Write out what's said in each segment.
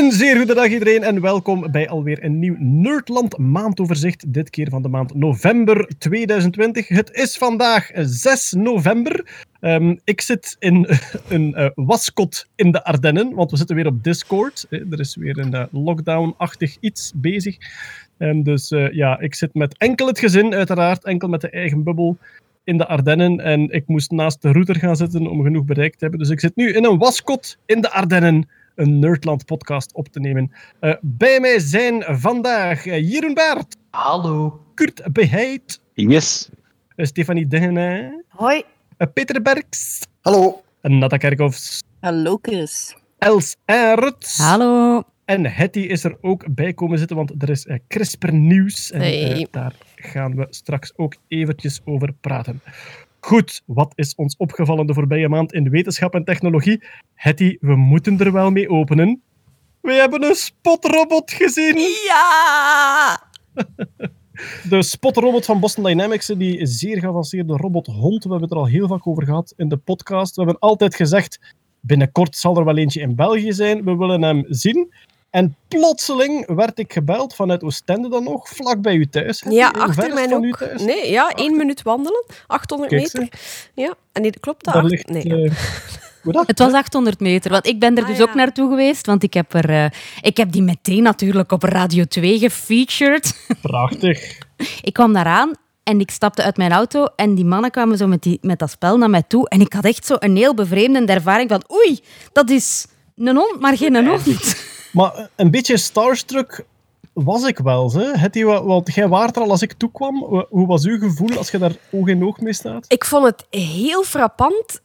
Een zeer goede dag iedereen en welkom bij alweer een nieuw Nerdland maandoverzicht. Dit keer van de maand november 2020. Het is vandaag 6 november. Ehm, ik zit in een eh, waskot in de Ardennen, want we zitten weer op Discord. Eh, er is weer een eh, lockdown-achtig iets bezig. En dus ja, ik zit met enkel het gezin, uiteraard, enkel met de eigen bubbel in de Ardennen. En ik moest naast de router gaan zitten om genoeg bereik te hebben. Dus ik zit nu in een waskot in de Ardennen een Nerdland podcast op te nemen. Eh, bij mij zijn vandaag uh, Jeroen Baert, Hallo. Kurt Beheid, Yes. uh, Stefanie Degene, Hoi. uh, Peter Berks, Hallo. en Nata Kerkhoffs, Hallo Chris. Els Aerts. Hallo. En Hetty is er ook bij komen zitten, want er is uh, CRISPR nieuws. En Hey. uh, daar gaan we straks ook eventjes over praten. Goed, wat is ons opgevallen de voorbije maand in wetenschap en technologie? Hetty, we moeten er wel mee openen. We hebben een spotrobot gezien! Ja! De spotrobot van Boston Dynamics, die zeer geavanceerde robothond. We hebben het er al heel vaak over gehad in de podcast. We hebben altijd gezegd, binnenkort zal er wel eentje in België zijn. We willen hem zien. En plotseling werd ik gebeld vanuit Oostende dan nog, vlak bij u thuis. Ja, Hoe achter mij ook. thuis? Nee, ja, één minuut wandelen. 800 Kijk, meter. Ja, en nee, klopt dat? Ligt... nee. hoe dat? Het was 800 meter, want ik ben er Ah, dus ja. ook naartoe geweest, want ik heb, er, eh, ik heb die meteen natuurlijk op Radio 2 gefeatured. Prachtig. Ik kwam daaraan en ik stapte uit mijn auto en die mannen kwamen zo met, die, met dat spel naar mij toe en ik had echt zo een heel bevreemdende ervaring van oei, dat is een hond, maar geen hond. Maar een beetje starstruck was ik wel, hè? Wa- want jij waart er al als ik toekwam. Wa- Hoe was uw gevoel als je daar oog in oog mee staat? Ik vond het heel frappant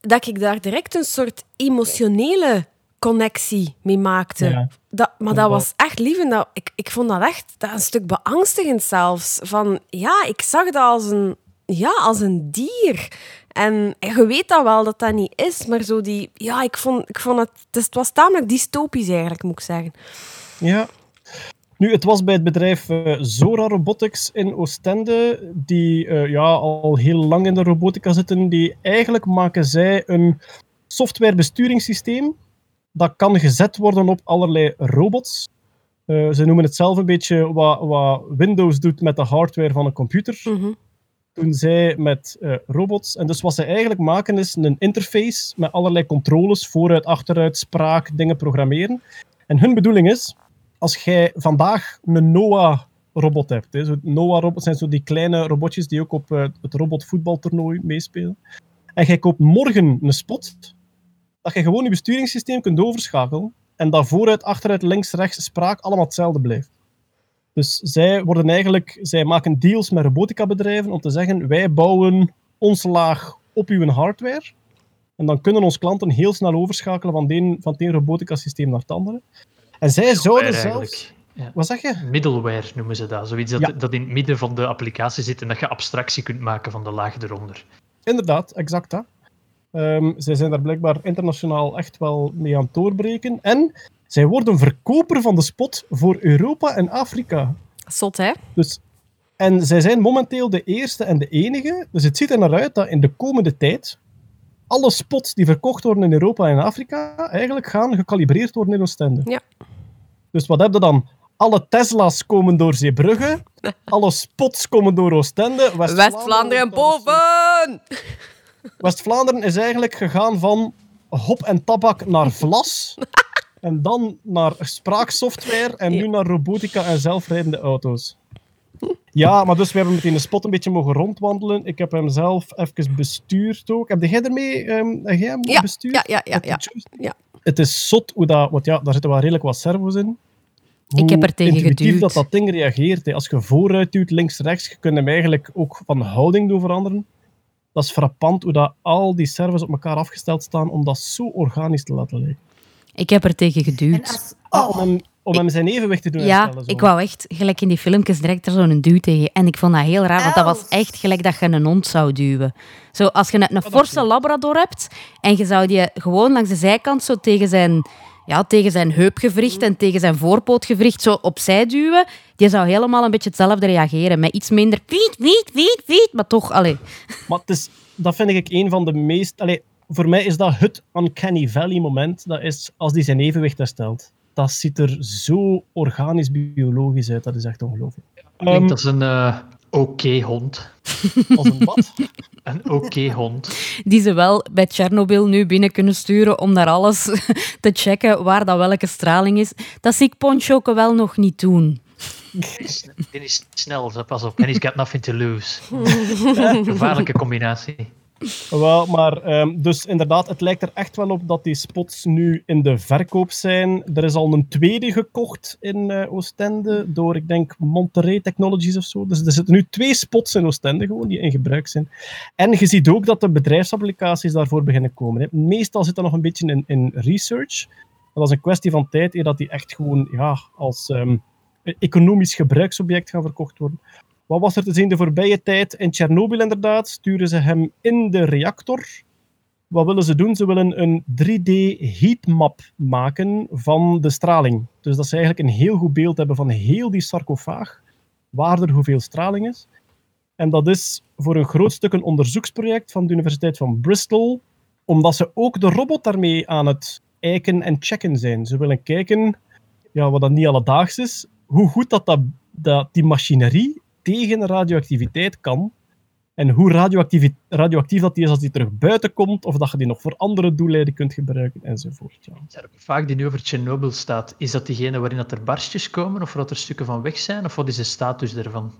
dat ik daar direct een soort emotionele connectie mee maakte. Ja. Dat, maar dat was echt lief. En dat, ik, ik vond dat echt dat een stuk beangstigend zelfs. Van, ja, ik zag dat als een, ja, als een dier. En je weet dat wel, dat dat niet is. Maar zo die... Ja, ik vond, ik vond het... Dus het was tamelijk dystopisch eigenlijk, moet ik zeggen. Ja. Nu, het was bij het bedrijf eh, Zora Robotics in Oostende, die eh, ja, al heel lang in de robotica zitten. Die eigenlijk maken zij een softwarebesturingssysteem dat kan gezet worden op allerlei robots. Eh, ze noemen het zelf een beetje wat, wat Windows doet met de hardware van een computer. Mhm. Doen zij met eh, robots. En dus wat ze eigenlijk maken is een interface met allerlei controles, vooruit, achteruit, spraak, dingen programmeren. En hun bedoeling is, als jij vandaag een NOAA-robot hebt, hè, zo NOAA-robots zijn zo die kleine robotjes die ook op eh, het robotvoetbaltoernooi meespelen, en jij koopt morgen een spot, dat je gewoon je besturingssysteem kunt overschakelen en dat vooruit, achteruit, links, rechts, spraak allemaal hetzelfde blijft. Dus zij, worden eigenlijk, zij maken deals met robotica-bedrijven om te zeggen: wij bouwen ons laag op uw hardware. En dan kunnen onze klanten heel snel overschakelen van het een, van het een robotica-systeem naar het andere. En zij zouden zelfs. eigenlijk. Ja. Wat zeg je? Middleware noemen ze dat. Zoiets dat, Ja. dat in het midden van de applicatie zit en dat je abstractie kunt maken van de laag eronder. Inderdaad, exact dat. Ehm, zij zijn daar blijkbaar internationaal echt wel mee aan het doorbreken. En zij worden verkoper van de spot voor Europa en Afrika. Zot, hè? Dus, en zij zijn momenteel de eerste en de enige. Dus het ziet er naar uit dat in de komende tijd alle spots die verkocht worden in Europa en Afrika eigenlijk gaan gekalibreerd worden in Oostende. Ja. Dus wat heb je dan? Alle Tesla's komen door Zeebrugge, alle spots komen door Oostende. West-Vlaanderen door- boven! West-Vlaanderen is eigenlijk gegaan van hop en tabak naar vlas. en dan naar spraaksoftware en nu naar robotica en zelfrijdende auto's. Ja, maar dus we hebben meteen de spot een beetje mogen rondwandelen. Ik heb hem zelf even bestuurd ook. Heb jij ermee ehm, heb jij hem Ja, bestuurd? ja, ja, ja, ja. Ja. Het is zot hoe dat... Want ja, daar zitten wel redelijk wat servo's in. Ik heb er tegen geduwd. dat dat ding reageert. hè. Als je vooruit duwt, links, rechts, je kunt hem eigenlijk ook van houding doen veranderen. Dat is frappant hoe dat al die servers op elkaar afgesteld staan om dat zo organisch te laten lijken. Ik heb er tegen geduwd. als, Ah, oh, om hem om hem zijn evenwicht te doen Ja, herstellen. zo. ik wou echt, gelijk in die filmpjes, direct er zo'n duw tegen. En ik vond dat heel raar, want dat was echt gelijk dat je een hond zou duwen. Zo, als je een, een forse labrador hebt en je zou die gewoon langs de zijkant zo tegen zijn, ja, tegen zijn heupgewricht en tegen zijn voorpootgewricht zo opzij duwen, die zou helemaal een beetje hetzelfde reageren. Met iets minder wiet, wiet, wiet, wiet, maar toch, allee. Maar het is, dat vind ik een van de meest... Allee, voor mij is dat het Uncanny Valley moment. Dat is als die zijn evenwicht herstelt. Dat ziet er zo organisch biologisch uit. Dat is echt ongelooflijk. Ik denk Ehm, dat is een eh, oké hond. als een wat? Een oké hond. Die ze wel bij Tsjernobyl nu binnen kunnen sturen om daar alles te checken waar dat welke straling is. Dat zie ik Ponchoke wel nog niet doen. Die is, snel, pas op. En he's got nothing to lose. Gevaarlijke combinatie. Wel, maar ehm, dus inderdaad, het lijkt er echt wel op dat die spots nu in de verkoop zijn. Er is al een tweede gekocht in eh, Oostende door, ik denk, Monterey Technologies of zo. Dus er zitten nu twee spots in Oostende gewoon die in gebruik zijn. En je ziet ook dat de bedrijfsapplicaties daarvoor beginnen komen. Meestal zit dat nog een beetje in, in research. Dat is een kwestie van tijd eer dat die echt gewoon ja, als ehm, economisch gebruiksobject gaan verkocht worden. Wat was er te zien de voorbije tijd? In Tsjernobyl inderdaad sturen ze hem in de reactor. Wat willen ze doen? Ze willen een 3D heatmap maken van de straling. Dus dat ze eigenlijk een heel goed beeld hebben van heel die sarcofaag, waar er hoeveel straling is. En dat is voor een groot stuk een onderzoeksproject van de Universiteit van Bristol, omdat ze ook de robot daarmee aan het eiken en checken zijn. Ze willen kijken, ja, wat dat niet alledaags is, hoe goed dat, dat, dat die machinerie tegen radioactiviteit kan. En hoe radioactief, dat die is als die terug buiten komt, of dat je die nog voor andere doeleinden kunt gebruiken, enzovoort. Ja. Vaak die nu over Chernobyl staat, is dat diegene waarin dat er barstjes komen, of dat er stukken van weg zijn, of wat is de status daarvan?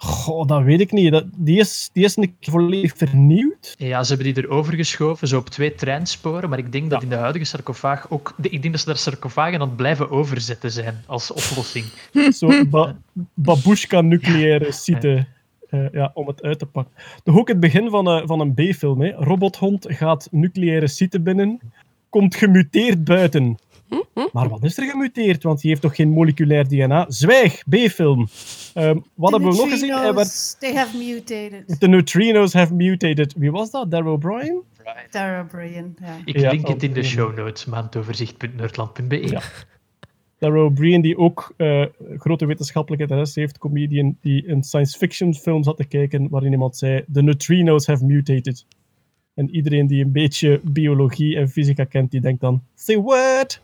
Goh, dat weet ik niet. Dat, die, is, die is een keer volledig vernieuwd. Ja, ze hebben die er overgeschoven, zo op twee treinsporen, maar ik denk dat in de huidige sarcofaag ook... Ik denk dat ze daar sarcofagen aan het blijven overzetten zijn, als oplossing. Zo ba babushka nucleaire site. eh, ja, om het uit te pakken. Toch ook het begin van, een van een B-film. hè. Robothond gaat nucleaire site binnen, komt gemuteerd buiten. Maar wat is er gemuteerd? Want die heeft toch geen moleculair DNA? Zwijg, B-film. Ehm, wat hebben we nog gezien? Hij werd, They have mutated. the neutrinos have mutated. Wie was dat? Daryl O'Brien? Tara Bryan. Ja. Ik Ja, link het in de show notes, maandoverzicht.nerdland.be. Ja. Daryl O'Brien, die ook eh, grote wetenschappelijke interesse heeft, comedian, die een science fiction film zat te kijken waarin iemand zei: The neutrinos have mutated. En iedereen die een beetje biologie en fysica kent, die denkt dan: Say what?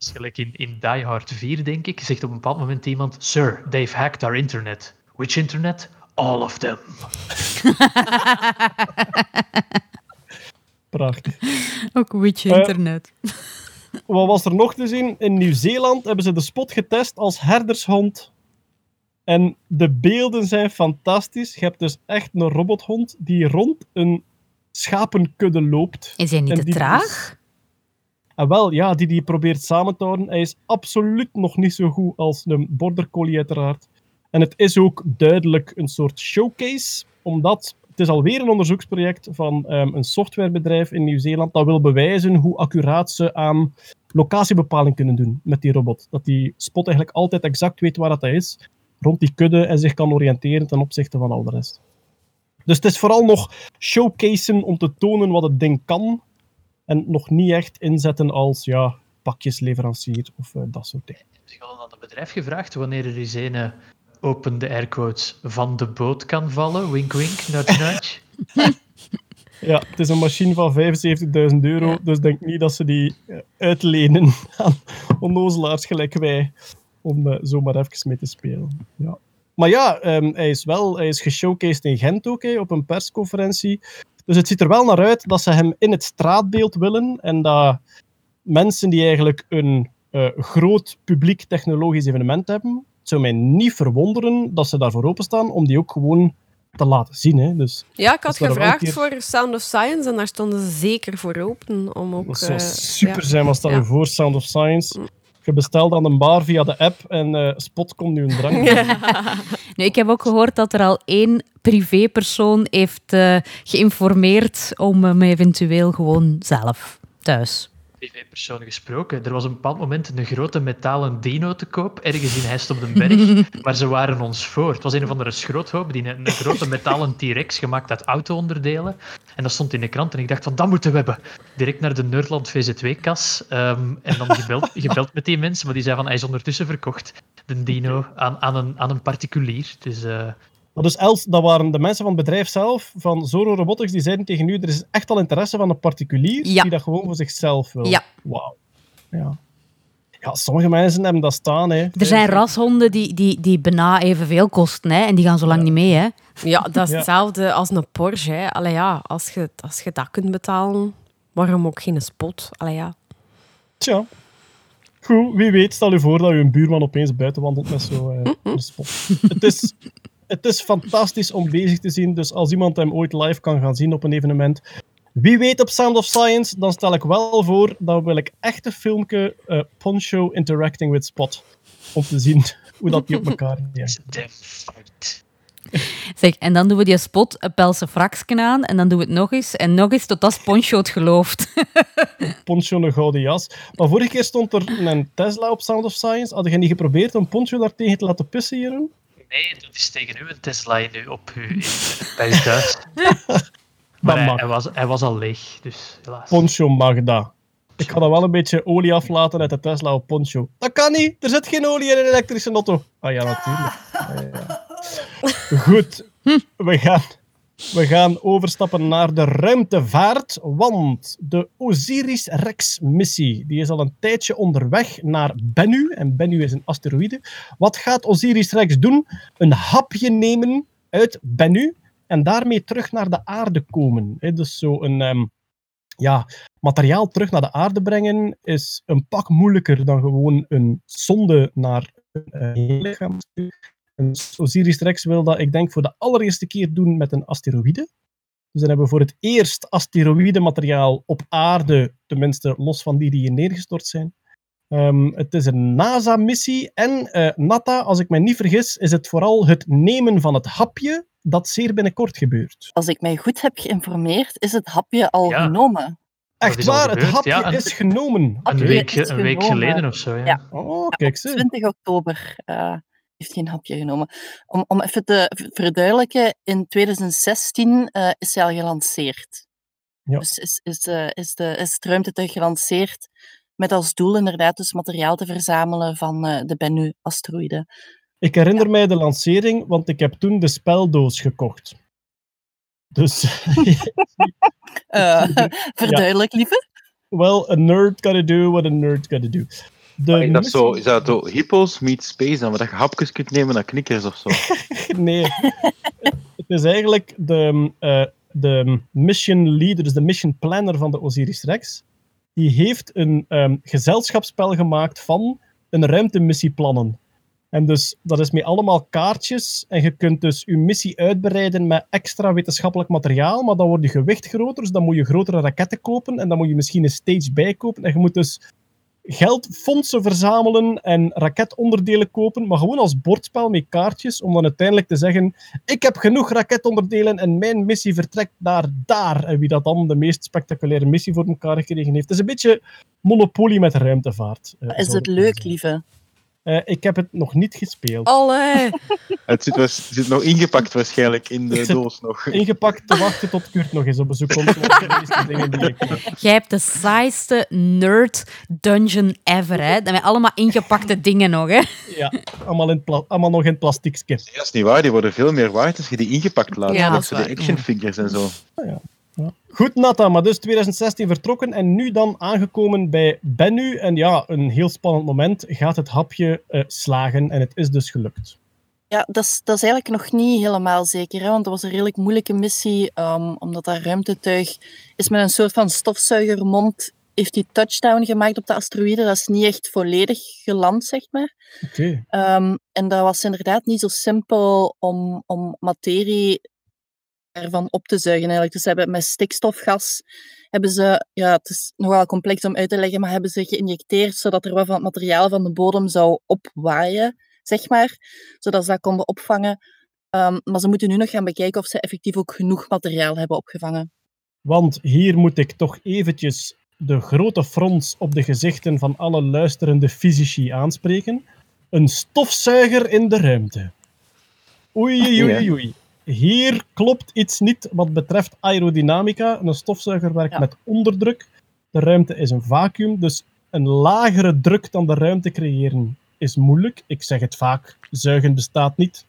Is gelijk in, in Die Hard 4, denk ik, zegt op een bepaald moment iemand: Sir, they've hacked our internet. Which internet? All of them. Prachtig. Ook witch Eh, internet. Wat was er nog te zien? In Nieuw-Zeeland hebben ze de spot getest als herdershond. En de beelden zijn fantastisch. Je hebt dus echt een robothond die rond een schapenkudde loopt. Is hij niet te traag? En wel, ja, die die probeert samen te houden. Hij is absoluut nog niet zo goed als een border collie uiteraard. En het is ook duidelijk een soort showcase, omdat het is alweer een onderzoeksproject van ehm, een softwarebedrijf in Nieuw-Zeeland dat wil bewijzen hoe accuraat ze aan locatiebepaling kunnen doen met die robot. Dat die spot eigenlijk altijd exact weet waar dat is, rond die kudde en zich kan oriënteren ten opzichte van al de rest. Dus het is vooral nog showcasen om te tonen wat het ding kan, en nog niet echt inzetten als ja, pakjesleverancier of eh, dat soort dingen. Heb je al aan het bedrijf gevraagd wanneer er eens een eh, open de airquotes van de boot kan vallen? Wink, wink, nudge, nudge. Ja, het is een machine van 75.000 euro, Ja. dus denk niet dat ze die eh, uitlenen aan onnozelaars gelijk wij, om eh, zomaar even mee te spelen. Ja. Maar ja, ehm, hij is wel hij is geshowcased in Gent ook, op een persconferentie. Dus het ziet er wel naar uit dat ze hem in het straatbeeld willen en dat mensen die eigenlijk een eh, groot publiek technologisch evenement hebben, het zou mij niet verwonderen dat ze daarvoor openstaan om die ook gewoon te laten zien. Hè. Dus Ja, ik had gevraagd keer- voor Sound of Science en daar stonden ze zeker voor open. Om ook, Dat zou eh, super ja. zijn, was dat Ja. voor Sound of Science. Je bestelt aan een bar via de app en eh, Spot komt nu een drank. Nu, ik heb ook gehoord dat er al één privépersoon heeft eh, geïnformeerd om hem eventueel gewoon zelf thuis privépersoon gesproken. Er was een bepaald moment een grote metalen dino te koop, ergens in Heist op den Berg, maar ze waren ons voor. Het was een of andere schroothoop, die een, een grote metalen T-Rex gemaakt uit auto-onderdelen. En dat stond in de krant en ik dacht van, dat moeten we hebben. Direct naar de Nerdland VZ2-kas ehm, en dan gebeld, gebeld met die mensen, maar die zei van, hij is ondertussen verkocht, de dino, aan, aan, een, aan een particulier. Dus... eh, Maar dus Els, dat waren de mensen van het bedrijf zelf, van Zoro Robotics, die zeiden tegen u, er is echt al interesse van een particulier Ja. die dat gewoon voor zichzelf wil. Ja. Wauw. Ja. Ja, sommige mensen hebben dat staan, hè. Er zijn rashonden die, die, die bijna evenveel kosten hè, en die gaan zo lang niet mee. Hè. Ja, dat is Ja. hetzelfde als een Porsche. Hè. Allee, ja, als, je, als je dat kunt betalen, waarom ook geen spot? Allee, ja. Tja. Goed, wie weet, stel u voor dat u een buurman opeens buiten wandelt met zo'n eh, een spot. het, is, het is fantastisch om bezig te zien, dus als iemand hem ooit live kan gaan zien op een evenement, wie weet op Sound of Science, dan stel ik wel voor, dan wil ik echt een filmpje eh, Poncho Interacting with Spot, om te zien hoe dat die op elkaar fight. Zeg, en dan doen we die spot een pelse fraksken aan en dan doen we het nog eens en nog eens tot als Poncho het gelooft. Poncho een gouden jas. Maar vorige keer stond er een Tesla op Sound of Science. Had je niet geprobeerd om Poncho daartegen te laten pissen, Jeroen? Nee, dat is tegen u een Tesla in u, op u, in, bij thuis. Maar hij, was, hij was al leeg, dus helaas. Poncho mag dat. Ik ga dan wel een beetje olie aflaten uit de Tesla op Poncho. Dat kan niet, er zit geen olie in een elektrische auto. Ah ja, natuurlijk. Ah, ja. Goed, we gaan, we gaan overstappen naar de ruimtevaart, want de Osiris-Rex-missie die is al een tijdje onderweg naar Bennu, en Bennu is een asteroïde. Wat gaat Osiris-Rex doen? Een hapje nemen uit Bennu en daarmee terug naar de aarde komen. Dus zo een... ehm, ja, materiaal terug naar de aarde brengen is een pak moeilijker dan gewoon een sonde naar een eh, lichaam. En Osiris Rex wil dat, ik denk, voor de allereerste keer doen met een asteroïde. Dus dan hebben we voor het eerst asteroïdemateriaal op aarde, tenminste los van die die hier neergestort zijn. Ehm, het is een NASA-missie en eh Nata, als ik me niet vergis, is het vooral het nemen van het hapje dat zeer binnenkort gebeurt. Als ik mij goed heb geïnformeerd, is het hapje al Ja. genomen. Echt al waar, het hapje ja, een- is genomen. Een week, is een week geleden of zo, ja. Ja. Oh, kijk ze. 20 oktober eh, heeft hij een hapje genomen. Om, om even te verduidelijken, in 2016 eh, is hij al gelanceerd. Ja. Dus is, is, eh, is, de, is het ruimtetuig gelanceerd met als doel inderdaad dus materiaal te verzamelen van eh, de Bennu-asteroïde. Ik herinner mij de lancering, want ik heb toen de speldoos gekocht. Dus, verduidelijk, lieve. well, a nerd gotta do what a nerd gotta do. De Maar is dat zo, is dat zo hippos meet space dan, dat je hapjes kunt nemen naar knikkers of zo? Nee. het is eigenlijk de, eh, de mission leader, dus de mission planner van de Osiris Rex. Die heeft een ehm, gezelschapsspel gemaakt van een ruimtemissie-plannen. En dus dat is met allemaal kaartjes. En je kunt dus je missie uitbreiden met extra wetenschappelijk materiaal. Maar dan wordt je gewicht groter. Dus dan moet je grotere raketten kopen. En dan moet je misschien een stage bijkopen. En je moet dus geld, fondsen verzamelen en raketonderdelen kopen. Maar gewoon als bordspel met kaartjes. Om dan uiteindelijk te zeggen: Ik heb genoeg raketonderdelen en mijn missie vertrekt naar daar. En wie dat dan de meest spectaculaire missie voor elkaar gekregen heeft. Het is een beetje monopolie met ruimtevaart. eh, Is het leuk, lieve? Eh, ik heb het nog niet gespeeld. Allee. Het zit, was- zit nog ingepakt waarschijnlijk in de doos nog. Ingepakt te wachten tot Kurt nog eens op bezoek komt. Dat zijn Jij hebt de saaiste nerd dungeon ever, hè? Met allemaal ingepakte dingen nog, hè? Ja, allemaal, in allemaal nog in plastiekje. Dat is niet waar, die worden veel meer waard als je die ingepakt laat. Ja, dat is de action figures en zo. Goed, Nata, maar dus 2016 vertrokken en nu dan aangekomen bij Bennu. En ja, een heel spannend moment. Gaat het hapje eh, slagen en het is dus gelukt. Ja, dat is, dat is eigenlijk nog niet helemaal zeker, hè, want dat was een redelijk moeilijke missie, ehm, omdat dat ruimtetuig is met een soort van stofzuigermond, heeft die touchdown gemaakt op de asteroïde. Dat is niet echt volledig geland, zeg maar. Oké. Ehm, en dat was inderdaad niet zo simpel om, om materie ervan op te zuigen. Eigenlijk. Dus ze hebben met stikstofgas hebben ze, ja, het is nogal complex om uit te leggen, maar hebben ze geïnjecteerd zodat er wat van het materiaal van de bodem zou opwaaien, zeg maar, zodat ze dat konden opvangen. Ehm, maar ze moeten nu nog gaan bekijken of ze effectief ook genoeg materiaal hebben opgevangen. Want hier moet ik toch eventjes de grote frons op de gezichten van alle luisterende fysici aanspreken. Een stofzuiger in de ruimte. Oei, oei, oei, oei. Hier klopt iets niet wat betreft aerodynamica. Een stofzuiger werkt met onderdruk. De ruimte is een vacuüm, dus een lagere druk dan de ruimte creëren is moeilijk. Ik zeg het vaak, zuigen bestaat niet.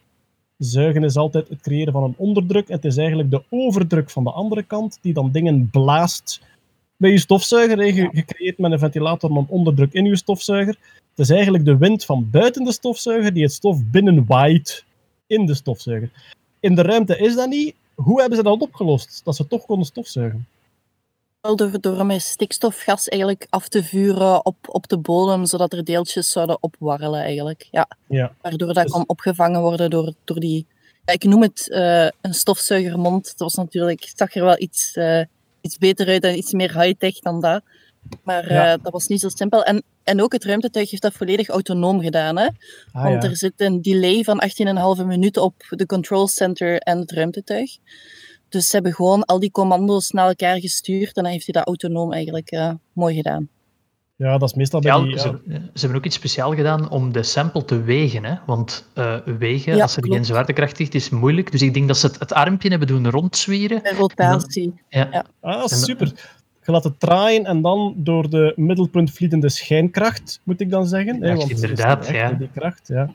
Zuigen is altijd het creëren van een onderdruk. Het is eigenlijk de overdruk van de andere kant die dan dingen blaast bij je stofzuiger. Je, je creëert met een ventilator een onderdruk in je stofzuiger. Het is eigenlijk de wind van buiten de stofzuiger die het stof binnenwaait in de stofzuiger. In de ruimte is dat niet. Hoe hebben ze dat opgelost? Dat ze toch konden stofzuigen. Wel door, door met stikstofgas eigenlijk af te vuren op, op de bodem, zodat er deeltjes zouden opwarrelen eigenlijk. Ja. Ja. Waardoor dat kon opgevangen worden door, door die... Ja, ik noem het eh, een stofzuigermond. Dat was natuurlijk... Het zag er wel iets, eh, iets beter uit en iets meer high-tech dan dat. Maar eh, dat was niet zo simpel. En, en ook het ruimtetuig heeft dat volledig autonoom gedaan. Hè? Ah, Want ja. er zit een delay van 18,5 minuten op de control center en het ruimtetuig. Dus ze hebben gewoon al die commando's naar elkaar gestuurd en dan heeft hij dat autonoom eigenlijk eh, mooi gedaan. Ja, dat is meestal bij Ja, die... ze, ja. ze hebben ook iets speciaal gedaan om de sample te wegen. Hè? Want eh, wegen, Ja, als er geen klopt. zwaartekracht ligt, is moeilijk. Dus ik denk dat ze het, het armpje hebben doen rondzwieren. En rotatie. Ja. Ja. Ah, super. Je laat het draaien en dan door de middelpuntvliedende schijnkracht, moet ik dan zeggen. hè, want inderdaad, echt ja. Die kracht, ja.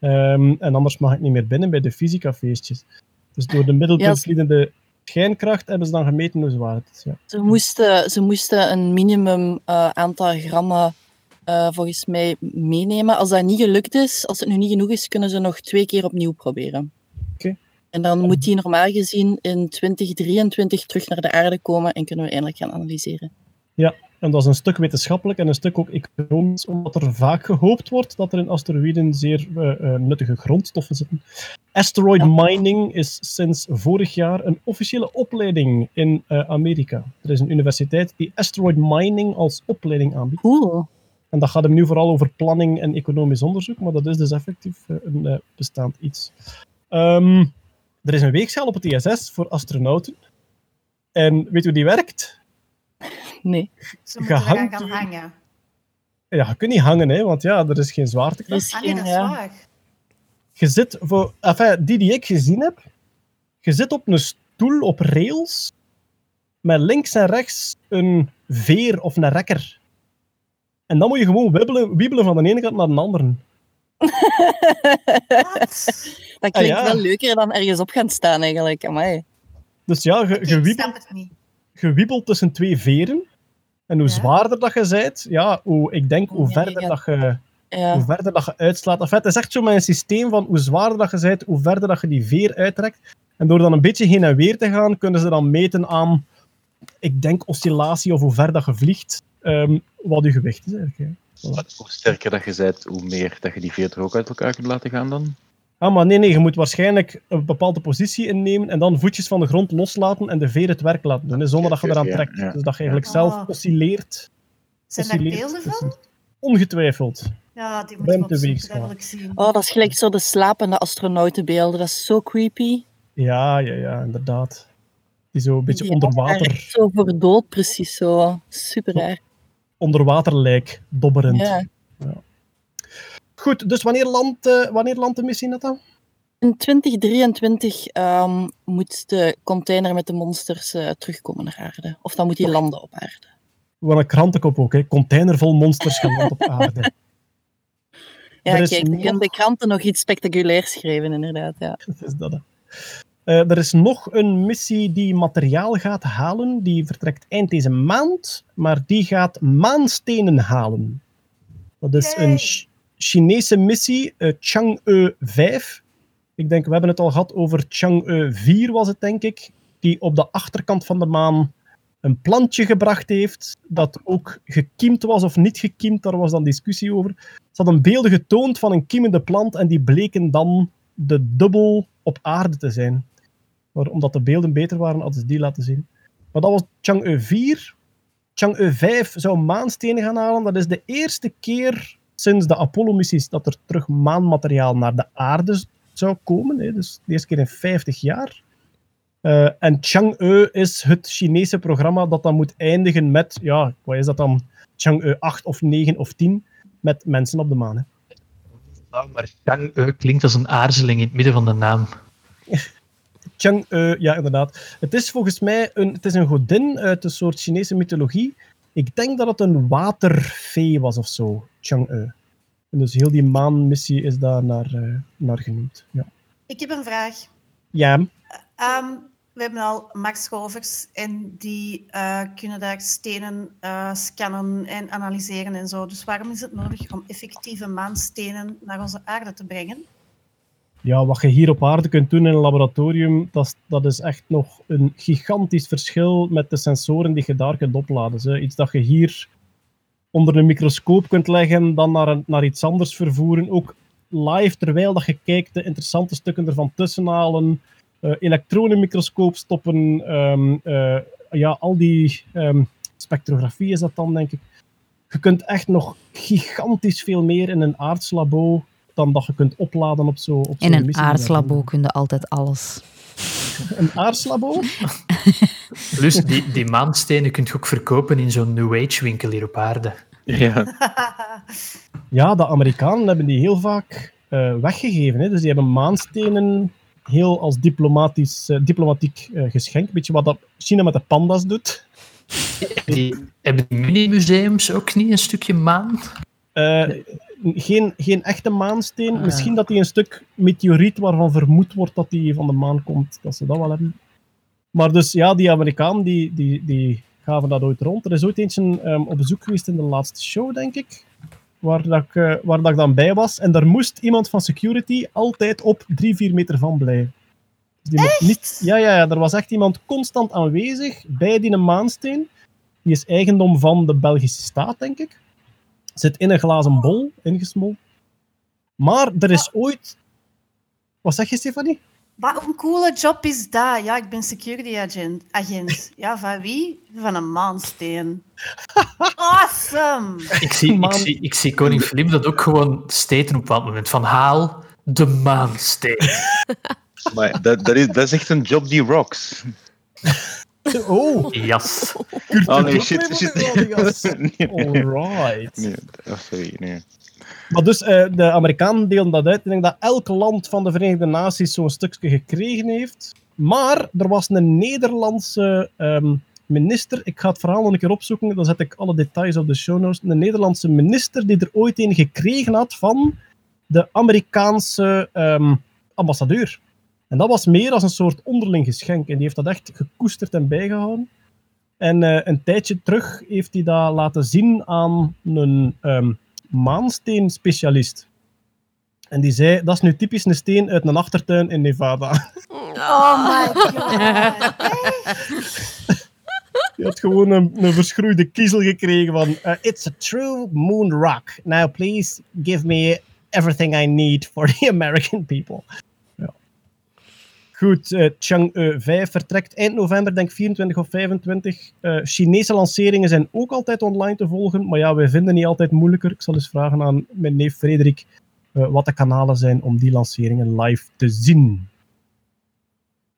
Ehm, en anders mag ik niet meer binnen bij de fysicafeestjes. Dus door de middelpuntvliedende schijnkracht hebben ze dan gemeten hoe zwaar het is. Ja. Ze, moesten, ze moesten een minimum eh, aantal grammen eh, volgens mij meenemen. Als dat niet gelukt is, als het nu niet genoeg is, kunnen ze nog twee keer opnieuw proberen. En dan moet die normaal gezien in 2023 terug naar de aarde komen en kunnen we eindelijk gaan analyseren. Ja, en dat is een stuk wetenschappelijk en een stuk ook economisch, omdat er vaak gehoopt wordt dat er in asteroïden zeer eh, eh, nuttige grondstoffen zitten. Asteroid mining is sinds vorig jaar een officiële opleiding in eh, Amerika. Er is een universiteit die asteroid mining als opleiding aanbiedt. Cool. En dat gaat hem nu vooral over planning en economisch onderzoek, maar dat is dus effectief een bestaand iets. Ehm, er is een weegschaal op het ISS voor astronauten. En weet je hoe die werkt? Nee. Ze moeten gaan hangen. Ja, je kunt niet hangen, hè, want ja, er is geen zwaartekracht. Is ja. waar. Je zit, voor, enfin, die die ik gezien heb, je zit op een stoel op rails met links en rechts een veer of een rekker. En dan moet je gewoon wibbelen, wiebelen van de ene kant naar de andere. Dat klinkt Ah, ja. wel leuker dan ergens op gaan staan eigenlijk. Amai. Dus ja, je, wiebelt, snap het niet. je wiebelt tussen twee veren. En hoe Ja. zwaarder dat je bent, ja, hoe, ik denk hoe verder, ja. dat je, Ja. hoe verder dat je uitslaat. Enfin, het is echt zo met een systeem van hoe zwaarder dat je bent, hoe verder dat je die veer uittrekt. En door dan een beetje heen en weer te gaan, kunnen ze dan meten aan, ik denk, oscillatie of hoe ver dat je vliegt, ehm, wat je gewicht is eigenlijk. Voilà. Hoe sterker dat je bent, hoe meer dat je die veer er ook uit elkaar kunt laten gaan dan. Ah, maar nee, nee, je moet waarschijnlijk een bepaalde positie innemen en dan voetjes van de grond loslaten en de veer het werk laten doen, zonder dat je eraan trekt. ja. Dus dat je eigenlijk zelf Oh. oscilleert. Zijn daar beelden tussen- van? Ongetwijfeld. Ja, die wil ik zien. Oh, dat is gelijk zo de slapende astronautenbeelden. Dat is zo creepy. Ja, ja, ja, inderdaad. Die zo een beetje onder water, echt Zo voor dood, precies zo. Super raar. Onder water lijk, dobberend. Ja. Goed, dus wanneer landt, eh, wanneer landt de missie dan? In 2023 ehm, moet de container met de monsters eh, terugkomen naar aarde. Of dan moet die landen op aarde. Wat een krantenkop ook, hè. Container vol monsters geland op aarde. Ja, Er kijk, nog- de kranten nog iets spectaculairs schrijven, inderdaad. Ja. Dat is dat, hè. Eh, er is nog een missie die materiaal gaat halen. Die vertrekt eind deze maand, maar die gaat maanstenen halen. Dat is een Ch- Chinese missie, eh, Chang'e 5. Ik denk, we hebben het al gehad over Chang'e 4, was het denk ik. Die op de achterkant van de maan een plantje gebracht heeft. Dat ook gekiemd was of niet gekiemd, daar was dan discussie over. Ze hadden beelden getoond van een kiemende plant en die bleken dan de dubbel op aarde te zijn. Maar omdat de beelden beter waren, hadden ze die laten zien. Maar dat was Chang'e 4. Chang'e 5 zou maanstenen gaan halen. Dat is de eerste keer sinds de Apollo-missies dat er terug maanmateriaal naar de aarde zou komen. Hè. Dus de eerste keer in 50 jaar. Eh, en Chang'e is het Chinese programma dat dan moet eindigen met, ja, wat is dat dan? Chang'e 8 of 9 of 10 met mensen op de maan. Hè. Maar Chang'e klinkt als een aarzeling in het midden van de naam. Chang'e, ja, inderdaad. Het is volgens mij een, het is een godin uit een soort Chinese mythologie. Ik denk dat het een waterfee was of zo, Chang'e. En dus heel die maanmissie is daar naar, eh, naar genoemd. Ja. Ik heb een vraag. ja. Ehm, we hebben al machtsrovers en die eh, kunnen daar stenen eh, scannen en analyseren en zo. Dus waarom is het nodig om effectieve maanstenen naar onze aarde te brengen? Ja, wat je hier op aarde kunt doen in een laboratorium, dat is, dat is echt nog een gigantisch verschil met de sensoren die je daar kunt opladen. Iets dat je hier onder een microscoop kunt leggen, dan naar, een, naar iets anders vervoeren. Ook live, terwijl dat je kijkt, de interessante stukken ervan tussenhalen. eh elektronenmicroscoop stoppen. ehm, eh, ja, al die ehm, spectrografie is dat dan, denk ik. Je kunt echt nog gigantisch veel meer in een aardslabo dan dat je kunt opladen op zo'n op In zo'n een missie. aardslabo kun je altijd alles. Een aardslabo? Plus, die, die maanstenen kun je ook verkopen in zo'n New Age winkel hier op aarde. Ja. Ja, de Amerikanen hebben die heel vaak eh, weggegeven. Hè. Dus die hebben maanstenen heel als diplomatisch, eh, diplomatiek eh, geschenk. Beetje wat dat China met de panda's doet. Die, hebben die mini-museums ook niet een stukje maan? Eh, geen, geen echte maansteen. Ah. Misschien dat die een stuk meteoriet waarvan vermoed wordt dat die van de maan komt, dat ze dat wel hebben. Maar dus ja, die Amerikanen die, die, die gaven dat ooit rond. Er is ooit eentje ehm, op bezoek geweest in de laatste show, denk ik. Waar, dat ik, eh, waar dat ik dan bij was. En daar moest iemand van security altijd op 3, 4 meter van blijven. Dus die mocht niet, ja, ja, ja, er was echt iemand constant aanwezig bij die maansteen. Die is eigendom van de Belgische staat, denk ik. Zit in een glazen bol, ingesmolten. Maar er is ooit... Wat zeg je, Stefanie? Wat een coole job is dat? Ja, ik ben security agent. agent. Ja, van wie? Van een maansteen. Awesome! Ik zie, ik, zie, ik zie koning Filip dat ook gewoon staten op een bepaald moment. Van haal de maansteen. Maar dat, dat, is, dat is echt een job die rocks. Oh, Jas. Oh nee, shit. Shit. nee, alright. nee, oh, sorry, nee. Maar dus, eh, de Amerikanen delen dat uit. Ik denk dat elk land van de Verenigde Naties zo'n stukje gekregen heeft. Maar er was een Nederlandse ehm, minister. Ik ga het verhaal nog een keer opzoeken. Dan zet ik alle details op de show notes. Een Nederlandse minister die er ooit een gekregen had van de Amerikaanse ehm, ambassadeur. En dat was meer als een soort onderling geschenk. En die heeft dat echt gekoesterd en bijgehouden. En eh, een tijdje terug heeft hij dat laten zien aan een ehm maansteenspecialist. En die zei, dat is nu typisch een steen uit een achtertuin in Nevada. Oh my god. Die had gewoon een, een verschroeide kiezel gekregen van eh, It's a true moon rock. Now please give me everything I need for the American people. Goed, eh Chang'e 5 vertrekt eind november, denk 24 of 25. Eh, Chinese lanceringen zijn ook altijd online te volgen, maar ja, wij vinden niet altijd moeilijker. Ik zal eens vragen aan mijn neef Frederik eh, wat de kanalen zijn om die lanceringen live te zien.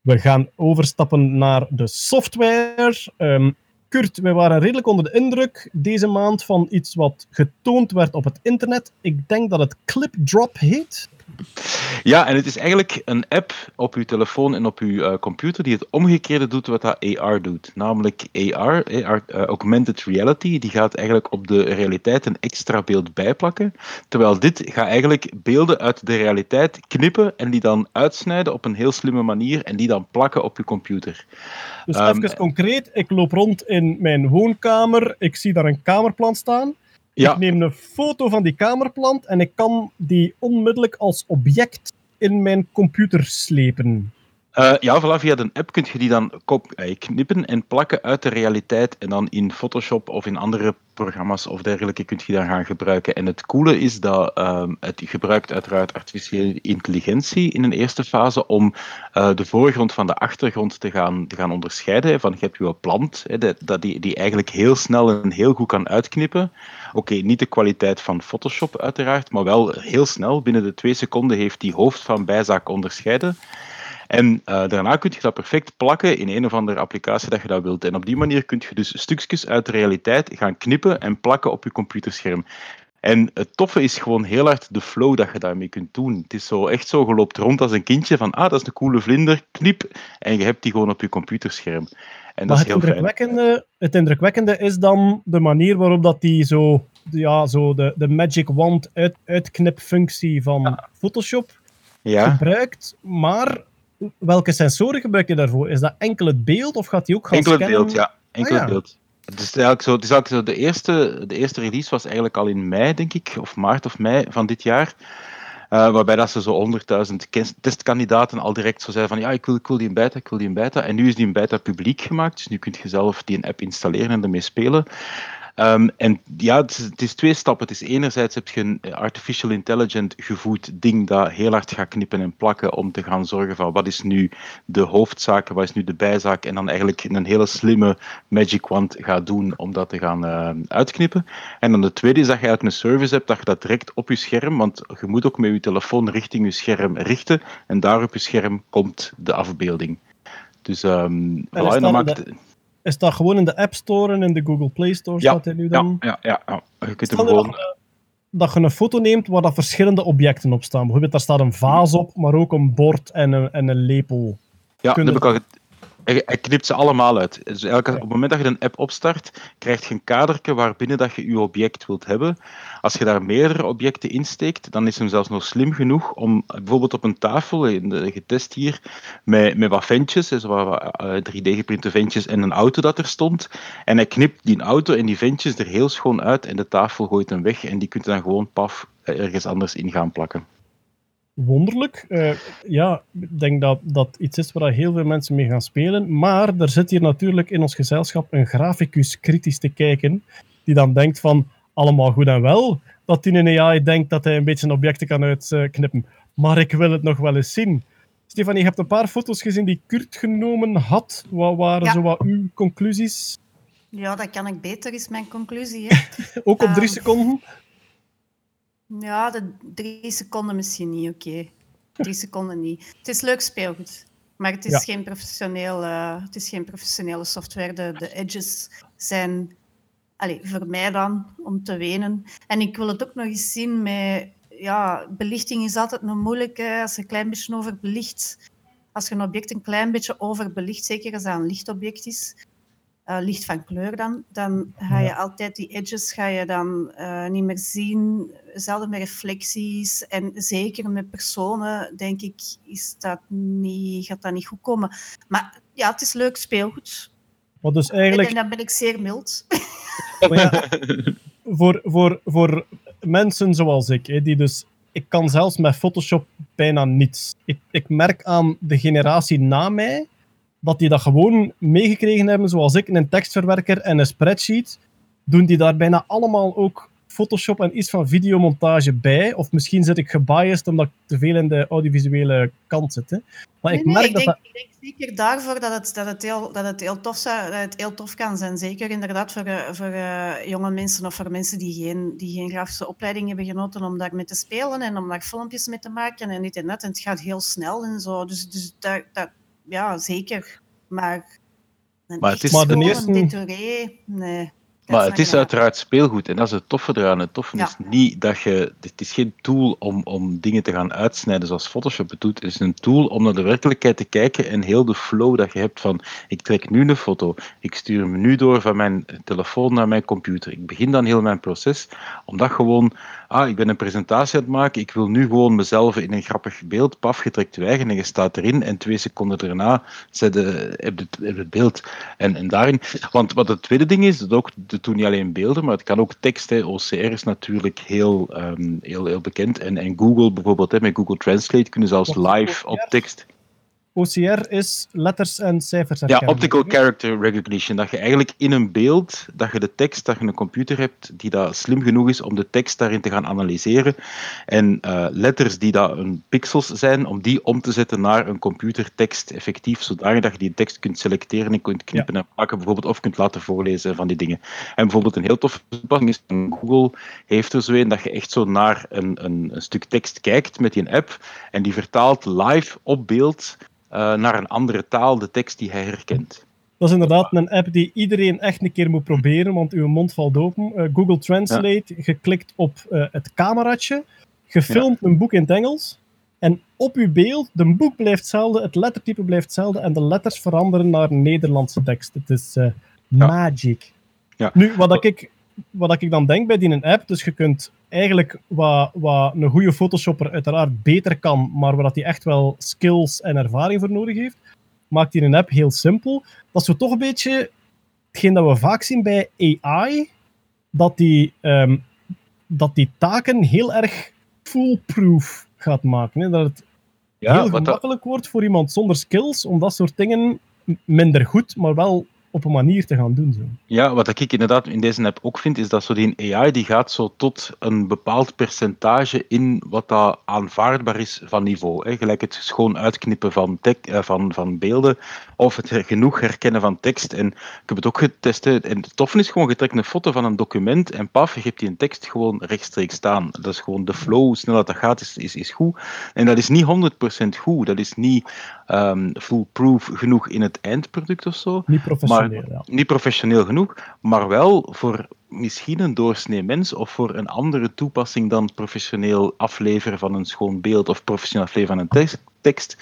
We gaan overstappen naar de software. Ehm, Kurt, wij waren redelijk onder de indruk deze maand van iets wat getoond werd op het internet. Ik denk dat het Clipdrop heet. Ja, en het is eigenlijk een app op uw telefoon en op uw eh, computer die het omgekeerde doet wat dat AR doet. Namelijk AR, AR eh, Augmented Reality, die gaat eigenlijk op de realiteit een extra beeld bijplakken. Terwijl dit gaat eigenlijk beelden uit de realiteit knippen en die dan uitsnijden op een heel slimme manier en die dan plakken op uw computer. Dus Ehm, even concreet, ik loop rond in mijn woonkamer, ik zie daar een kamerplant staan. Ik neem een foto van die kamerplant en ik kan die onmiddellijk als object in mijn computer slepen. Eh, ja, voilà, via de app kun je die dan kop, eh, knippen en plakken uit de realiteit en dan in Photoshop of in andere programma's of dergelijke kun je dan gaan gebruiken. En het coole is dat ehm, het gebruikt uiteraard artificiële intelligentie in een eerste fase om eh, de voorgrond van de achtergrond te gaan, te gaan onderscheiden. Van je hebt je plant, hè, dat, dat die, die eigenlijk heel snel en heel goed kan uitknippen. Oké, niet de kwaliteit van Photoshop uiteraard, maar wel heel snel. Binnen de twee seconden heeft die hoofd van bijzaak onderscheiden. En eh, daarna kun je dat perfect plakken in een of andere applicatie dat je dat wilt. En op die manier kun je dus stukjes uit de realiteit gaan knippen en plakken op je computerscherm. En het toffe is gewoon heel hard de flow dat je daarmee kunt doen. Het is zo echt zo, je loopt rond als een kindje van, ah, dat is een coole vlinder, knip, en je hebt die gewoon op je computerscherm. En dat is het heel fijn. indrukwekkende, het indrukwekkende is dan de manier waarop dat die zo, ja, zo de, de magic wand uit, uitknipfunctie van Photoshop Ja. gebruikt. Maar welke sensoren gebruik je daarvoor? Is dat enkel het beeld of gaat die ook gaan Enkel het scannen? beeld, ja. Enkel Ah, het beeld. Het is eigenlijk zo, het is eigenlijk zo de, eerste, de eerste release was eigenlijk al in mei, denk ik, of maart of mei van dit jaar. Eh, waarbij dat ze zo 100.000 kes- testkandidaten al direct zo zeiden van ja, ik wil, ik wil die in beta, ik wil die in beta. En nu is die in beta publiek gemaakt, dus nu kun je zelf die een app installeren en ermee spelen. Ehm, en ja, het is, het is twee stappen. Het is enerzijds heb je een artificial intelligent gevoed ding dat heel hard gaat knippen en plakken om te gaan zorgen van wat is nu de hoofdzaak, wat is nu de bijzaak en dan eigenlijk een hele slimme magic wand gaat doen om dat te gaan eh, uitknippen. En dan de tweede is dat je eigenlijk een service hebt dat je dat direct op je scherm, want je moet ook met je telefoon richting je scherm richten en daar op je scherm komt de afbeelding. Dus En voilà, dat, maakt... de- is dat gewoon in de App Store en in de Google Play Store Ja, staat hij nu dan? Ja, ja, ja. Je kunt hem gewoon... dat, je- dat je een foto neemt waar dat verschillende objecten op staan. Bijvoorbeeld, daar staat een vaas op, maar ook een bord en een, en een lepel. Ja, dat heb ik al hij, hij knipt ze allemaal uit. Dus eigenlijk, op het moment dat je een app opstart, krijg je een kadertje waarbinnen dat je je object wilt hebben. Als je daar meerdere objecten insteekt, dan is hem zelfs nog slim genoeg om bijvoorbeeld op een tafel, in de, getest hier, met, met wat ventjes, dus wat, wat, eh, 3D-geprinte ventjes en een auto dat er stond. En hij knipt die auto en die ventjes er heel schoon uit en de tafel gooit hem weg en die kunt je dan gewoon paf eh, ergens anders in gaan plakken. Wonderlijk. Eh, ja, ik denk dat dat iets is waar heel veel mensen mee gaan spelen. Maar er zit hier natuurlijk in ons gezelschap een graficus kritisch te kijken, die dan denkt van, allemaal goed en wel, dat die een AI denkt dat hij een beetje objecten kan uitknippen. Maar ik wil het nog wel eens zien. Stefanie, je hebt een paar foto's gezien die Kurt genomen had. Wat waren Ja. zo wat uw conclusies? Ja, dat kan ik beter, is mijn conclusie. Hè. Ook op drie Ehm, seconden? Ja, de drie seconden misschien niet, oké. Drie seconden niet. Het is leuk speelgoed, maar het is, Ja. geen, professioneel, eh, het is geen professionele software. De, de edges zijn allee, voor mij dan om te wenen. En ik wil het ook nog eens zien met... Ja, belichting is altijd nog moeilijk hè, als je een klein beetje overbelicht. Als je een object een klein beetje overbelicht, zeker als dat een lichtobject is, eh, licht van kleur dan, dan ga je Ja. altijd die edges ga je dan eh, niet meer zien. Zelden met reflecties. En zeker met personen, denk ik, is dat niet, gaat dat niet goed komen. Maar ja, het is leuk speelgoed. Wat dus En, eigenlijk en dan ben ik zeer mild. Maar ja, voor, voor, voor mensen zoals ik, hè, die dus... Ik kan zelfs met Photoshop bijna niets. Ik, ik merk aan de generatie na mij dat die dat gewoon meegekregen hebben, zoals ik, een tekstverwerker en een spreadsheet. Doen die daar bijna allemaal ook Photoshop en iets van videomontage bij? Of misschien zit ik gebiased omdat ik te veel in de audiovisuele kant zit. Hè? Maar ik nee, merk ik, dat denk, dat... ik denk zeker daarvoor dat het, dat het, heel, dat het, heel, tof, zou, dat het heel tof kan zijn. Zeker inderdaad voor, eh, voor eh, jonge mensen of voor mensen die geen, die geen grafische opleiding hebben genoten om daarmee te spelen en om daar filmpjes mee te maken en dit en dat. En het gaat heel snel en zo. Dus, dus dat, dat, ja, zeker. Maar, een Maar het is- Maar de eerste- nee. Maar het is uiteraard speelgoed en dat is het toffe eraan. Het toffe Ja. is niet dat je. Het is geen tool om, om dingen te gaan uitsnijden zoals Photoshop het doet. Het is een tool om naar de werkelijkheid te kijken en heel de flow dat je hebt van. Ik trek nu een foto, ik stuur hem nu door van mijn telefoon naar mijn computer. Ik begin dan heel mijn proces, omdat gewoon. Ah, ik ben een presentatie aan het maken, ik wil nu gewoon mezelf in een grappig beeld, paf, je trekt je eigen en je staat erin en twee seconden daarna zet de, heb je het, heb je het beeld. En, en daarin, want wat het tweede ding is, dat ook, dat doen niet alleen beelden, maar het kan ook tekst. Hè. OCR is natuurlijk heel, ehm, heel, heel bekend. En, en Google bijvoorbeeld, hè, met Google Translate kunnen zelfs live op tekst. OCR is letters en cijfers Ja, herkennen. optical character recognition. Dat je eigenlijk in een beeld, dat je de tekst, dat je een computer hebt die dat slim genoeg is om de tekst daarin te gaan analyseren. En eh, letters die dat een pixels zijn, om die om te zetten naar een computertekst effectief, zodanig dat je die tekst kunt selecteren en kunt knippen en plakken bijvoorbeeld, of kunt laten voorlezen van die dingen. En bijvoorbeeld een heel toffe toepassing is Google heeft er zo een dat je echt zo naar een, een, een stuk tekst kijkt met die app en die vertaalt live op beeld eh, naar een andere taal de tekst die hij herkent. Dat is inderdaad een app die iedereen echt een keer moet proberen, want uw mond valt open. Eh, Google Translate, geklikt op eh, het cameraatje, gefilmd een boek in het Engels, en op uw beeld, de boek blijft hetzelfde, het lettertype blijft hetzelfde, en de letters veranderen naar Nederlandse tekst. Het is magic. Ja. Nu, wat, ik, wat ik dan denk bij die app, dus je kunt eigenlijk wat, wat een goede Photoshopper uiteraard beter kan, maar waar hij echt wel skills en ervaring voor nodig heeft, maakt hij een app heel simpel. Dat is toch een beetje hetgeen dat we vaak zien bij AI, dat die, ehm, dat die taken heel erg foolproof gaat maken. Hè? Dat het Ja, heel dat- gemakkelijk wordt voor iemand zonder skills om dat soort dingen minder goed, maar wel op een manier te gaan doen. Zo. Ja, wat ik inderdaad in deze app ook vind, is dat zo die AI die gaat zo tot een bepaald percentage in wat dat aanvaardbaar is van niveau. Hè. Gelijk het schoon uitknippen van, tek, eh, van, van beelden of het genoeg herkennen van tekst. En ik heb het ook getest. En het is gewoon, je trekt een foto van een document en paf, je hebt die een tekst gewoon rechtstreeks staan. Dat is gewoon de flow, hoe snel dat gaat, is, is, is goed. En dat is niet 100% goed. Dat is niet ehm foolproof genoeg in het eindproduct of zo. Niet professioneel. Maar, ja. Niet professioneel genoeg, maar wel voor misschien een doorsnee mens of voor een andere toepassing dan professioneel afleveren van een schoon beeld of professioneel afleveren van een tekst. tekst.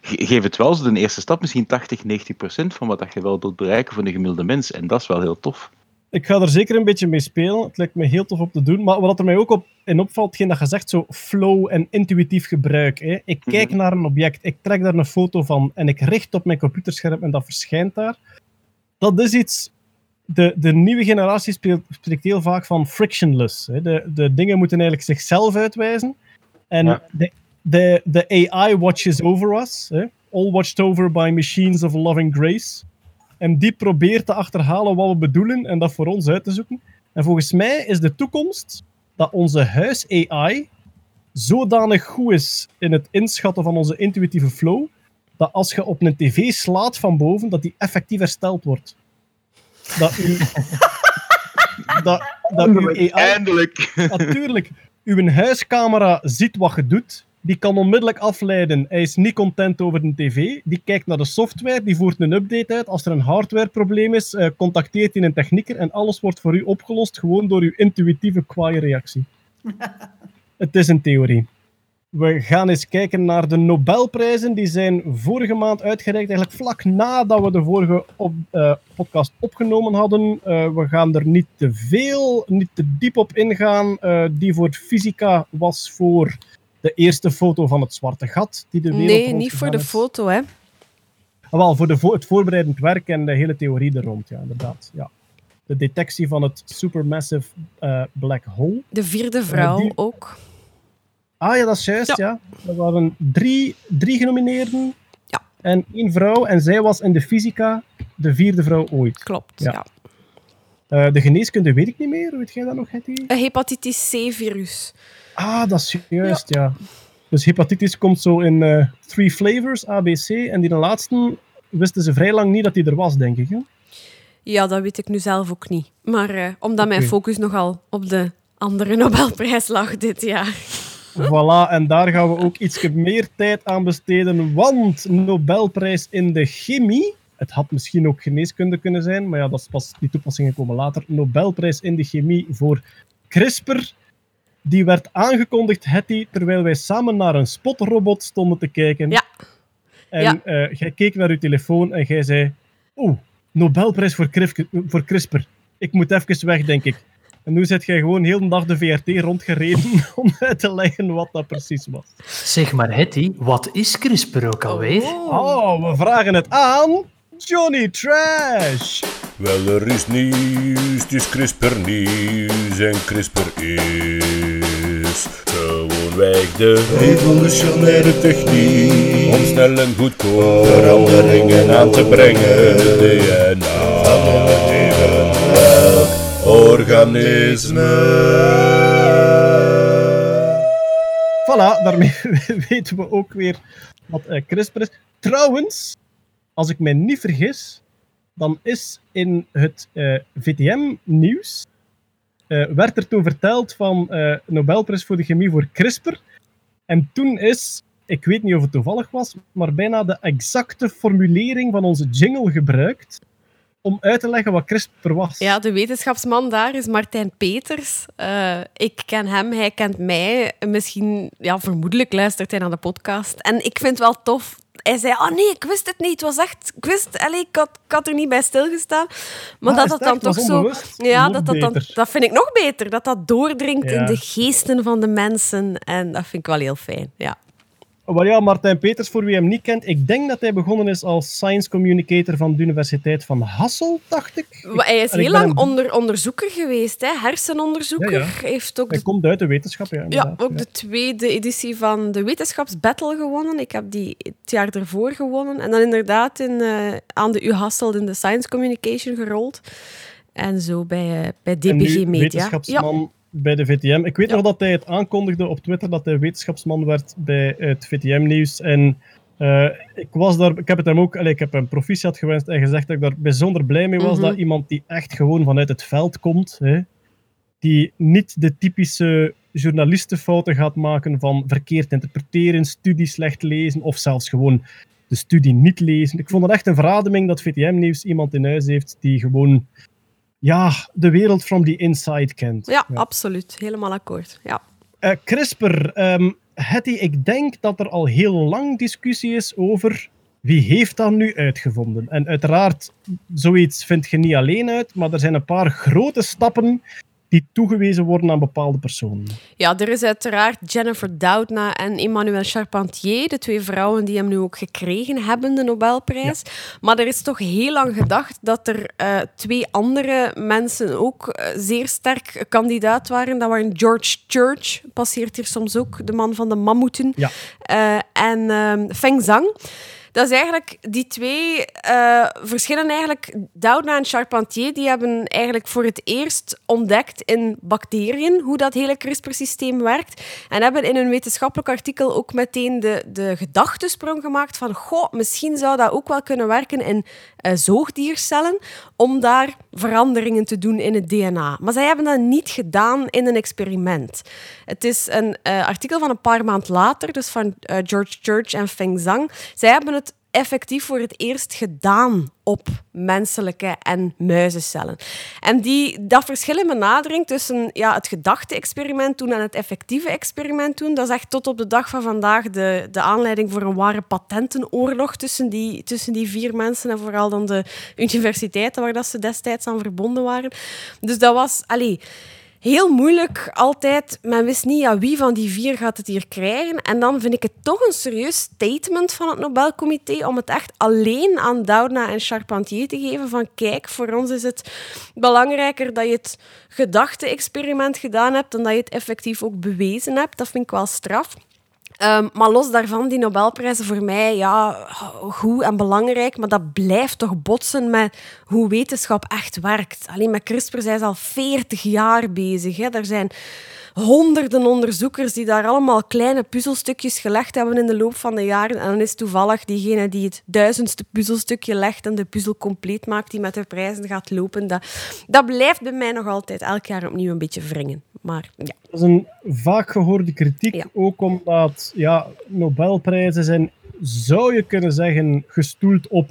Ge- Geef het wel zo de eerste stap, misschien 80, 90 procent van wat dat je wel wilt bereiken voor de gemiddelde mens. En dat is wel heel tof. Ik ga er zeker een beetje mee spelen. Het lijkt me heel tof om te doen. Maar wat er mij ook op, in opvalt, hetgeen dat je zegt, zo flow en intuïtief gebruik. Hè. Ik kijk naar een object, ik trek daar een foto van en ik richt op mijn computerscherm en dat verschijnt daar. Dat is iets... De, de nieuwe generatie spreekt, spreekt heel vaak van frictionless. Hè. De, de dingen moeten eigenlijk zichzelf uitwijzen. En Ja. de, de, de AI watches over us. Hè. All watched over by machines of loving grace. En die probeert te achterhalen wat we bedoelen en dat voor ons uit te zoeken. En volgens mij is de toekomst dat onze huis-AI zodanig goed is in het inschatten van onze intuïtieve flow, dat als je op een tv slaat van boven, dat die effectief hersteld wordt. Dat u... dat, dat uw AI... Eindelijk! Natuurlijk, uw huiscamera ziet wat je doet. Die kan onmiddellijk afleiden. Hij is niet content over de tv. Die kijkt naar de software, die voert een update uit. Als er een hardwareprobleem is, eh, contacteert hij een technieker en alles wordt voor u opgelost gewoon door uw intuïtieve kwaaie reactie. Het is een theorie. We gaan eens kijken naar de Nobelprijzen. Die zijn vorige maand uitgereikt, eigenlijk vlak nadat we de vorige op, eh, podcast opgenomen hadden. Eh, we gaan er niet te veel, niet te diep op ingaan. Die voor fysica was voor de eerste foto van het zwarte gat. Die de wereld Nee, niet voor de is. foto, hè. Ah, wel, voor de vo- het voorbereidend werk en de hele theorie er rond, ja, inderdaad. Ja. De detectie van het supermassive eh, black hole. De vierde vrouw die- ook. Ah ja, dat is juist, ja. Er waren drie, drie genomineerden en één vrouw. En zij was in de fysica de vierde vrouw ooit. Klopt, Ja. ja. Eh, de geneeskunde weet ik niet meer. Weet jij dat nog, Hetty? Een hepatitis C-virus. Ah, dat is juist, ja. Dus hepatitis komt zo in eh three flavors, A, B, C. En die de laatste wisten ze vrij lang niet dat die er was, denk ik. Hè? Ja, dat weet ik nu zelf ook niet. Maar eh, omdat mijn focus nogal op de andere Nobelprijs lag dit jaar. Voilà, en daar gaan we ook iets meer tijd aan besteden, want Nobelprijs in de chemie, het had misschien ook geneeskunde kunnen zijn, maar ja, dat is pas, die toepassingen komen later. Nobelprijs in de chemie voor CRISPR, die werd aangekondigd, Hetty, terwijl wij samen naar een spotrobot stonden te kijken. Ja. En Ja. eh, jij keek naar je telefoon en jij zei, oeh, Nobelprijs voor, CRISPR, voor CRISPR. Ik moet even weg, denk ik. En nu zit jij gewoon heel de dag de VRT rondgereden om uit te leggen wat dat precies was. Zeg maar, Hetty, wat is CRISPR ook alweer? Oh, we vragen het aan Johnny Trash. Wel, er is nieuws, het is CRISPR nieuws en CRISPR is gewoonweg de revolutionaire techniek om snel en goedkoop veranderingen aan te brengen. DNA van een evenwelk organisme. Voilà, daarmee weten we ook weer wat eh, CRISPR is. Trouwens, als ik mij niet vergis, dan is in het eh, VTM-nieuws werd er toen verteld van eh Nobelprijs voor de chemie voor CRISPR. En toen is ik weet niet of het toevallig was, maar bijna de exacte formulering van onze jingle gebruikt om uit te leggen wat CRISPR was. Ja, de wetenschapsman daar is Martijn Peters. Uh, ik ken hem, hij kent mij. Misschien, ja, vermoedelijk luistert hij naar de podcast. En ik vind het wel tof hij zei, oh nee, ik wist het niet. Het was echt, ik wist, allez, ik, had, ik had er niet bij stilgestaan. Maar Ah, dat dat het dan toch zo... Ja, dat, dat, dan, dat vind ik nog beter. Dat dat doordringt Ja. in de geesten van de mensen. En dat vind ik wel heel fijn, ja. Maar ja, Martijn Peters, voor wie hem niet kent, ik denk dat hij begonnen is als science communicator van de Universiteit van Hasselt, dacht ik. Hij is heel lang hem- onder, onderzoeker geweest, hè? hersenonderzoeker. Ja, ja. Hij heeft ook Hij de komt uit de wetenschap, ja. Ja, ook de tweede editie van de Wetenschapsbattle gewonnen. Ik heb die het jaar ervoor gewonnen. En dan inderdaad in, eh, aan de U Hasselt in de Science Communication gerold. En zo bij, eh, bij DPG Media. wetenschapsman bij de VTM. Ik weet nog dat hij het aankondigde op Twitter dat hij wetenschapsman werd bij het VTM-nieuws. En eh, ik, was daar, ik heb het hem ook, allee, ik heb hem proficiat gewenst en gezegd dat ik daar bijzonder blij mee was. Mhm. Dat iemand die echt gewoon vanuit het veld komt, hè, die niet de typische journalistenfouten gaat maken van verkeerd interpreteren, studie slecht lezen of zelfs gewoon de studie niet lezen. Ik vond het echt een verademing dat VTM-nieuws iemand in huis heeft die gewoon ja, de wereld from the inside kent. Ja, absoluut. Helemaal akkoord. Ja. Eh, CRISPR, ehm Hetty, ik denk dat er al heel lang discussie is over wie heeft dat nu uitgevonden. En uiteraard, zoiets vind je niet alleen uit, maar er zijn een paar grote stappen die toegewezen worden aan bepaalde personen. ja, er is uiteraard Jennifer Doudna en Emmanuel Charpentier, de twee vrouwen die hem nu ook gekregen hebben, de Nobelprijs. Maar er is toch heel lang gedacht dat er eh, twee andere mensen ook eh, zeer sterk kandidaat waren. Dat waren George Church, passeert hier soms ook, de man van de mammoeten. Ja. Eh, en ehm, Feng Zhang. Dat is eigenlijk, die twee eh, verschillen eigenlijk. Doudna en Charpentier die hebben eigenlijk voor het eerst ontdekt in bacteriën hoe dat hele CRISPR-systeem werkt. En hebben in een wetenschappelijk artikel ook meteen de, de gedachtesprong gemaakt van goh, misschien zou dat ook wel kunnen werken in eh, zoogdiercellen om daar veranderingen te doen in het DNA. Maar zij hebben dat niet gedaan in een experiment. Het is een eh, artikel van een paar maand later, dus van George Church en Feng Zhang. Zij hebben het effectief voor het eerst gedaan op menselijke en muizencellen. En die, dat verschil in benadering tussen ja, het gedachte-experiment doen en het effectieve experiment doen, dat is echt tot op de dag van vandaag de, de aanleiding voor een ware patentenoorlog tussen die, tussen die vier mensen en vooral dan de universiteiten waar dat ze destijds aan verbonden waren. Dus dat was... Allee, heel moeilijk altijd. Men wist niet ja, wie van die vier gaat het hier krijgen. En dan vind ik het toch een serieus statement van het Nobelcomité om het echt alleen aan Doudna en Charpentier te geven van kijk, voor ons is het belangrijker dat je het gedachte-experiment gedaan hebt dan dat je het effectief ook bewezen hebt. Dat vind ik wel straf. Ehm, maar los daarvan, die Nobelprijzen voor mij, ja, goed en belangrijk, maar dat blijft toch botsen met hoe wetenschap echt werkt. Alleen met CRISPR zijn ze al 40 jaar bezig. Hè. Er zijn honderden onderzoekers die daar allemaal kleine puzzelstukjes gelegd hebben in de loop van de jaren. En dan is toevallig diegene die het duizendste puzzelstukje legt en de puzzel compleet maakt, die met de prijzen gaat lopen. Dat, dat blijft bij mij nog altijd elk jaar opnieuw een beetje wringen. Maar ja. Dat is een vaak gehoorde kritiek, Ja. ook omdat ja, Nobelprijzen zijn, zou je kunnen zeggen, gestoeld op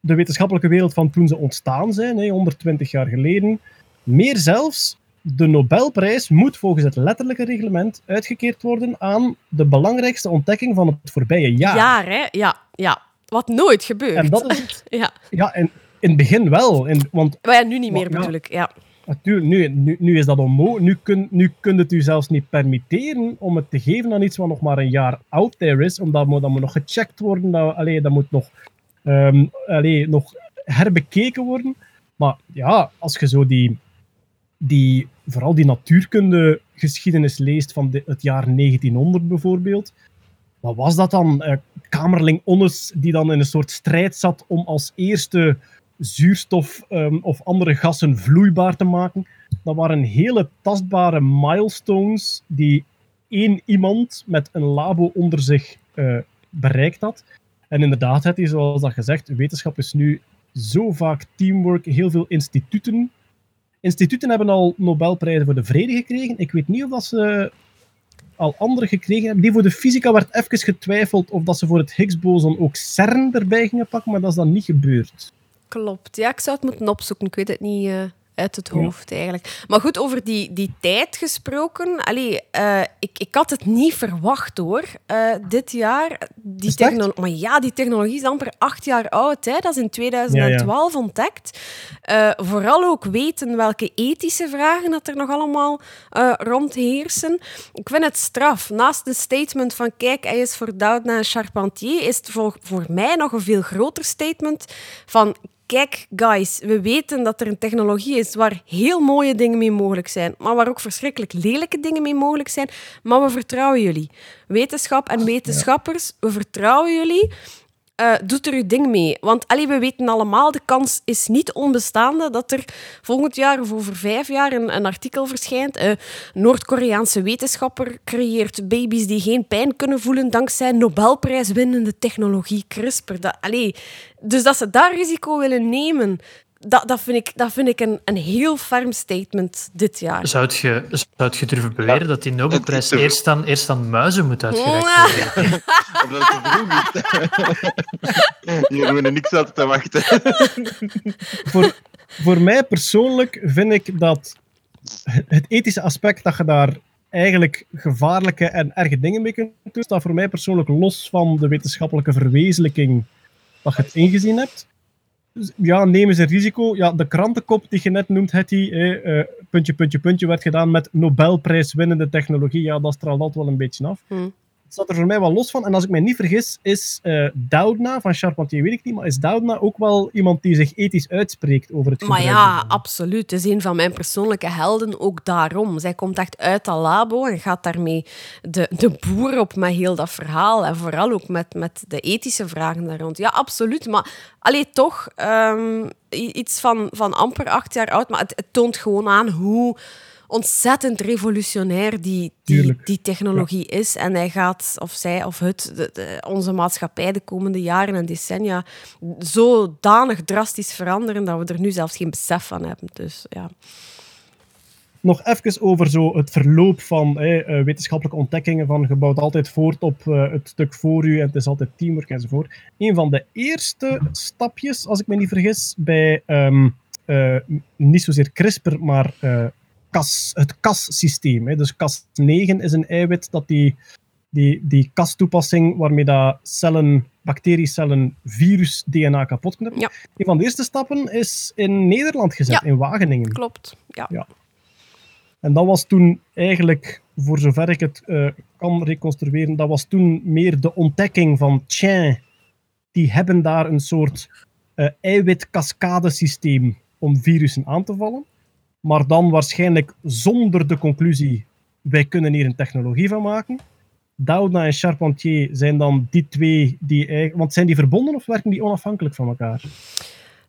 de wetenschappelijke wereld van toen ze ontstaan zijn, hè, 120 jaar geleden. Meer zelfs, de Nobelprijs moet volgens het letterlijke reglement uitgekeerd worden aan de belangrijkste ontdekking van het voorbije jaar. Jaar, hè? Ja, ja. Wat nooit gebeurt. En dat is het. ja. Ja, en in het begin wel. In, want Maar ja, nu niet meer ik. Ja. Natuurlijk, nu, nu, nu is dat onmogelijk. Nu kun, nu kun het u zelfs niet permitteren om het te geven aan iets wat nog maar een jaar out there is, omdat moet, dat moet nog gecheckt worden, dat, allee, dat moet nog, allee, nog herbekeken worden. Maar ja, als je zo die, die vooral die natuurkundegeschiedenis leest van het jaar 1900 bijvoorbeeld, wat was dat dan? Eh, Kamerling Onnes die dan in een soort strijd zat om als eerste zuurstof ehm, of andere gassen vloeibaar te maken. Dat waren hele tastbare milestones die één iemand met een labo onder zich eh, bereikt had. En inderdaad, het is zoals dat gezegd, wetenschap is nu zo vaak teamwork, heel veel instituten. Instituten hebben al Nobelprijzen voor de vrede gekregen. Ik weet niet of dat ze al andere gekregen hebben. Die voor de fysica werd even getwijfeld of dat ze voor het Higgs-boson ook CERN erbij gingen pakken, maar dat is dan niet gebeurd. Klopt. Ja, ik zou het moeten opzoeken. Ik weet het niet eh, uit het hoofd eigenlijk. Maar goed, over die, die tijd gesproken. Allee, eh, ik, ik had het niet verwacht hoor, eh, dit jaar. Die Is het echt? techno- maar ja, die technologie is amper acht jaar oud. Hè. Dat is in 2012 ontdekt. Eh, vooral ook weten welke ethische vragen dat er nog allemaal rondheersen. Ik vind het straf. Naast de statement van kijk, hij is voor Doudna en Charpentier, is het voor, voor mij nog een veel groter statement van kijk, guys, we weten dat er een technologie is waar heel mooie dingen mee mogelijk zijn, maar waar ook verschrikkelijk lelijke dingen mee mogelijk zijn. Maar we vertrouwen jullie. Wetenschap en wetenschappers, we vertrouwen jullie. Eh, doet er uw ding mee. Want allee, we weten allemaal, de kans is niet onbestaande dat er volgend jaar of over vijf jaar een, een artikel verschijnt. Een Noord-Koreaanse wetenschapper creëert baby's die geen pijn kunnen voelen dankzij Nobelprijswinnende technologie CRISPR. Dat, dus dat ze daar risico willen nemen, dat, dat vind ik, dat vind ik een, een heel ferm statement dit jaar. Zou je, zou je durven beweren dat die Nobelprijs te- eerst aan, eerst aan muizen moet uitgereikt worden? Omdat het te vroeg is. Hier hebben we niks aan te wachten. voor, voor mij persoonlijk vind ik dat het ethische aspect dat je daar eigenlijk gevaarlijke en erge dingen mee kunt doen, staat voor mij persoonlijk los van de wetenschappelijke verwezenlijking dat je het ingezien hebt. Dus ja, nemen ze risico. Ja, de krantenkop die je net noemt, Hetty, eh, puntje, puntje, puntje, werd gedaan met Nobelprijswinnende technologie. Ja, dat straalt altijd wel een beetje af. Hm. Staat er voor mij wel los van. En als ik mij niet vergis, is eh Doudna van Charpentier, weet ik niet, maar is Doudna ook wel iemand die zich ethisch uitspreekt over het Maar gebruik ja, ervan? absoluut. Het is een van mijn persoonlijke helden, ook daarom. Zij komt echt uit dat labo en gaat daarmee de, de boer op met heel dat verhaal. En vooral ook met, met de ethische vragen daar rond. Ja, absoluut. Maar alleen toch, ehm, iets van, van amper acht jaar oud. Maar het, het toont gewoon aan hoe ontzettend revolutionair die, die, technologie is. En hij gaat, of zij of het, de, de- onze maatschappij de komende jaren en decennia zodanig drastisch veranderen dat we er nu zelfs geen besef van hebben. Dus ja. Nog even over zo het verloop van eh, wetenschappelijke ontdekkingen. Van je bouwt altijd voort op eh, het stuk voor u en het is altijd teamwork enzovoort. Een van de eerste stapjes, als ik me niet vergis, bij ehm, eh, niet zozeer CRISPR, maar eh, Het Cas-systeem. hè. Dus Cas9 is een eiwit dat die, die, die Cas-toepassing waarmee dat cellen, bacteriecellen virus-DNA kapot kunnen. Ja. Een van de eerste stappen is in Nederland gezet, Ja. in Wageningen. Klopt. Ja. Ja. En dat was toen eigenlijk, voor zover ik het eh, kan reconstrueren, dat was toen meer de ontdekking van, tja, die hebben daar een soort eh eiwit-cascadesysteem om virussen aan te vallen. Maar dan waarschijnlijk zonder de conclusie, wij kunnen hier een technologie van maken. Doudna en Charpentier zijn dan die twee die eigenlijk... Want zijn die verbonden of werken die onafhankelijk van elkaar?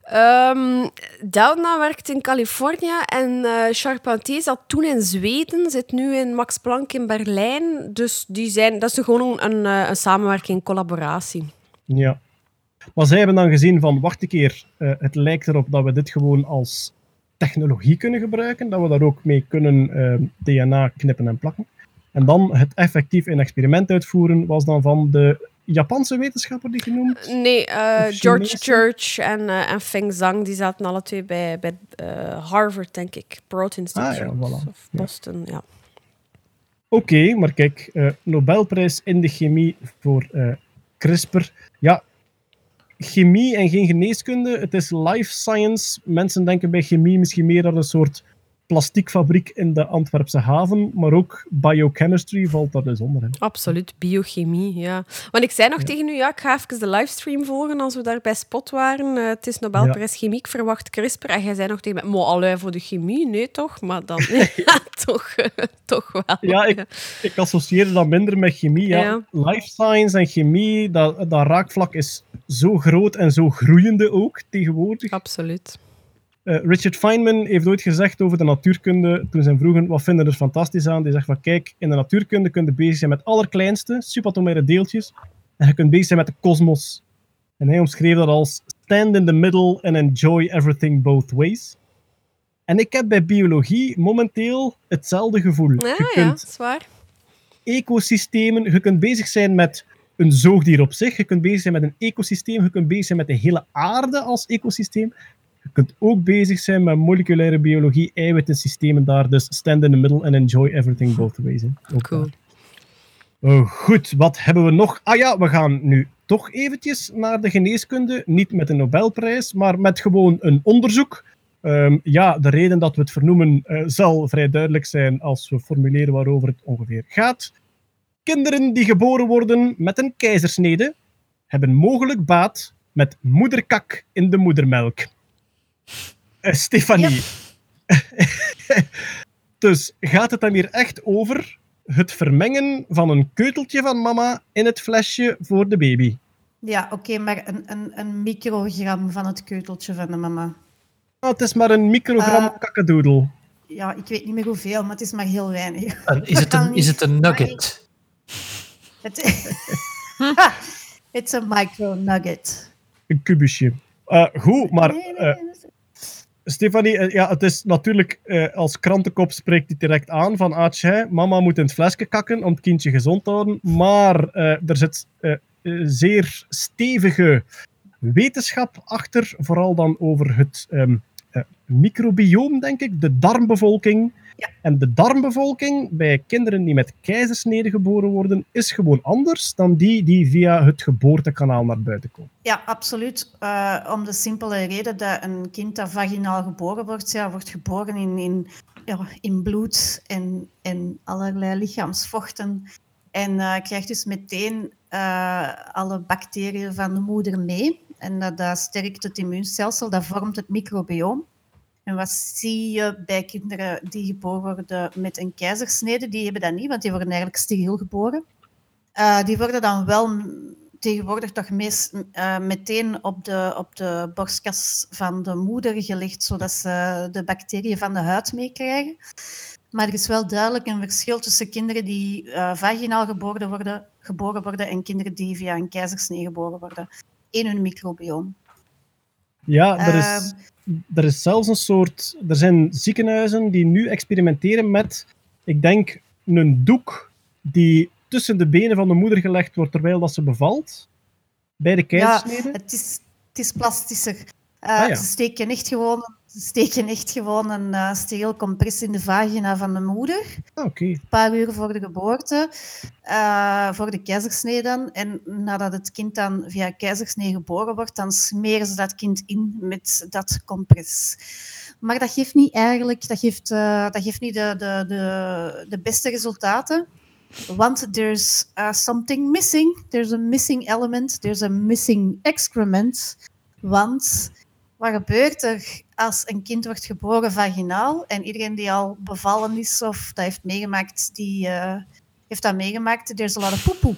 Ehm Doudna werkt in Californië en eh, Charpentier zat toen in Zweden, zit nu in Max Planck in Berlijn. Dus die zijn, dat is gewoon een, een, eh, een samenwerking, een collaboratie. Ja. Maar zij hebben dan gezien van, wacht een keer, eh, het lijkt erop dat we dit gewoon als technologie kunnen gebruiken, dat we daar ook mee kunnen eh, DNA knippen en plakken. En dan het effectief in experiment uitvoeren was dan van de Japanse wetenschapper die genoemd. Nee, eh, George? Church en, eh, en Feng Zhang, die zaten alle twee bij, bij eh, Harvard, denk ik. Broad Institute. Ah, ja, voilà. Of Boston, ja. Oké, maar kijk, Nobelprijs in de chemie voor CRISPR. Ja, chemie en geen geneeskunde, het is life science. Mensen denken bij chemie misschien meer aan een soort plastiekfabriek in de Antwerpse haven, maar ook biochemistry valt daar dus onder. Hè. Absoluut, biochemie, ja. Want ik zei nog tegen u, ja, ik ga even de livestream volgen als we daar bij Spot waren. Eh, het is Nobelprijs Chemie, ik verwacht CRISPR. En jij zei nog tegen mij, mo, allee, voor de chemie? Nee, toch? Maar dan, ja, toch, eh, toch wel. Ja, ik, ik associeerde dat minder met chemie. Ja. Ja. Life science en chemie, dat, dat raakvlak is zo groot en zo groeiende ook tegenwoordig. Absoluut. Eh, Richard Feynman heeft ooit gezegd over de natuurkunde, toen ze hem vroegen wat vinden er fantastisch aan, die zegt van kijk, in de natuurkunde kun je bezig zijn met allerkleinste, subatomaire deeltjes, en je kunt bezig zijn met de kosmos. En hij omschreef dat als stand in the middle and enjoy everything both ways. En ik heb bij biologie momenteel hetzelfde gevoel. Ja, je ja, kunt dat is waar. ecosystemen. Je kunt bezig zijn met een zoogdier op zich. Je kunt bezig zijn met een ecosysteem. Je kunt bezig zijn met de hele aarde als ecosysteem. Je kunt ook bezig zijn met moleculaire biologie, eiwittensystemen daar. Dus stand in the middle and enjoy everything both ways. hè. Ook Cool. daar. Oh, goed, wat hebben we nog? Ah ja, we gaan nu toch eventjes naar de geneeskunde. Niet met een Nobelprijs, maar met gewoon een onderzoek. Ehm, ja, de reden dat we het vernoemen eh, zal vrij duidelijk zijn als we formuleren waarover het ongeveer gaat. Kinderen die geboren worden met een keizersnede hebben mogelijk baat met moederkak in de moedermelk. Eh, Stefanie. dus gaat het dan hier echt over het vermengen van een keuteltje van mama in het flesje voor de baby? Ja, oké, maar een, een, een microgram van het keuteltje van de mama. Ah, het is maar een microgram Eh, kakkedoedel. Ja, ik weet niet meer hoeveel, maar het is maar heel weinig. En is, het een, is het een nugget? Het It's a micro nugget. Een kubusje. Eh, goed, maar eh, Stefanie, eh, ja, het is natuurlijk eh, als krantenkop spreekt hij direct aan van ah, tjie, mama moet in het flesje kakken om het kindje gezond te houden. Maar eh, er zit eh, zeer stevige wetenschap achter, vooral dan over het ehm, eh, microbioom, denk ik, de darmbevolking. En de darmbevolking bij kinderen die met keizersnede geboren worden, is gewoon anders dan die die via het geboortekanaal naar buiten komen. Ja, absoluut. Eh, om de simpele reden dat een kind dat vaginaal geboren wordt, ja, wordt geboren in, in, ja, in bloed en, en allerlei lichaamsvochten. En eh, krijgt dus meteen eh, alle bacteriën van de moeder mee. En dat, sterkt het immuunstelsel, dat vormt het microbioom. En wat zie je bij kinderen die geboren worden met een keizersnede? Die hebben dat niet, want die worden eigenlijk steriel geboren. Eh, die worden dan wel tegenwoordig toch meest, eh, meteen op de, op de borstkas van de moeder gelegd, zodat ze de bacteriën van de huid meekrijgen. Maar er is wel duidelijk een verschil tussen kinderen die eh, vaginaal geboren worden, geboren worden en kinderen die via een keizersnee geboren worden in hun microbioom. Ja, er is, Ehm. er is zelfs een soort. Er zijn ziekenhuizen die nu experimenteren met, ik denk, een doek die tussen de benen van de moeder gelegd wordt terwijl dat ze bevalt. Bij de Ja, keizersnede. het is, het is plastischer. Eh, Ah, ja. Ze steken echt gewoon, ze steken echt gewoon een uh, steriel compress in de vagina van de moeder. Ah, Oké. Een paar uur voor de geboorte, eh, voor de keizersnee dan. En nadat het kind dan via keizersnee geboren wordt, dan smeren ze dat kind in met dat compress. Maar dat geeft niet eigenlijk, dat geeft, eh, dat geeft niet de, de, de, de beste resultaten. Want there's uh, something missing. There's a missing element. There's a missing excrement. Want wat gebeurt er als een kind wordt geboren vaginaal? En iedereen die al bevallen is of dat heeft meegemaakt, die eh, heeft dat meegemaakt. There's a lot of poepoe.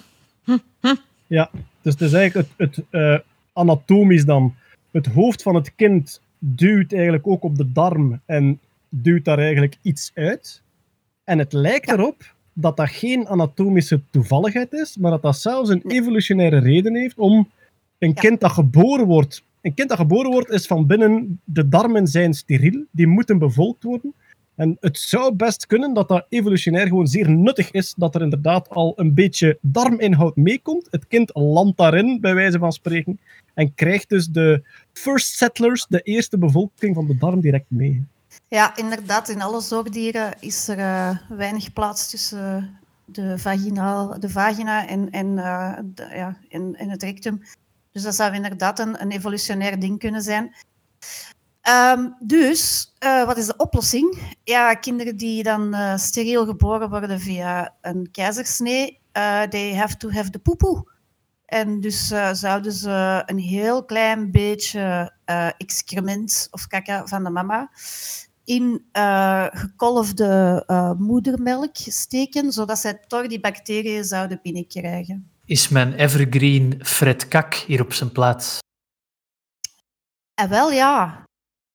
Ja, dus het is eigenlijk het, het eh, anatomisch dan. Het hoofd van het kind duwt eigenlijk ook op de darm en duwt daar eigenlijk iets uit. En het lijkt erop dat dat geen anatomische toevalligheid is, maar dat dat zelfs een evolutionaire reden heeft om een kind dat geboren wordt. Een kind dat geboren wordt is van binnen, de darmen zijn steriel, die moeten bevolkt worden. En het zou best kunnen dat dat evolutionair gewoon zeer nuttig is, dat er inderdaad al een beetje darminhoud meekomt. Het kind landt daarin, bij wijze van spreken, en krijgt dus de first settlers, de eerste bevolking van de darm, direct mee. Ja, inderdaad. In alle zoogdieren is er eh, weinig plaats tussen de, vaginaal, de vagina en, en, eh, ja, en het rectum. Dus dat zou inderdaad een, een evolutionair ding kunnen zijn. Ehm, dus, eh, wat is de oplossing? Ja, kinderen die dan eh, steriel geboren worden via een keizersnee, eh they have to have the poepoe. En dus zouden ze een heel klein beetje excrement of kaka van de mama in gekolfde moedermelk steken, zodat zij toch die bacteriën zouden binnenkrijgen. Is mijn evergreen Fred Kak hier op zijn plaats? En wel ja.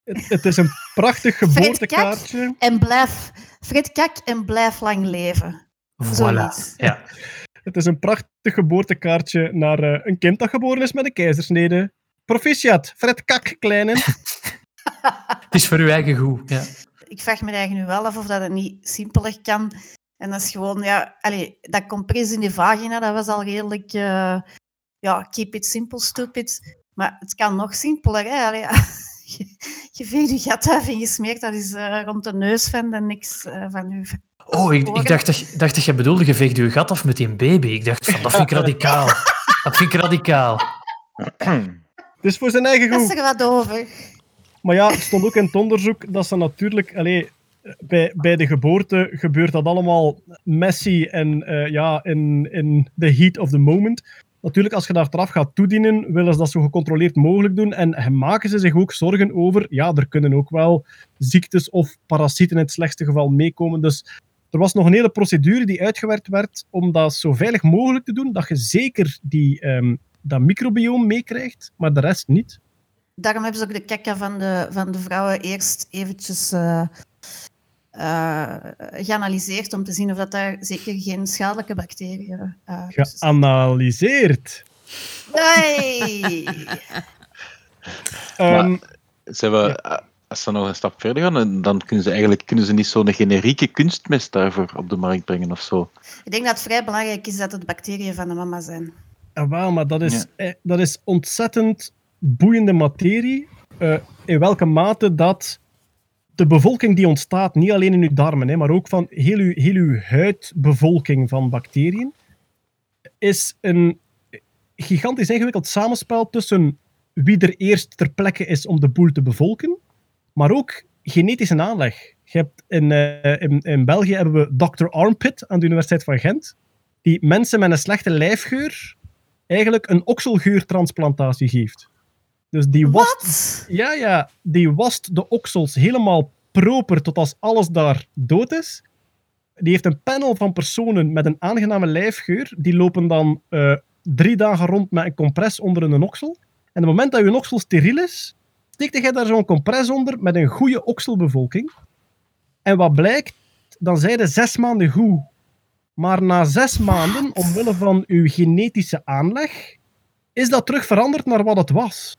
Het, het is een prachtig Fred geboortekaartje. Kak en blijf, Fred Kak en blijf lang leven. Zoiets. Ja. Het is een prachtig geboortekaartje naar eh, een kind dat geboren is met een keizersnede. Proficiat, Fred Kak, kleine. Het is voor uw eigen goed. Ja. Ik vraag me eigenlijk nu wel af of dat het niet simpeler kan. En dat is gewoon, ja, allee, dat compress in de vagina, dat was al redelijk, eh, ja, keep it simple, stupid. Maar het kan nog simpeler, hè. Allee, je, je veegt je gat af en je smeert dat is eh, rond de neus van en niks eh, van u. Oh, ik, ik dacht, dat, je- dacht dat je bedoelde, je veegt je gat af met die baby. Ik dacht, van, dat vind ik radicaal. Dat vind ik radicaal. Dus voor zijn eigen Dat goed. is er wat over. Maar ja, het stond ook in het onderzoek dat ze natuurlijk... Allee, bij, de geboorte gebeurt dat allemaal messy en eh, ja, in, in the heat of the moment. Natuurlijk, als je daar eraf gaat toedienen, willen ze dat zo gecontroleerd mogelijk doen. En maken ze zich ook zorgen over... Ja, er kunnen ook wel ziektes of parasieten in het slechtste geval meekomen. Dus er was nog een hele procedure die uitgewerkt werd om dat zo veilig mogelijk te doen, dat je zeker die, ehm, dat microbioom meekrijgt, maar de rest niet. Daarom hebben ze ook de kakka van de, van de vrouwen eerst eventjes eh, eh, geanalyseerd om te zien of dat daar zeker geen schadelijke bacteriën uh, Geanalyseerd. Nee! Ehm, ze hebben, eh, als ze nog een stap verder gaan, dan kunnen ze eigenlijk kunnen ze niet zo'n generieke kunstmest daarvoor op de markt brengen of zo. Ik denk dat het vrij belangrijk is dat het bacteriën van de mama zijn. Ja, wel, maar dat is, dat is ontzettend boeiende materie. eh, in welke mate dat de bevolking die ontstaat, niet alleen in uw darmen, hè, maar ook van heel uw, heel uw huidbevolking van bacteriën, is een gigantisch ingewikkeld samenspel tussen wie er eerst ter plekke is om de boel te bevolken, maar ook genetische aanleg. Je hebt in, eh, in, in België hebben we Dr. Armpit aan de Universiteit van Gent, die mensen met een slechte lijfgeur eigenlijk een okselgeurtransplantatie geeft. Dus die wast, ja, ja, die wast de oksels helemaal proper tot als alles daar dood is. Die heeft een panel van personen met een aangename lijfgeur. Die lopen dan eh, drie dagen rond met een compress onder een oksel. En op het moment dat je oksel steriel is, steekt jij daar zo'n compress onder met een goede okselbevolking. En wat blijkt, dan zijn de zes maanden goed. Maar na zes maanden, omwille van uw genetische aanleg, is dat terug veranderd naar wat het was.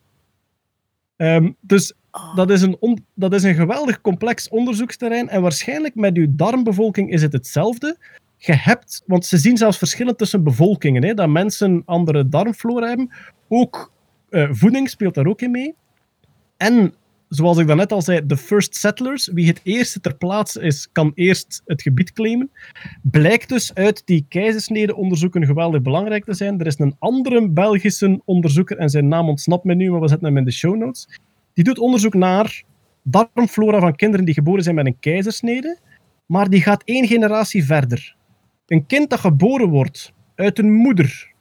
Ehm, dus dat is, een on- dat is een geweldig complex onderzoeksterrein. En waarschijnlijk met uw darmbevolking is het hetzelfde. Je hebt, want ze zien zelfs verschillen tussen bevolkingen. Hè, dat mensen andere darmflora hebben. Ook eh, voeding speelt daar ook in mee. En zoals ik daarnet al zei, de first settlers, wie het eerste ter plaatse is, kan eerst het gebied claimen. Blijkt dus uit die keizersnede-onderzoeken geweldig belangrijk te zijn. Er is een andere Belgische onderzoeker, en zijn naam ontsnapt me nu, maar we zetten hem in de show notes. Die doet onderzoek naar darmflora van kinderen die geboren zijn met een keizersnede, maar die gaat één generatie verder. Een kind dat geboren wordt uit een moeder,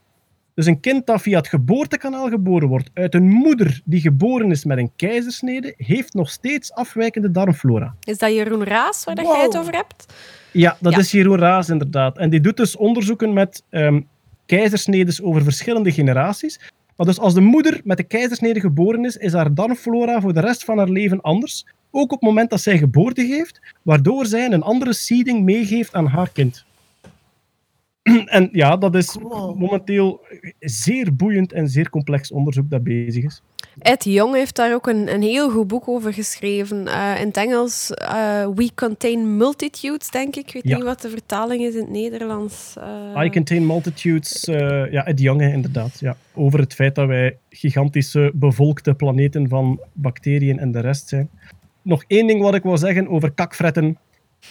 dus een kind dat via het geboortekanaal geboren wordt uit een moeder die geboren is met een keizersnede, heeft nog steeds afwijkende darmflora. Is dat Jeroen Raas waar dat jij het over hebt? Ja, dat Ja. is Jeroen Raas inderdaad. En die doet dus onderzoeken met ehm keizersnedes over verschillende generaties. Maar dus als de moeder met de keizersnede geboren is, is haar darmflora voor de rest van haar leven anders. Ook op het moment dat zij geboorte geeft, waardoor zij een andere seeding meegeeft aan haar kind. En ja, dat is momenteel zeer boeiend en zeer complex onderzoek dat bezig is. Ed Jong heeft daar ook een, een heel goed boek over geschreven. Eh, in het Engels, eh, We Contain Multitudes, denk ik. Ik weet Ja. niet wat de vertaling is in het Nederlands. Eh, I Contain Multitudes, eh, ja, Ed Jonge inderdaad. Ja. Over het feit dat wij gigantische bevolkte planeten van bacteriën en de rest zijn. Nog één ding wat ik wil zeggen over kakfretten.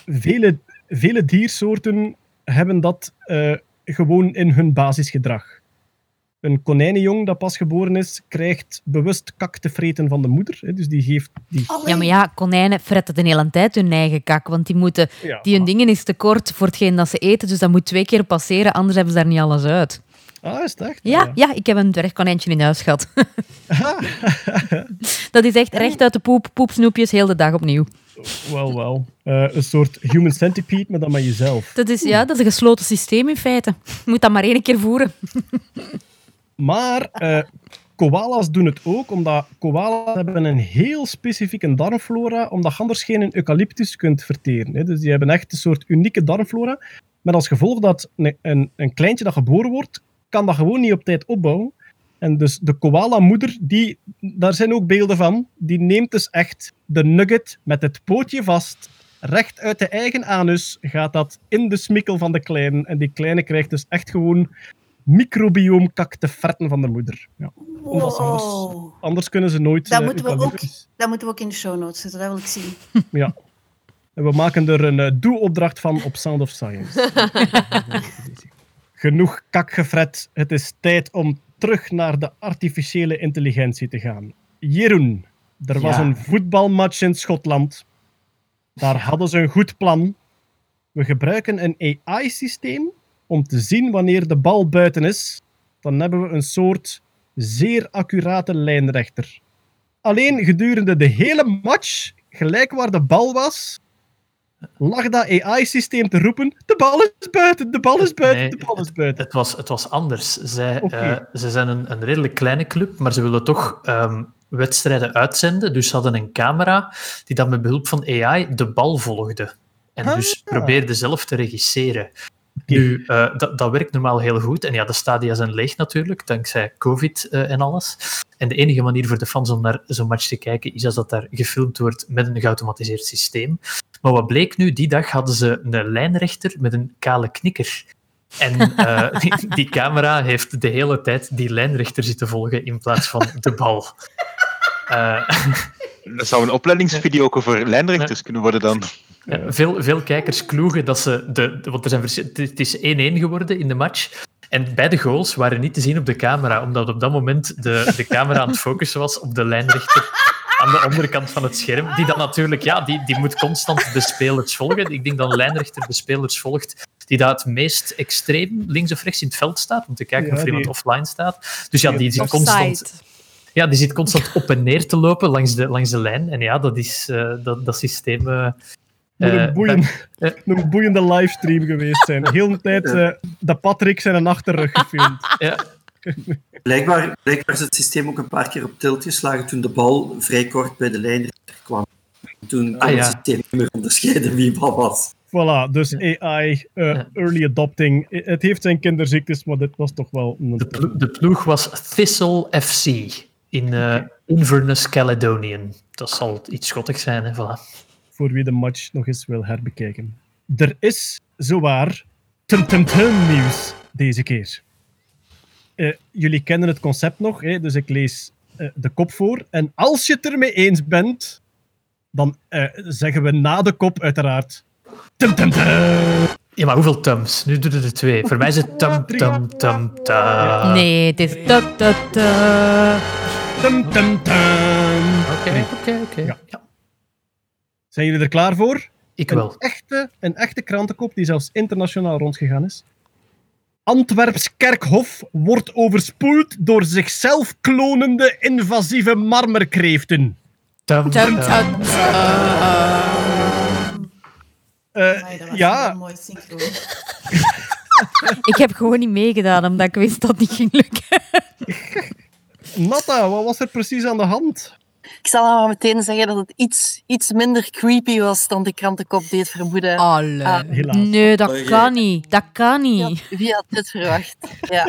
Vele, vele diersoorten hebben dat eh, gewoon in hun basisgedrag. Een konijnenjong dat pas geboren is, krijgt bewust kak te vreten van de moeder. Hè, dus die geeft... Die... Ja, maar ja, konijnen fretten de hele tijd hun eigen kak, want die, moeten, Ja, die hun dingen is te kort voor hetgeen dat ze eten, dus dat moet twee keer passeren, anders hebben ze daar niet alles uit. Ah, is het echt? Ja, ja, ik heb een dwergkonijntje in huis gehad. dat is echt recht uit de poep, poepsnoepjes, heel de dag opnieuw. Wel, wel. Eh, een soort human centipede, maar dan met jezelf. Dat is, ja, dat is een gesloten systeem in feite. Je moet dat maar één keer voeren. Maar eh, koala's doen het ook, omdat koala's hebben een heel specifieke darmflora, omdat je anders geen eucalyptus kunt verteren. Hè. Dus die hebben echt een soort unieke darmflora. Met als gevolg dat een, een, een kleintje dat geboren wordt, kan dat gewoon niet op tijd opbouwen. En dus de koala-moeder, die, daar zijn ook beelden van, die neemt dus echt de nugget met het pootje vast recht uit de eigen anus gaat dat in de smikkel van de kleine. En die kleine krijgt dus echt gewoon microbioomkak te fretten van de moeder. Ja. Anders, Wow. anders kunnen ze nooit... Dat eh, moeten, we ook, dat moeten we ook in de show notes zetten, dat wil ik zien. Ja. En we maken er een eh, doe-opdracht van op Sound of Science. Genoeg kak gefret. Het is tijd om terug naar de artificiële intelligentie te gaan. Jeroen, er was Ja. een voetbalmatch in Schotland. Daar hadden ze een goed plan. We gebruiken een AI-systeem om te zien wanneer de bal buiten is. Dan hebben we een soort zeer accurate lijnrechter. Alleen gedurende de hele match, gelijk waar de bal was, lag dat AI-systeem te roepen: de bal is buiten, de bal is buiten, Nee, de bal is buiten. Het was, het was anders. Zij, eh, ze zijn een, een redelijk kleine club, maar ze willen toch ehm, wedstrijden uitzenden. Dus ze hadden een camera die dan met behulp van AI de bal volgde. En dus Ah. probeerde zelf te regisseren. Nu, eh, dat, dat werkt normaal heel goed. En ja, de stadia zijn leeg natuurlijk, dankzij COVID eh, en alles. En de enige manier voor de fans om naar zo'n match te kijken is als dat daar gefilmd wordt met een geautomatiseerd systeem. Maar wat bleek nu? Die dag hadden ze een lijnrechter met een kale knikker. En eh, die, die camera heeft de hele tijd die lijnrechter zitten volgen in plaats van de bal. Eh, Dat zou een opleidingsvideo ook voor lijnrechters kunnen worden dan. Ja, veel, veel kijkers kloegen dat ze. De, want er zijn het is 1-1 geworden in de match. En beide goals waren niet te zien op de camera, omdat op dat moment de, de camera aan het focussen was op de lijnrechter aan de onderkant van het scherm. Die dan natuurlijk, ja, die, die moet constant de spelers volgen. Ik denk dat een lijnrechter de spelers volgt die daar het meest extreem links of rechts in het veld staat, om te kijken Ja, of er iemand die- offline staat. Dus ja, die zit constant ja, die zit constant op en neer te lopen langs de, langs de lijn. En ja, dat is eh, dat, dat systeem. eh, Moet een, boeiend, een boeiende livestream geweest zijn. Heel de tijd eh, de Patrick zijn achterrug gefilmd. ja, Blijkbaar, blijkbaar is het systeem ook een paar keer op tilt geslagen toen de bal vrij kort bij de lijnrechter kwam. Toen kon Ah, ja. het systeem niet meer onderscheiden wie bal was. Voilà, dus AI, eh, early adopting. Het heeft zijn kinderziektes, maar dit was toch wel... Een... de, plo- de ploeg was Thistle FC in eh, Inverness, Caledonian. Dat zal iets schottig zijn, hè? Voilà. voor wie de match nog eens wil herbekijken. Er is zowaar tum tum tum nieuws deze keer. Eh, jullie kennen het concept nog, hè? dus ik lees eh, de kop voor. En als je het ermee eens bent, dan eh, zeggen we na de kop uiteraard tum tum tum. Ja, maar hoeveel tums? Nu doen we er twee. Voor mij is het tum, tum, tum, tum. Nee, het is... ta, ta, ta. tum, tum, tum. Oké, oké, oké. Zijn jullie er klaar voor? Ik Een wel. echte, een echte krantenkop die zelfs internationaal rondgegaan is. Antwerps Kerkhof wordt overspoeld door zichzelf klonende invasieve marmerkreeften. Tum, Eh, Amai, dat was ja, mooi. Ik heb gewoon niet meegedaan, omdat ik wist dat het niet ging lukken. Natta, wat was er precies aan de hand? Ik zal al meteen zeggen dat het iets, iets minder creepy was dan de krantenkop deed vermoeden. Alle. Ah, helaas. Nee, dat kan niet. Dat kan Wie niet. had, wie had dit verwacht? Ja.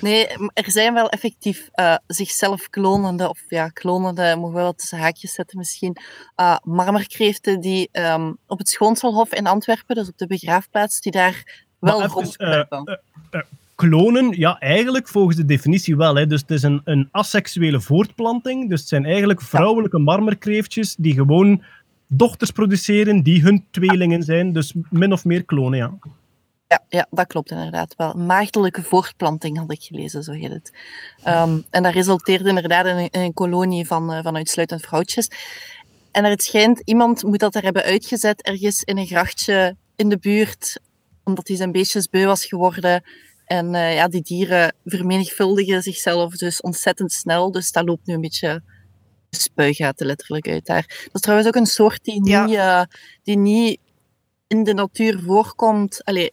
Nee, er zijn wel effectief eh, zichzelf klonende, of ja, klonende, mogen we wel tussen haakjes zetten misschien, eh, marmerkreeften die ehm, op het Schoonselhof in Antwerpen, dus op de begraafplaats, die daar wel Maar even, klonen, ja, eigenlijk volgens de definitie wel. Hè. Dus het is een, een asexuele voortplanting. Dus het zijn eigenlijk vrouwelijke marmerkreeftjes die gewoon dochters produceren die hun tweelingen zijn. Dus min of meer klonen, ja. Ja, ja, dat klopt inderdaad wel. Maagdelijke voortplanting had ik gelezen, zo heet het. Ehm, en dat resulteerde inderdaad in een, in een kolonie van, eh, van uitsluitend vrouwtjes. En het schijnt, iemand moet dat er hebben uitgezet ergens in een grachtje in de buurt, omdat hij zijn beestjes beu was geworden. En eh, ja, die dieren vermenigvuldigen zichzelf dus ontzettend snel. Dus dat loopt nu een beetje spuigaten letterlijk uit daar. Dat is trouwens ook een soort die Ja. niet, eh, die niet in de natuur voorkomt. Allee,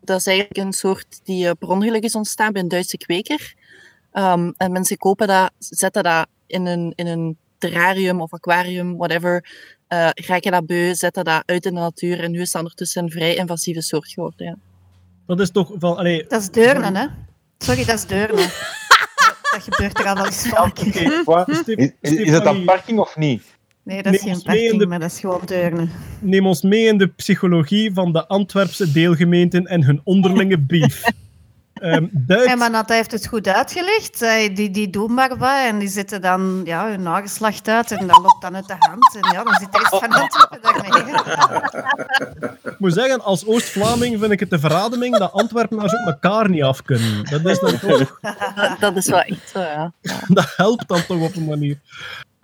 dat is eigenlijk een soort die eh, per ongeluk is ontstaan bij een Duitse kweker. Ehm, en mensen kopen dat, zetten dat in een, in een terrarium of aquarium, whatever. eh raken dat beu, zetten dat uit in de natuur. En nu is dat ondertussen een vrij invasieve soort geworden. Ja. Dat is toch van... Allee, Dat is deurnen, hè? Sorry, dat is deurnen. dat gebeurt er al wel eens vaker. Is, is, is het dan Stefanie- parking of niet? Nee, dat is Neem geen parking, de- maar dat is gewoon deurnen. Neem ons mee in de psychologie van de Antwerpse deelgemeenten en hun onderlinge beef. Ehm Duits, En Manata heeft het goed uitgelegd. Zij- Die, die doen maar wat en die zetten dan ja, hun nageslacht uit en dat loopt dan uit de hand. En ja, dan zit de rest van Antwerpen daarmee. ik moet zeggen, als Oost-Vlaming vind ik het de verademing dat Antwerpenaars ook elkaar niet af kunnen. Dat, is dan toch, Dat is wel echt zo, ja. dat helpt dan toch op een manier.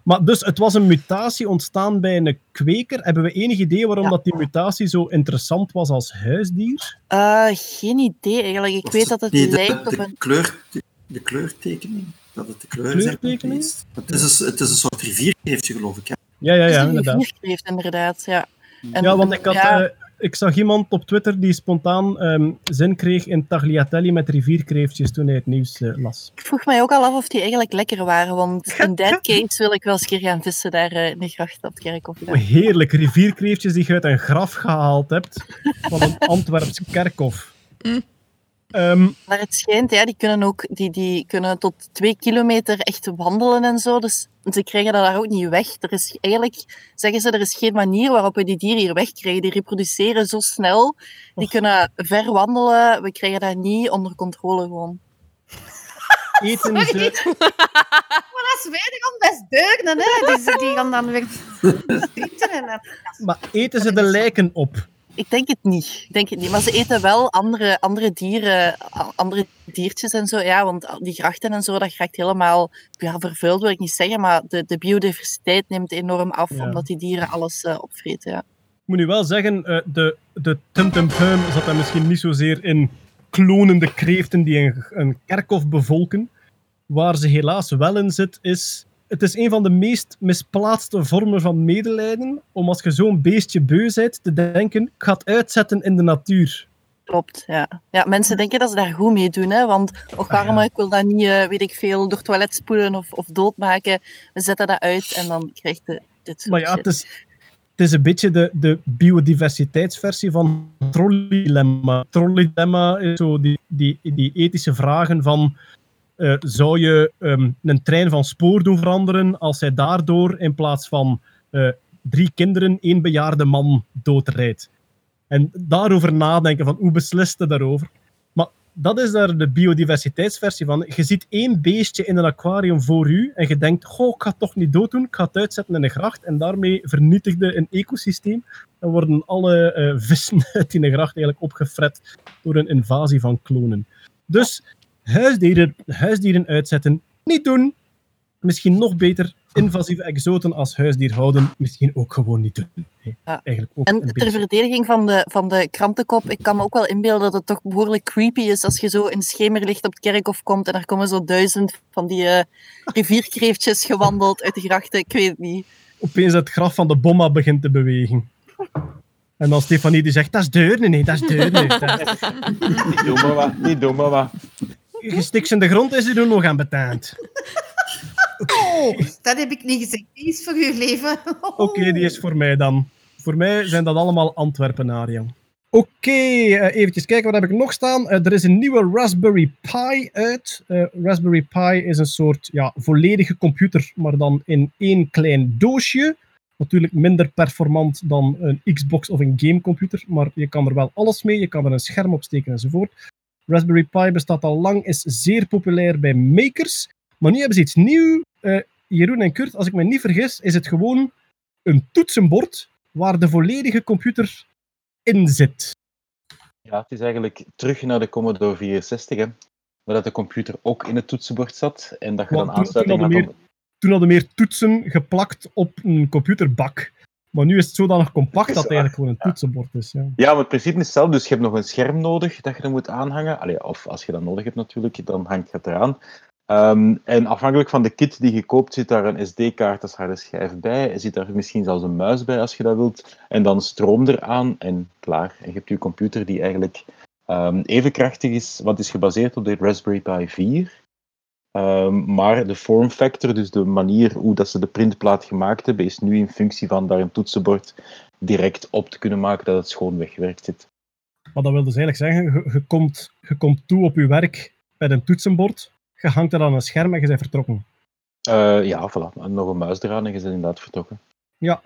Maar dus, het was een mutatie ontstaan bij een kweker. Hebben we enig idee waarom dat die mutatie zo interessant was als huisdier? Eh, geen idee eigenlijk. Ik weet dat het Nee, de, lijkt op de, een... kleur, de, de kleurtekening. Dat het de kleur Kleurtekening? is. Het is, een, het is een soort rivierkreeftje, geloof ik. Hè? Ja, ja, Het is ja, een inderdaad. rivierkreeft, inderdaad. Ja. En- Ja, want ik, had, ja, eh, ik zag iemand op Twitter die spontaan ehm, zin kreeg in tagliatelle met rivierkreeftjes toen hij het nieuws eh, las. ik vroeg mij ook al af of die eigenlijk lekker waren, want in that case wil ik wel eens een keer gaan vissen daar eh, in de gracht op het kerkhof. Ja. Heerlijk, rivierkreeftjes die je uit een graf gehaald hebt van een Antwerps kerkhof. Ehm, Maar het schijnt, ja, die kunnen ook die, die kunnen tot twee kilometer echt wandelen en zo. Dus ze krijgen dat daar ook niet weg. Er is eigenlijk, zeggen ze, er is geen manier waarop we die dieren hier wegkrijgen. Die reproduceren zo snel. Die kunnen ver wandelen. We krijgen dat niet onder controle gewoon. eten ze... Maar dat is wederom best deurnen, hè. Die, die gaan dan weer zitten en dat... Maar eten ze de lijken op? Ik denk het niet. Ik denk het niet. Maar ze eten wel andere, andere dieren, andere diertjes en zo. Ja, want die grachten en zo, dat raakt helemaal ja, vervuild, wil ik niet zeggen. Maar de, de biodiversiteit neemt enorm af, Ja. omdat die dieren alles eh, opvreten. Ja. Ik moet nu wel zeggen, eh, de, de tumtumtum zat daar misschien niet zozeer in klonende kreeften die een, een kerkhof bevolken. Waar ze helaas wel in zit, is... Het is een van de meest misplaatste vormen van medelijden, om als je zo'n beestje beu bent, te denken, ik ga het uitzetten in de natuur. Klopt, ja. ja. Mensen denken dat ze daar goed mee doen, hè. Want, och arme, ik wil dat niet, eh, weet ik veel, door het toilet spoelen of, of doodmaken. We zetten dat uit en dan krijg je dit soort Maar ja, het is, het is een beetje de, de biodiversiteitsversie van Trolleylemma. Trolleylemma is zo die, die, die ethische vragen van eh, zou je ehm, een trein van spoor doen veranderen als hij daardoor in plaats van eh, drie kinderen één bejaarde man doodrijdt? En daarover nadenken van hoe beslist je daarover? Maar dat is daar de biodiversiteitsversie van. Je ziet één beestje in een aquarium voor u en je denkt, goh, ik ga het toch niet dooddoen, ik ga het uitzetten in een gracht en daarmee vernietigde een ecosysteem. Dan worden alle eh, vissen uit die gracht eigenlijk opgefret door een invasie van klonen. Dus huisdieren, huisdieren uitzetten, niet doen. Misschien nog beter, invasieve exoten als huisdier houden, misschien ook gewoon niet doen. Nee, Ja. Eigenlijk ook En ter beetje. verdediging van de, van de krantenkop, ik kan me ook wel inbeelden dat het toch behoorlijk creepy is als je zo in schemerlicht op het kerkhof komt en er komen zo duizend van die eh, rivierkreeftjes gewandeld uit de grachten. Ik weet het niet. opeens het graf van de bomma begint te bewegen. En dan Stefanie die zegt, dat is deur, nee, dat is deur. Nee. Niet doen maar wat, niet doen maar wat. Ze in de grond en ze doen nog aan betaald. Oh, dat heb ik niet gezegd. Die is voor uw leven. Oké, die is voor mij dan. Voor mij zijn dat allemaal Antwerpenaren. Oké, eh, eventjes kijken, wat heb ik nog staan? Eh, er is een nieuwe Raspberry Pi uit. Eh, Raspberry Pi is een soort ja, volledige computer, maar dan in één klein doosje. Natuurlijk minder performant dan een Xbox of een gamecomputer, maar je kan er wel alles mee. Je kan er een scherm op steken enzovoort. Raspberry Pi bestaat al lang, is zeer populair bij makers. Maar nu hebben ze iets nieuws. Eh, Jeroen en Kurt, als ik me niet vergis, is het gewoon een toetsenbord waar de volledige computer in zit. Ja, het is eigenlijk terug naar de Commodore 64, hè, waar dat de computer ook in het toetsenbord zat en dat je Want dan aansluiting toen had. Toen hadden we meer toetsen geplakt op een computerbak. Maar nu is het zodanig compact dat het eigenlijk gewoon een toetsenbord is. Ja. Ja, maar het principe is hetzelfde. Dus je hebt nog een scherm nodig dat je er moet aanhangen. Allee, of als je dat nodig hebt natuurlijk, dan hangt het eraan. Ehm, en afhankelijk van de kit die je koopt, zit daar een SD-kaart als harde schijf bij. Zit daar misschien zelfs een muis bij als je dat wilt. En dan stroom eraan en klaar. En je hebt je computer die eigenlijk ehm, even krachtig is, want het is gebaseerd op de Raspberry Pi 4. Ehm, maar de form factor, dus de manier hoe dat ze de printplaat gemaakt hebben, is nu in functie van daar een toetsenbord direct op te kunnen maken dat het schoon weggewerkt zit. Maar dat wil dus eigenlijk zeggen, je, je, komt, je komt toe op je werk met een toetsenbord, je hangt er aan een scherm en je bent vertrokken. Eh, ja, voilà. En nog een muis eraan en je bent inderdaad vertrokken. Ja.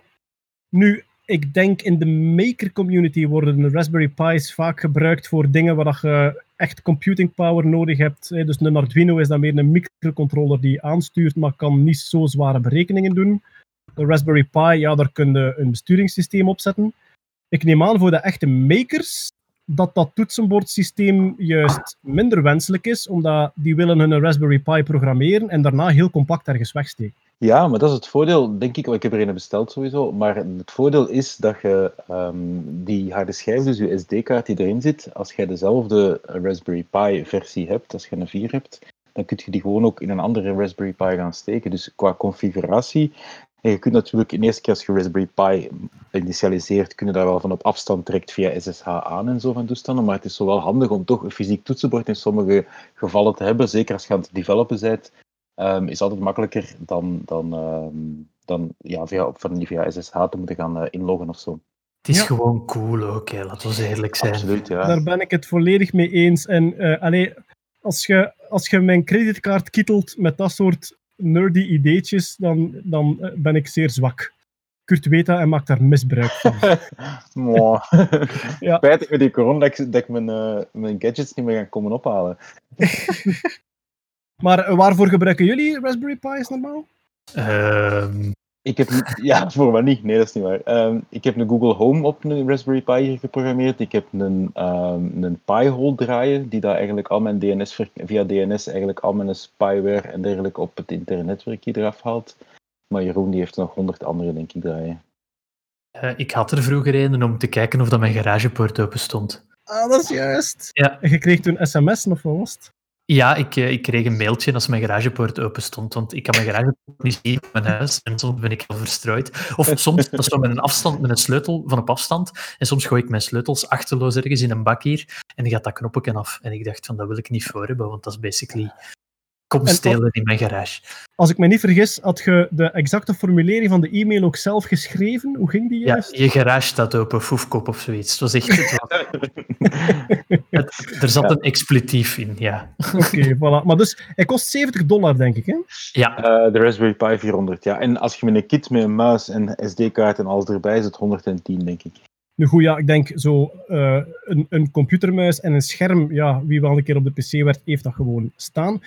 Nu, ik denk in de maker community worden de Raspberry Pi's vaak gebruikt voor dingen waar je echt computing power nodig hebt. Dus een Arduino is dan meer een microcontroller die aanstuurt, maar kan niet zo zware berekeningen doen. De Raspberry Pi, ja, daar kun je een besturingssysteem op zetten. Ik neem aan voor de echte makers dat dat toetsenbordsysteem juist minder wenselijk is, omdat die willen hun Raspberry Pi programmeren en daarna heel compact ergens wegsteken. Ja, maar dat is het voordeel, denk ik. Ik heb er een besteld sowieso. Maar het voordeel is dat je ehm, die harde schijf, dus je SD-kaart die erin zit, als jij dezelfde Raspberry Pi-versie hebt, als je een 4 hebt, dan kun je die gewoon ook in een andere Raspberry Pi gaan steken. Dus qua configuratie. En je kunt natuurlijk, in eerste keer als je Raspberry Pi initialiseert, kun je daar wel van op afstand direct via SSH aan en zo van toestanden. Maar het is zo wel handig om toch een fysiek toetsenbord in sommige gevallen te hebben. Zeker als je aan het developen bent, ehm, is altijd makkelijker dan, dan, ehm, dan ja, via, van, via SSH te moeten gaan eh, inloggen of zo. Het is Ja. gewoon cool ook, hè. laten we eerlijk zijn. Absoluut, ja. Daar ben ik het volledig mee eens. En eh, allee, als, je, als je mijn creditkaart kietelt met dat soort nerdy ideetjes, dan, dan eh, ben ik zeer zwak. Kurt weet dat en maakt daar misbruik van. Mwah. Ja. Spijtig met die corona dat ik, dat ik mijn, mijn gadgets niet meer ga komen ophalen. Maar waarvoor gebruiken jullie Raspberry Pi's normaal? Ehm, Ik heb, ja, voor wat niet. Nee, dat is niet waar. Ehm, ik heb een Google Home op een Raspberry Pi hier geprogrammeerd. Ik heb een, ehm een Pi-hole draaien, die dat eigenlijk al mijn DNS, ver- via DNS eigenlijk al mijn spyware en dergelijke op het internetwerkje eraf haalt. Maar Jeroen die heeft nog honderd andere, denk ik, draaien. eh, ik had er vroeger een om te kijken of dat mijn garagepoort open stond. Ah, dat is juist. Ja. En je kreeg toen sms of wat was het? Ja, ik, eh, ik kreeg een mailtje als mijn garagepoort open stond, want ik kan mijn garagepoort niet zien in mijn huis en soms ben ik al verstrooid. Of soms, dat is zo met een afstand, met een sleutel van op afstand, en soms gooi ik mijn sleutels achterloos ergens in een bak hier en dan gaat dat knopje af. En ik dacht van, dat wil ik niet voor hebben, want dat is basically kom En stelen in mijn garage. Als ik me niet vergis, had je de exacte formulering van de e-mail ook zelf geschreven? Hoe ging die Ja, juist? je garage staat open, foefkop of zoiets. Het was echt... Het was- het- er zat een expletief in, ja. Oké, voilà. Maar dus, hij kost 70 dollar, denk ik, hè? Ja, Eh, de Raspberry Pi 400, ja. En als je met een kit met een muis en SD-kaart en alles erbij is het 110, denk ik. Nu goed, ja, ik denk zo eh, een, een computermuis en een scherm, ja, wie wel een keer op de PC werd, heeft dat gewoon staan.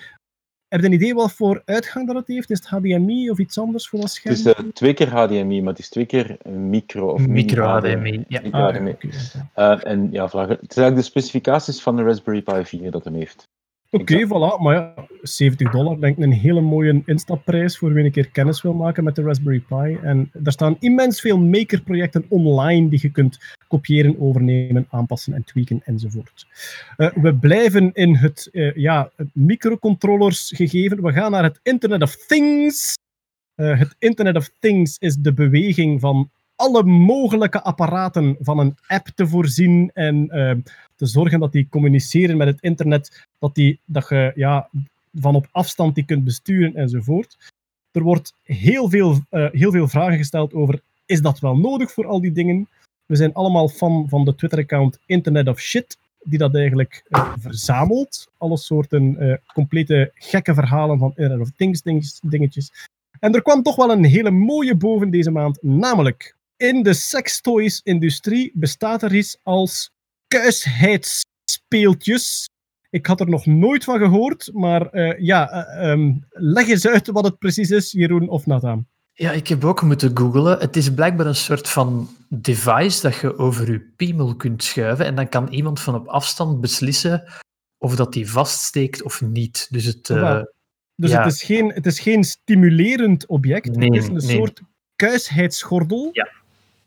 Heb je een idee wat voor uitgang dat het heeft? Is het HDMI of iets anders voor dat scherm? Het is eh, twee keer HDMI, maar het is twee keer een micro of Micro HDMI, ja. Micro Ah, HDMI. oké. Eh, en ja, voilà. het is eigenlijk de specificaties van de Raspberry Pi 4 dat hem heeft. Oké, voilà. Maar ja, 70 dollar denk ik een hele mooie instapprijs voor wie een keer kennis wil maken met de Raspberry Pi. En er staan immens veel makerprojecten online die je kunt kopiëren, overnemen, aanpassen en tweaken enzovoort. Eh, we blijven in het, eh, ja, microcontrollers gegeven. We gaan naar het Internet of Things. Eh, het Internet of Things is de beweging van alle mogelijke apparaten van een app te voorzien en te zorgen dat die communiceren met het internet, dat, die, dat je ja, van op afstand die kunt besturen enzovoort. Er wordt heel veel, eh, heel veel vragen gesteld over, is dat wel nodig voor al die dingen? We zijn allemaal fan van de Twitter-account Internet of Shit, die dat eigenlijk eh, verzamelt. Alle soorten eh, complete gekke verhalen van Internet of Things dings- dingetjes. En er kwam toch wel een hele mooie boven deze maand, namelijk in de sextoys-industrie bestaat er iets als kuisheidspeeltjes. Ik had er nog nooit van gehoord, maar eh, ja, eh, ehm, leg eens uit wat het precies is, Jeroen of Nathan. Ja, ik heb ook moeten googlen. Het is blijkbaar een soort van device dat je over je piemel kunt schuiven en dan kan iemand van op afstand beslissen of dat die vaststeekt of niet. Dus het... eh. Dus ja. het, is geen, het is geen stimulerend object, Nee, het is een nee. soort kuisheidsgordel Ja.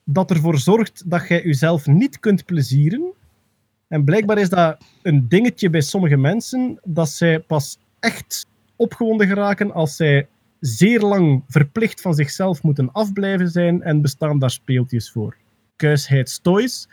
dat ervoor zorgt dat jij jezelf niet kunt plezieren. En blijkbaar is dat een dingetje bij sommige mensen dat zij pas echt opgewonden geraken als zij zeer lang verplicht van zichzelf moeten afblijven zijn en bestaan daar speeltjes voor. Kuisheidstoys.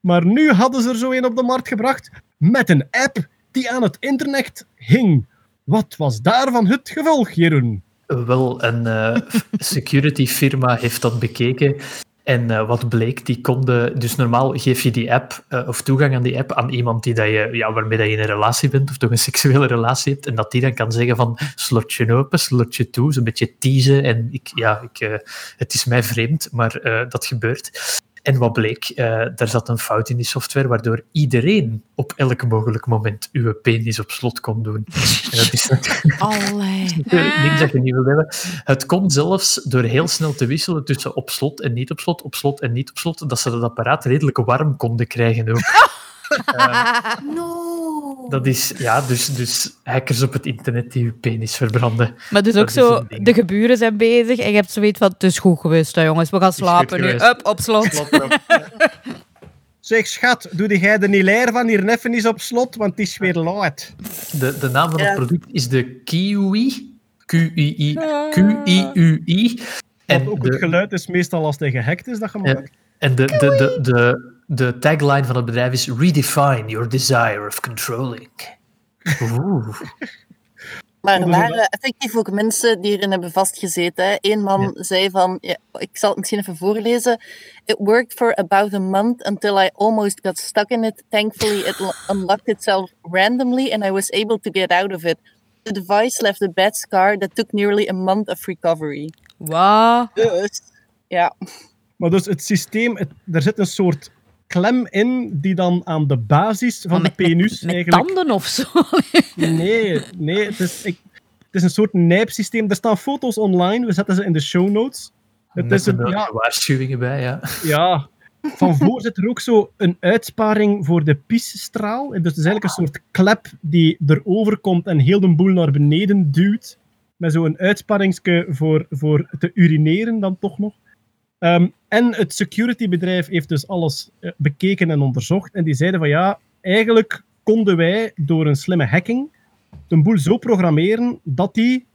Maar nu hadden ze er zo een op de markt gebracht met een app die aan het internet hing. Wat was daarvan het gevolg, Jeroen? Wel, een eh, security firma heeft dat bekeken En eh, wat bleek, die konden... Dus normaal geef je die app, eh, of toegang aan die app, aan iemand die dat je, ja, waarmee dat je in een relatie bent, of toch een seksuele relatie hebt, en dat die dan kan zeggen van, slotje open, slotje toe, zo'n beetje teasen. En ik, ja, ik, eh, het is mij vreemd, maar dat gebeurt. En wat bleek, eh daar zat een fout in die software, waardoor iedereen op elk mogelijk moment uw penis op slot kon doen. En dat is natuurlijk niks dat je niet wil hebben. Het kon zelfs door heel snel te wisselen tussen op slot en niet op slot, op slot en niet op slot, dat ze dat apparaat redelijk warm konden krijgen ook. No. Dat is, ja, dus, dus hackers op het internet die uw penis verbranden. Maar dus ook is zo, de geburen zijn bezig en je hebt zoiets van, het is goed geweest, hè, jongens, we gaan slapen nu. Up, op slot. Zeg, schat, doe jij de Nilair van hier neffen eens op slot, want het is weer laat. De, de naam van het Ja. product is de Kiwi. Q-I-I. Q-I-U-I. En En ook het geluid is meestal als het gehackt is dat je maakt. en de, de, de, de, de tagline van het bedrijf is Redefine your desire of controlling. Oeh. Maar er waren effectief ook mensen die erin hebben vastgezeten. hè. Eén man zei van, ja, ik zal het misschien even voorlezen. It worked for about a month until I almost got stuck in it. Thankfully, it lo- unlocked itself randomly and I was able to get out of it. The device left a bad scar that took nearly a month of recovery. Wat? Dus, ja. Maar dus het systeem, het- er zit een soort klem in die dan aan de basis van de penus Met eigenlijk... tanden of zo? Nee, nee het, is, ik, het is een soort nijpsysteem. Er staan foto's online, we zetten ze in de show notes. Het Met is een, de ja, waarschuwingen bij, ja. ja, van voor zit er ook zo een uitsparing voor de pisstraal. Dus het is eigenlijk een soort klep die erover komt en heel de boel naar beneden duwt. Met zo'n uitsparingsje voor, voor te urineren dan toch nog. Ehm, en het securitybedrijf heeft dus alles eh, bekeken en onderzocht. En die zeiden van ja, eigenlijk konden wij door een slimme hacking de boel zo programmeren dat die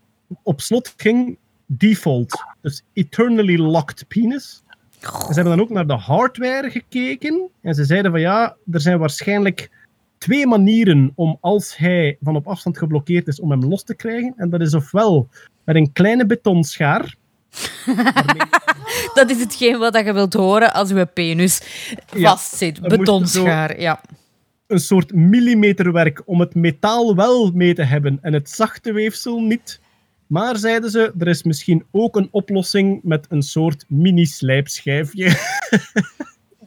op slot ging default. Dus eternally locked penis. En ze hebben dan ook naar de hardware gekeken. En ze zeiden van ja, er zijn waarschijnlijk twee manieren om als hij van op afstand geblokkeerd is, om hem los te krijgen. En dat is ofwel met een kleine betonschaar. Dat is hetgeen wat je wilt horen als je penis Ja, vastzit. je Betonschaar, ja. Een soort millimeterwerk om het metaal wel mee te hebben en het zachte weefsel niet. Maar zeiden ze, er is misschien ook een oplossing met een soort mini-slijpschijfje.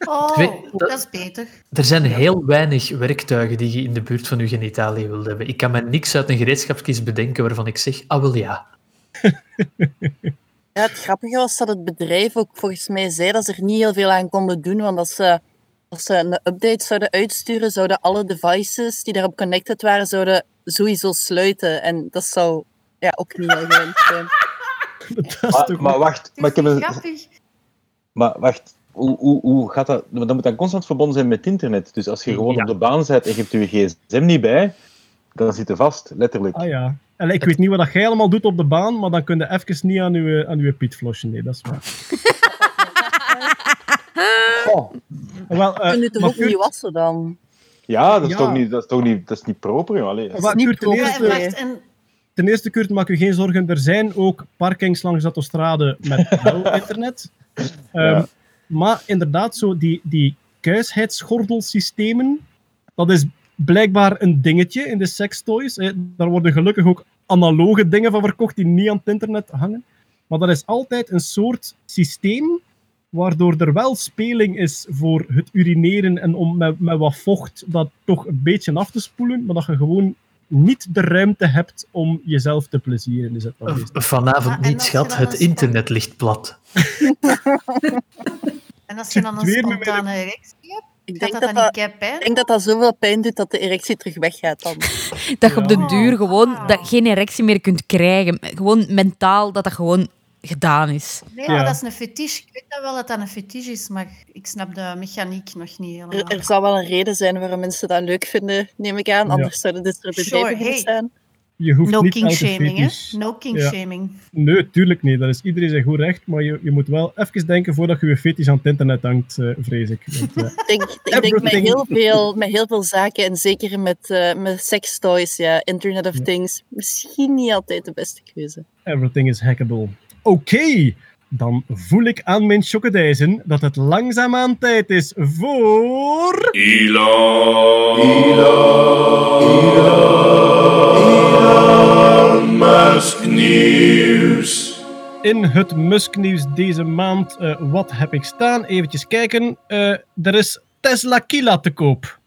Oh, dat is beter. Er zijn heel weinig werktuigen die je in de buurt van je genitalie wilt hebben. Ik kan me niks uit een gereedschapskist bedenken waarvan ik zeg, ah wel ja. Ja, het grappige was dat het bedrijf ook volgens mij zei dat ze er niet heel veel aan konden doen, want als ze, als ze een update zouden uitsturen, zouden alle devices die daarop connected waren, zouden sowieso sluiten. En dat zou ja, ook niet heel gewenst zijn. Maar, toch maar wacht, maar ik heb een, Grappig. maar wacht. Hoe, hoe, hoe gaat dat? Want Dat moet dan constant verbonden zijn met het internet. Dus als je gewoon Ja. op de baan bent en je hebt je gsm niet bij, dan zit je vast, letterlijk. Ah ja. En ik weet niet wat dat jij allemaal doet op de baan, maar dan kun je even niet aan je, aan uw piet. Nee, dat is waar. Goh. Wel, eh, Kun je toch ook niet wassen dan? Ja, dat is, Ja. toch niet, dat is toch niet, dat is niet proper, joh. Allee, dat is- maar niet Kurt, ten, proper. Eerste, en ten eerste, Kurt, maak u geen zorgen. Er zijn ook parkings langs de autostrade met wel internet. Ehm, Ja. Maar inderdaad, zo die, die kuisheidsgordelsystemen, dat is blijkbaar een dingetje in de sextoys. Daar worden gelukkig ook analoge dingen van verkocht die niet aan het internet hangen. Maar dat is altijd een soort systeem waardoor er wel speling is voor het urineren en om met, met wat vocht dat toch een beetje af te spoelen, maar dat je gewoon niet de ruimte hebt om jezelf te plezieren. Is het dan meestal. Vanavond Ah, niet, schat. Het internet ligt plat. En als je dan een spontane erectie hebt, Ik denk dat dat dat, pijn? denk dat dat zoveel pijn doet dat de erectie terug weggaat dan. Dat je op Ja. den duur gewoon dat geen erectie meer kunt krijgen. Gewoon mentaal dat dat gewoon gedaan is. Nee, Ja. maar dat is een fetiche. Ik weet dat wel dat dat een fetiche is, maar ik snap de mechaniek nog niet helemaal. Er, er zal wel een reden zijn waarom mensen dat leuk vinden, neem ik aan. Ja. Anders zouden dit soort bedrijven Sure, niet hey. bestaan. Je hoeft No niet king shaming, hè? No king Ja. shaming. Nee, tuurlijk niet. Dat is iedereen zijn goed recht, maar je, je moet wel even denken voordat je je fetish aan het internet hangt, eh, vrees ik. Want, eh, Ik denk, ik denk met, heel veel, met heel veel zaken, en zeker met, eh met sextoys, ja, Internet of Things, misschien niet altijd de beste keuze. everything is hackable. Oké, dan voel ik aan mijn chocodijzen dat het langzaamaan tijd is voor... Elon. Elon Musk nieuws. In het Musk-nieuws deze maand, eh, wat heb ik staan? Eventjes kijken. Eh, er is Tesla Kila te koop.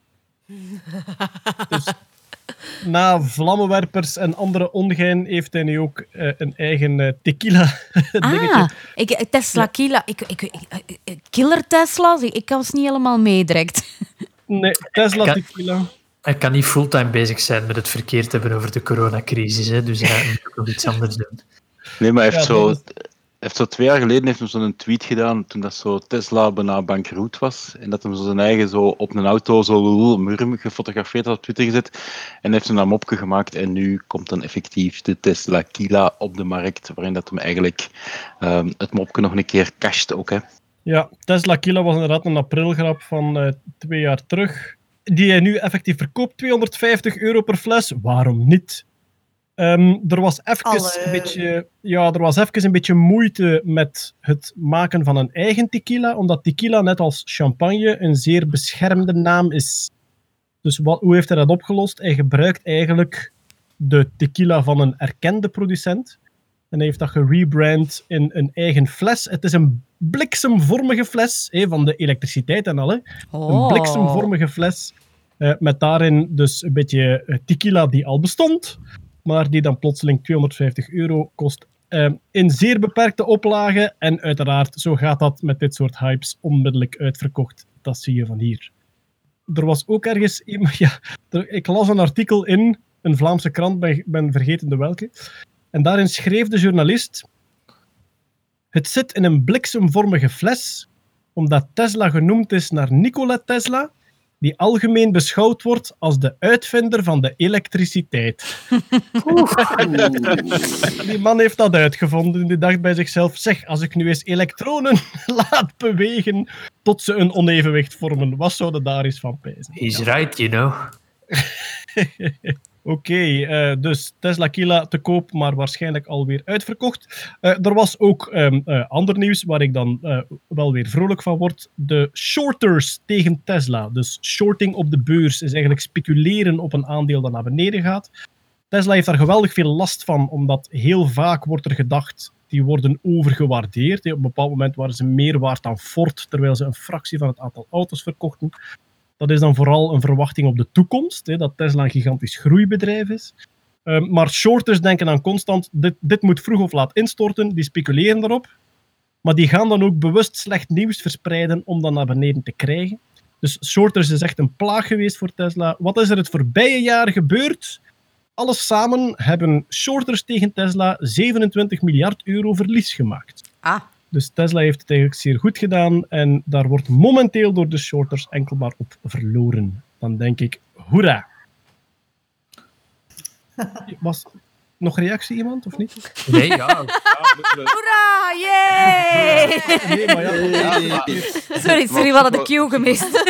dus na vlammenwerpers en andere ongein heeft hij nu ook eh, een eigen eh, tequila dingetje. Ah, ik, Tesla Killa. Ik, ik, killer Tesla's? Ik, ik was niet helemaal mee direct. Nee, Tesla Kan- tequila. Hij kan niet fulltime bezig zijn met het verkeerd hebben over de coronacrisis, hè, dus hij moet ook nog iets anders doen. Nee, maar hij heeft, Ja, zo, heeft zo twee jaar geleden heeft hij zo'n tweet gedaan toen dat zo Tesla bijna bankroet was. En dat hij zo zijn eigen zo op een auto zo lul, murm gefotografeerd had op Twitter gezet. En heeft een een mopje gemaakt en nu komt dan effectief de Tesla Kila op de markt, waarin dat hem eigenlijk ehm, het mopje nog een keer casht ook. Hè. Ja, Tesla Kila was inderdaad een aprilgrap van eh, twee jaar terug. Die hij nu effectief verkoopt, 250 euro per fles. Waarom niet? Ehm, er, was even Alle- een beetje, ja, er was even een beetje moeite met het maken van een eigen tequila, omdat tequila, net als champagne, een zeer beschermde naam is. Dus wat, hoe heeft hij dat opgelost? Hij gebruikt eigenlijk de tequila van een erkende producent. En hij heeft dat gerebrand in een eigen fles. Het is een bliksemvormige fles, hè, van de elektriciteit en al. Hè. Een Oh. bliksemvormige fles. eh, met daarin dus een beetje eh, tequila die al bestond, maar die dan plotseling 250 euro kost. eh, in zeer beperkte oplagen. En uiteraard, zo gaat dat met dit soort hypes, onmiddellijk uitverkocht. Dat zie je van hier. Er was ook ergens. Ja, er- ik las een artikel in een Vlaamse krant, ben, ben vergeten de welke. En daarin schreef de journalist. Het zit in een bliksemvormige fles, omdat Tesla genoemd is naar Nikola Tesla, die algemeen beschouwd wordt als de uitvinder van de elektriciteit. Die man heeft dat uitgevonden en die dacht bij zichzelf: zeg, als ik nu eens elektronen laat bewegen tot ze een onevenwicht vormen, wat zouden daar eens van pijzen? He's right, you know. Oké, eh, dus Tesla Kila te koop, maar waarschijnlijk alweer uitverkocht. Eh, er was ook ehm, eh, ander nieuws waar ik dan wel weer vrolijk van word. De shorters tegen Tesla. Dus shorting op de beurs is eigenlijk speculeren op een aandeel dat naar beneden gaat. Tesla heeft daar geweldig veel last van, omdat heel vaak wordt er gedacht, die worden overgewaardeerd. Op een bepaald moment waren ze meer waard dan Ford, terwijl ze een fractie van het aantal auto's verkochten. Dat is dan vooral een verwachting op de toekomst, hè, dat Tesla een gigantisch groeibedrijf is. Ehm, maar shorters denken dan constant, dit, dit moet vroeg of laat instorten, die speculeren daarop. Maar die gaan dan ook bewust slecht nieuws verspreiden om dat naar beneden te krijgen. Dus shorters is echt een plaag geweest voor Tesla. Wat is er het voorbije jaar gebeurd? Alles samen hebben shorters tegen Tesla 27 miljard euro verlies gemaakt. Ah. Dus Tesla heeft het eigenlijk zeer goed gedaan en daar wordt momenteel door de shorters enkel maar op verloren. Dan denk ik, hoera. Was nog reactie iemand of niet? Nee, ja. Hoera, yay! Nee, maar ja. Sorry, sorry, we hadden de cue gemist.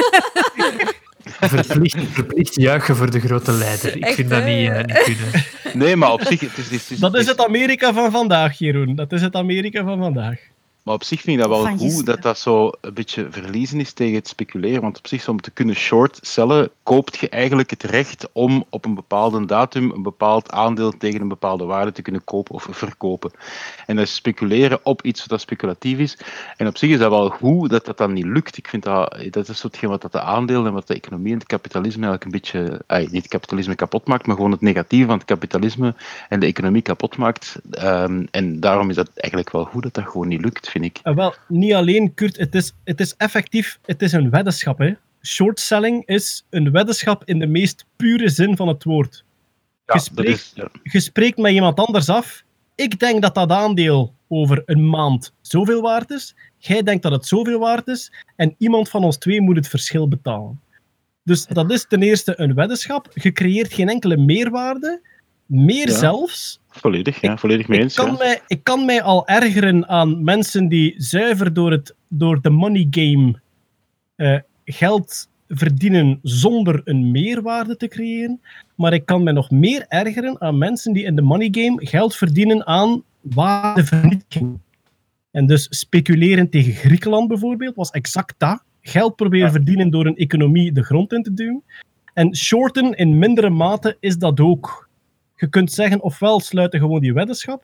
Verplicht, verplicht juichen voor de grote leider. Ik Echt, vind dat niet, eh, niet kunnen. Nee, maar op zich, het is, het is, Dat is het Amerika van vandaag, Jeroen. Dat is het Amerika van vandaag. Maar op zich vind ik dat wel Van goed gisteren. dat dat zo een beetje verliezen is tegen het speculeren. Want op zich, om te kunnen short cellen, koopt je eigenlijk het recht om op een bepaalde datum een bepaald aandeel tegen een bepaalde waarde te kunnen kopen of verkopen. En dat is speculeren op iets wat speculatief is. En op zich is dat wel goed dat dat dan niet lukt. Ik vind dat, dat is hetgeen wat dat de aandelen en wat de economie en het kapitalisme eigenlijk een beetje, ay, niet het kapitalisme kapot maakt, maar gewoon het negatieve van het kapitalisme en de economie kapot maakt. Ehm, en daarom is dat eigenlijk wel goed dat dat gewoon niet lukt, vind ik. En wel, niet alleen, Kurt, het is, het is effectief, het is een weddenschap. Hè. Short selling is een weddenschap in de meest pure zin van het woord. Ja, je, dat spreekt, is, ja. je spreekt met iemand anders af. Ik denk dat dat aandeel over een maand zoveel waard is. Jij denkt dat het zoveel waard is. En iemand van ons twee moet het verschil betalen. Dus dat is ten eerste een weddenschap. Je creëert geen enkele meerwaarde. Meer Ja. zelfs, Volledig, ja, volledig mee ik eens. kan, ja. mij, ik kan mij al ergeren aan mensen die zuiver door, het, door de money game eh, geld verdienen zonder een meerwaarde te creëren. Maar ik kan mij nog meer ergeren aan mensen die in de money game geld verdienen aan waardevernietiging. En dus speculeren tegen Griekenland bijvoorbeeld was exact dat. Geld proberen verdienen door een economie de grond in te duwen. En shorten in mindere mate is dat ook. Je kunt zeggen, ofwel sluiten gewoon die weddenschap,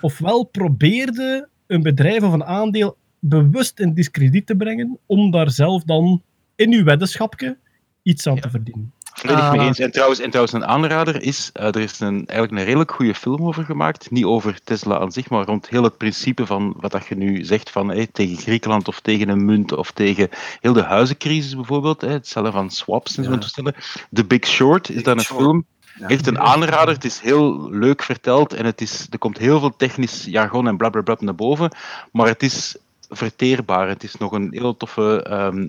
ofwel probeerde een bedrijf of een aandeel bewust in discrediet te brengen, om daar zelf dan in uw weddenschapje iets aan te verdienen. Volledig Ah. mee eens. En trouwens, en trouwens, een aanrader is, eh, er is een, eigenlijk een redelijk goede film over gemaakt. Niet over Tesla aan zich, maar rond heel het principe van wat dat je nu zegt van hey, tegen Griekenland of tegen een munt of tegen heel de huizencrisis bijvoorbeeld. Hè, het stellen van swaps en zo toestellen. The Big Short is dan een Short. film. Echt een aanrader. Het is heel leuk verteld en het is, er komt heel veel technisch jargon en blablabla naar boven. Maar het is verteerbaar. Het is nog een heel toffe. ehm,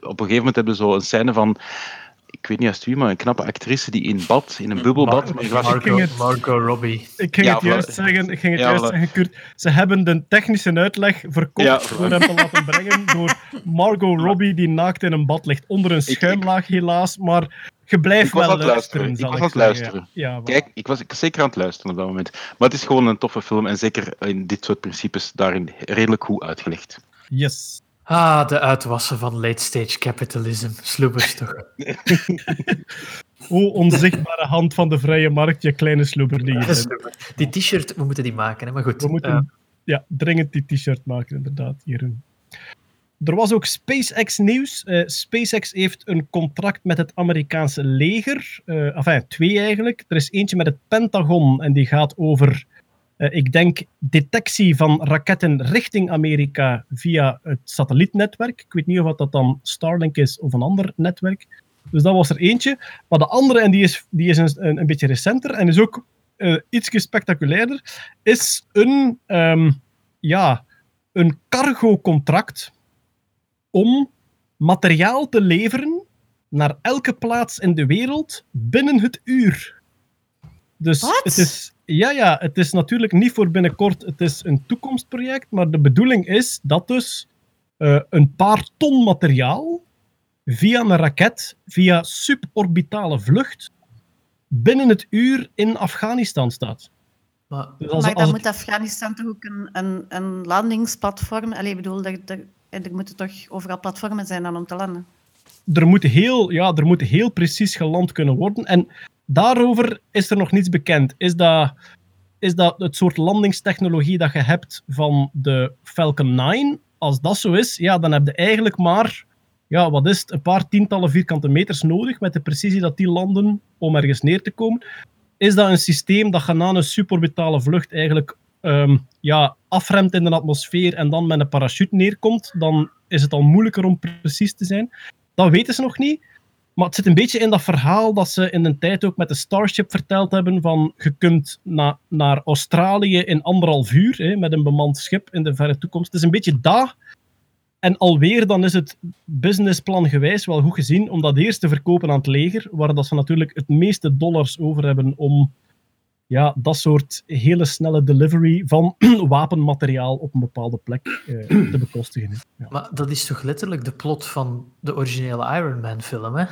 Op een gegeven moment hebben we zo een scène van. Ik weet niet als het wie, maar een knappe actrice die in bad, in een bubbelbad, Margot Robbie. Ik ging Ja, het juist voilà. zeggen, ik ging het Ja, juist voilà. zeggen, Kurt. Ze hebben de technische uitleg verkocht door hem te laten brengen door Margot Robbie, die naakt in een bad ligt. Onder een schuimlaag helaas, maar je blijft Ik was wel aan het luisteren. luisteren, Ik was aan het luisteren. Ja. Kijk, ik was, ik was zeker aan het luisteren op dat moment. Maar het is gewoon een toffe film en zeker in dit soort principes daarin redelijk goed uitgelegd. Yes. Ah, de uitwassen van late-stage capitalism. Sloebers toch. O, onzichtbare hand van de vrije markt, je kleine sloeber die je. Die t-shirt, we moeten die maken, hè? maar goed. We moeten eh, ja, dringend die t-shirt maken, inderdaad, Jeroen. Er was ook SpaceX-nieuws. Eh, SpaceX heeft een contract met het Amerikaanse leger. Eh enfin, twee eigenlijk. Er is eentje met het Pentagon en die gaat over, eh, ik denk, detectie van raketten richting Amerika via het satellietnetwerk. Ik weet niet of dat dan Starlink is of een ander netwerk. Dus dat was er eentje. Maar de andere, en die is, die is een, een, beetje recenter en is ook eh iets spectaculairder, is een, ehm, ja, een cargo-contract om materiaal te leveren naar elke plaats in de wereld binnen het uur. Dus Wat? het is, ja, ja, het is natuurlijk niet voor binnenkort, het is een toekomstproject, maar de bedoeling is dat dus eh, een paar ton materiaal via een raket, via suborbitale vlucht, binnen het uur in Afghanistan staat. maar, Dus als, maar als dan het- moet Afghanistan toch ook een, een, een landingsplatform... Allee, ik bedoel, er, er, er moeten toch overal platformen zijn dan om te landen. er moet, heel, ja, er moet heel precies geland kunnen worden. En daarover is er nog niets bekend. Is dat, is dat het soort landingstechnologie dat je hebt van de Falcon 9? Als dat zo is, ja, dan heb je eigenlijk maar ja, wat is een paar tientallen vierkante meters nodig met de precisie dat die landen om ergens neer te komen. Is dat een systeem dat je na een suborbitale vlucht eigenlijk ehm, ja, afremt in de atmosfeer en dan met een parachute neerkomt, dan is het al moeilijker om precies te zijn. Dat weten ze nog niet. Maar het zit een beetje in dat verhaal dat ze in een tijd ook met de Starship verteld hebben van je kunt na, naar Australië in anderhalf uur hè, met een bemand schip in de verre toekomst. Het is een beetje dat. En alweer dan is het businessplan gewijs wel goed gezien om dat eerst te verkopen aan het leger, waar dat ze natuurlijk het meeste dollars over hebben om ja, dat soort hele snelle delivery van wapenmateriaal op een bepaalde plek eh, te bekostigen. Ja. maar dat is toch letterlijk de plot van de originele Iron Man film, hè?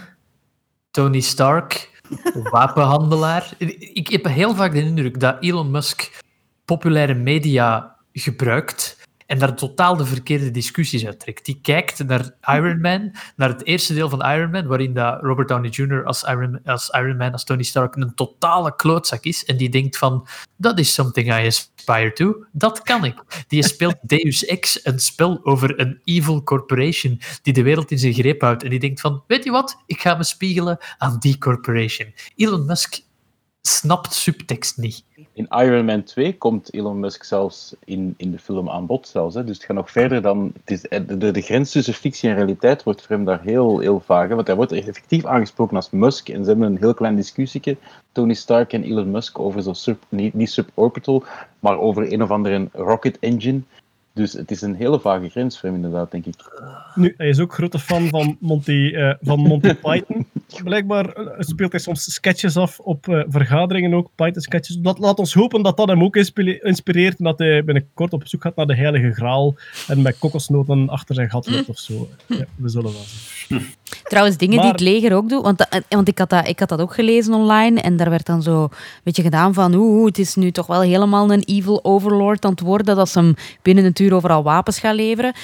Tony Stark, wapenhandelaar. Ik heb heel vaak de indruk dat Elon Musk populaire media gebruikt en daar totaal de verkeerde discussies uittrekt. Die kijkt naar Iron Man, naar het eerste deel van Iron Man, waarin dat Robert Downey Jr. als Iron, als Iron Man, als Tony Stark, een totale klootzak is. En die denkt van, dat is something I aspire to. Dat kan ik. Die speelt Deus Ex, een spel over een evil corporation die de wereld in zijn greep houdt. En die denkt van, weet je wat, ik ga me spiegelen aan die corporation. Elon Musk snapt subtekst niet. In Iron Man 2 komt Elon Musk zelfs in, in de film aan bod. Zelfs, hè. Dus het gaat nog verder dan. Het is, eh, de, de grens tussen fictie en realiteit wordt voor hem daar heel, heel vaag. Want hij wordt effectief aangesproken als Musk. En ze hebben een heel klein discussietje, Tony Stark en Elon Musk, over zo'n sub, niet, niet suborbital, maar over een of andere rocket engine. Dus het is een hele vage grens voor hem, inderdaad, denk ik. Nu, hij is ook grote fan van Monty, eh, van Monty Python. Blijkbaar eh, speelt hij soms sketches af op eh, vergaderingen ook, Python-sketches. Dat laat ons hopen dat dat hem ook inspire- inspireert en dat hij binnenkort op zoek gaat naar de heilige graal en met kokosnoten achter zijn gat loopt of zo. Ja, we zullen wel zien. Trouwens, dingen die het leger ook doet. Want, dat- want ik, had dat, ik had dat ook gelezen online. En daar werd dan zo een beetje gedaan van... Oeh, het is nu toch wel helemaal een evil overlord aan het worden. Dat ze hem binnen een uur overal wapens gaan leveren.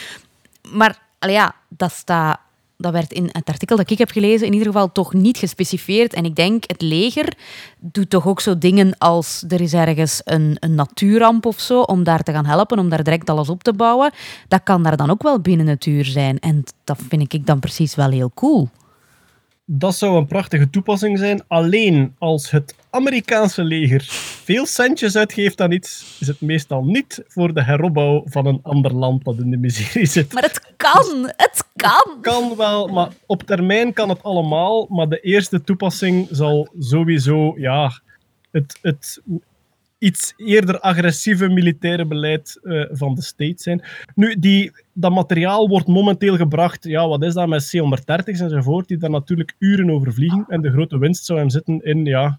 Maar ja, dat, staat, dat werd in het artikel dat ik heb gelezen in ieder geval toch niet gespecificeerd. En ik denk, het leger doet toch ook zo dingen als... Er is ergens een, een natuurramp of zo, om daar te gaan helpen, om daar direct alles op te bouwen. Dat kan daar dan ook wel binnen het uur zijn. En dat vind ik dan precies wel heel cool. Dat zou een prachtige toepassing zijn. Alleen als het Amerikaanse leger veel centjes uitgeeft aan iets, is het meestal niet voor de heropbouw van een ander land dat in de miserie zit. Maar het kan, het kan. Kan wel, maar op termijn kan het allemaal. Maar de eerste toepassing zal sowieso ja, het, het iets eerder agressieve militaire beleid eh, van de state zijn. Nu, die, dat materiaal wordt momenteel gebracht, ja, wat is dat, met C-130's enzovoort, die daar natuurlijk uren over vliegen. En de grote winst zou hem zitten in ja,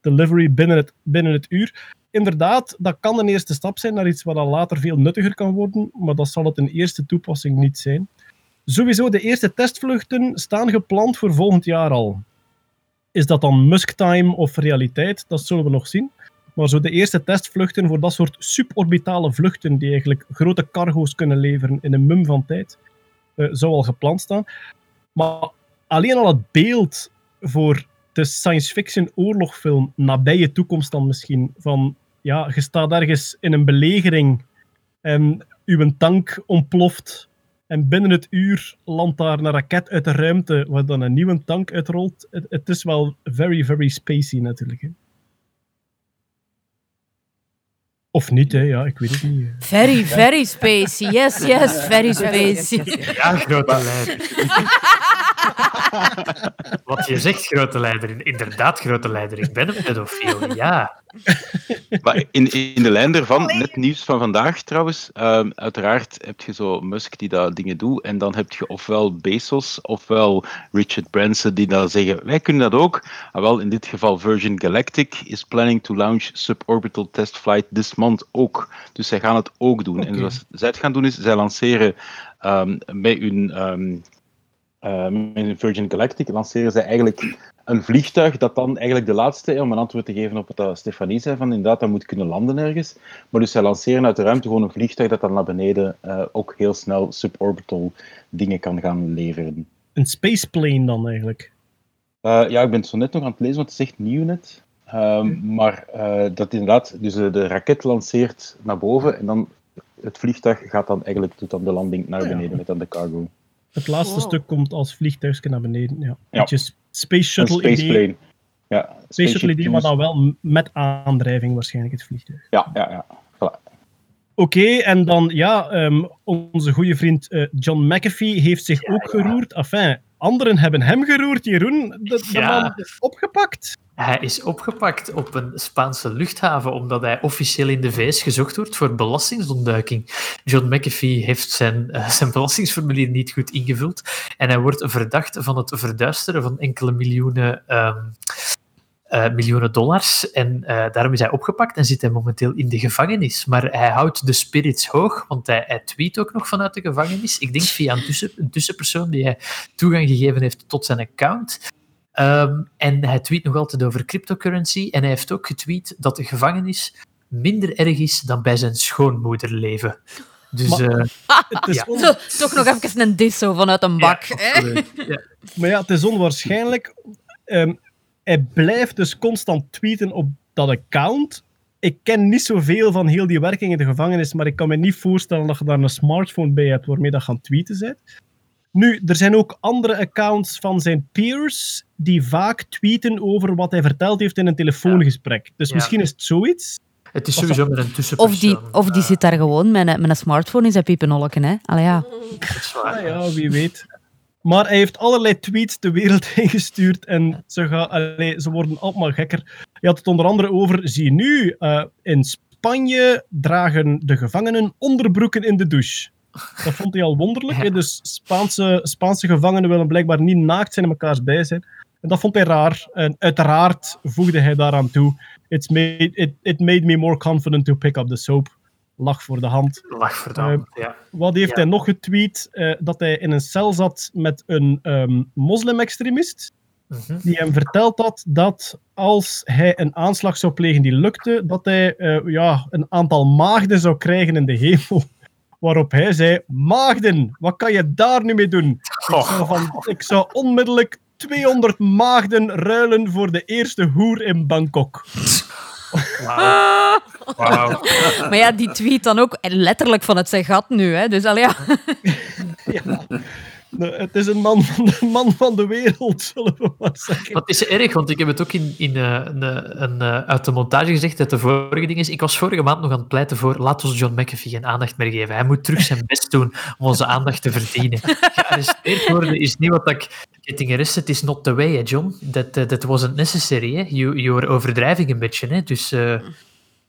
delivery binnen het, binnen het uur. Inderdaad, dat kan een eerste stap zijn naar iets wat dan later veel nuttiger kan worden, maar dat zal het een eerste toepassing niet zijn. Sowieso, de eerste testvluchten staan gepland voor volgend jaar al. Is dat dan Musk-time of realiteit? Dat zullen we nog zien. Maar zo de eerste testvluchten voor dat soort suborbitale vluchten, die eigenlijk grote cargo's kunnen leveren in een mum van tijd, eh, zou al gepland staan. Maar alleen al het beeld voor de science fiction oorlogfilm, nabije toekomst dan misschien, van ja, je staat ergens in een belegering en uw tank ontploft en binnen het uur landt daar een raket uit de ruimte waar dan een nieuwe tank uitrolt. Het, het is wel very, very spacey natuurlijk. Of niet, hè? ja, ik weet het niet. Very, very spacey. Yes, yes, very spacey. Ja, grote leider. Wat je zegt, grote leider. Inderdaad, grote leider. Ik ben een pedofiel, ja. Maar in, in de lijn daarvan, net nieuws van vandaag trouwens, ehm, uiteraard heb je zo Musk die dat dingen doet, en dan heb je ofwel Bezos ofwel Richard Branson die dan zeggen, wij kunnen dat ook. Ah, wel, in dit geval Virgin Galactic is planning to launch suborbital test flight this month ook. Dus zij gaan het ook doen. En zoals zij het gaan doen is, zij lanceren ehm, met hun... ehm, eh, met hun Virgin Galactic lanceren zij eigenlijk een vliegtuig dat dan eigenlijk de laatste, om een antwoord te geven op wat Stefanie zei, van inderdaad, dat moet kunnen landen ergens. Maar dus zij lanceren uit de ruimte gewoon een vliegtuig dat dan naar beneden eh, ook heel snel suborbital dingen kan gaan leveren. Een spaceplane dan eigenlijk. Eh, ja, ik ben het zo net nog aan het lezen, want het is echt nieuw net. Ehm, Maar eh, dat inderdaad, dus eh, de raket lanceert naar boven en dan het vliegtuig gaat dan eigenlijk, doet dan de landing naar Ja. beneden met dan de cargo. Het laatste Wow. stuk komt als vliegtuigje naar beneden. Ja. Ja. Beetje space shuttle een idee. spaceplane. Ja, Space shuttle idee, maar dan wel met aandrijving waarschijnlijk het vliegtuig. Ja, ja, ja. Voilà. Oké, en dan ja, ehm, onze goede vriend eh, John McAfee heeft zich ook geroerd. Enfin, anderen hebben hem geroerd, Jeroen. De, de Ja. man is opgepakt. Hij is opgepakt op een Spaanse luchthaven omdat hij officieel in de VS gezocht wordt voor belastingontduiking. John McAfee heeft zijn, eh, zijn belastingsformulier niet goed ingevuld en hij wordt verdacht van het verduisteren van enkele miljoenen, ehm, eh, miljoenen dollars. En eh, daarom is hij opgepakt en zit hij momenteel in de gevangenis. Maar hij houdt de spirits hoog, want hij, hij tweet ook nog vanuit de gevangenis. Ik denk via een, tussen, een tussenpersoon die hij toegang gegeven heeft tot zijn account. Ehm, en hij tweet nog altijd over cryptocurrency. En hij heeft ook getweet dat de gevangenis minder erg is dan bij zijn schoonmoeder leven. Dus Maar- eh, Het is Ja. on- Zo, toch nog even een disso vanuit een bak. ja, hè? Ja. Maar ja, het is onwaarschijnlijk. Ehm, hij blijft dus constant tweeten op dat account. Ik ken niet zoveel van heel die werking in de gevangenis, maar ik kan me niet voorstellen dat je daar een smartphone bij hebt waarmee dat gaan tweeten bent. Nu, er zijn ook andere accounts van zijn peers die vaak tweeten over wat hij verteld heeft in een telefoongesprek. Dus Ja. misschien is het zoiets. Het is sowieso met een tussenpersoon. Of die, of die zit daar gewoon met een, met een smartphone in zijn piepenolken, hè? Allee, ja. Dat is waar. Ah ja, wie weet. Maar hij heeft allerlei tweets de wereld ingestuurd en ze, gaan, allee, ze worden allemaal gekker. Hij had het onder andere over, zie nu, eh, in Spanje dragen de gevangenen onderbroeken in de douche. Dat vond hij al wonderlijk. Hè. Dus Spaanse, Spaanse gevangenen willen blijkbaar niet naakt zijn en elkaars bij zijn. En dat vond hij raar. En uiteraard voegde hij daaraan toe. It's made, it, it made me more confident to pick up the soap. Lag voor de hand. Lag voor de Eh, hand, ja. Wat heeft Ja. hij nog getweet? Eh, dat hij in een cel zat met een ehm moslim-extremist. Mhm. Die hem verteld had dat als hij een aanslag zou plegen die lukte, dat hij eh, ja, een aantal maagden zou krijgen in de hemel. Waarop hij zei: Maagden, wat kan je daar nu mee doen? Ik zou, van, ik zou onmiddellijk 200 maagden ruilen voor de eerste hoer in Bangkok. Maar ja, die tweet dan ook letterlijk van het zijn gat nu. Hè? Dus al ja. Ja. Het is een man van de, man van de wereld, zullen we maar zeggen. Wat is erg, want ik heb het ook in, in, eh, een, een, eh, uit de montage gezegd, uit de vorige ding is, ik was vorige maand nog aan het pleiten voor laat ons John McAfee geen aandacht meer geven. Hij moet terug zijn best doen om onze aandacht te verdienen. Gearresteerd worden is niet wat ik... Getting arrested is not the way, hè, John. That, eh, that wasn't necessary. Hè. You, you're overdrijving een beetje, hè. dus eh,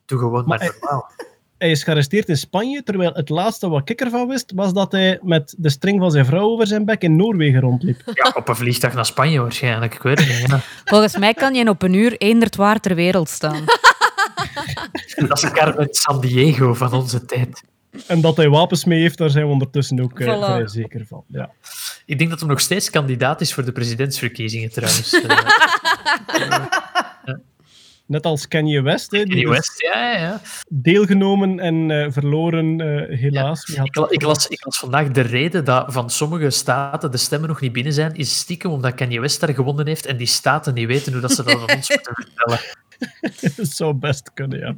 doe gewoon maar, Maar, eh, normaal. Hij is gearresteerd in Spanje, terwijl het laatste wat ik ervan wist, was dat hij met de string van zijn vrouw over zijn bek in Noorwegen rondliep. Ja, op een vliegtuig naar Spanje waarschijnlijk, ik weet het niet. Ja. Volgens mij kan je op een uur eenderd waar ter wereld staan. Dat is Carmen San Diego van onze tijd. En dat hij wapens mee heeft, daar zijn we ondertussen ook eh, Voilà. vrij zeker van. Ja. Ik denk dat hij nog steeds kandidaat is voor de presidentsverkiezingen, trouwens. Net als Kanye West, hè, Kanye dus West, ja, ja, deelgenomen en eh, verloren, eh, helaas. Ik, ik, las, ik las vandaag de reden dat van sommige staten de stemmen nog niet binnen zijn, is stiekem omdat Kanye West daar gewonnen heeft en die staten niet weten hoe dat ze dat aan ons moeten vertellen. Dat zou best kunnen, ja.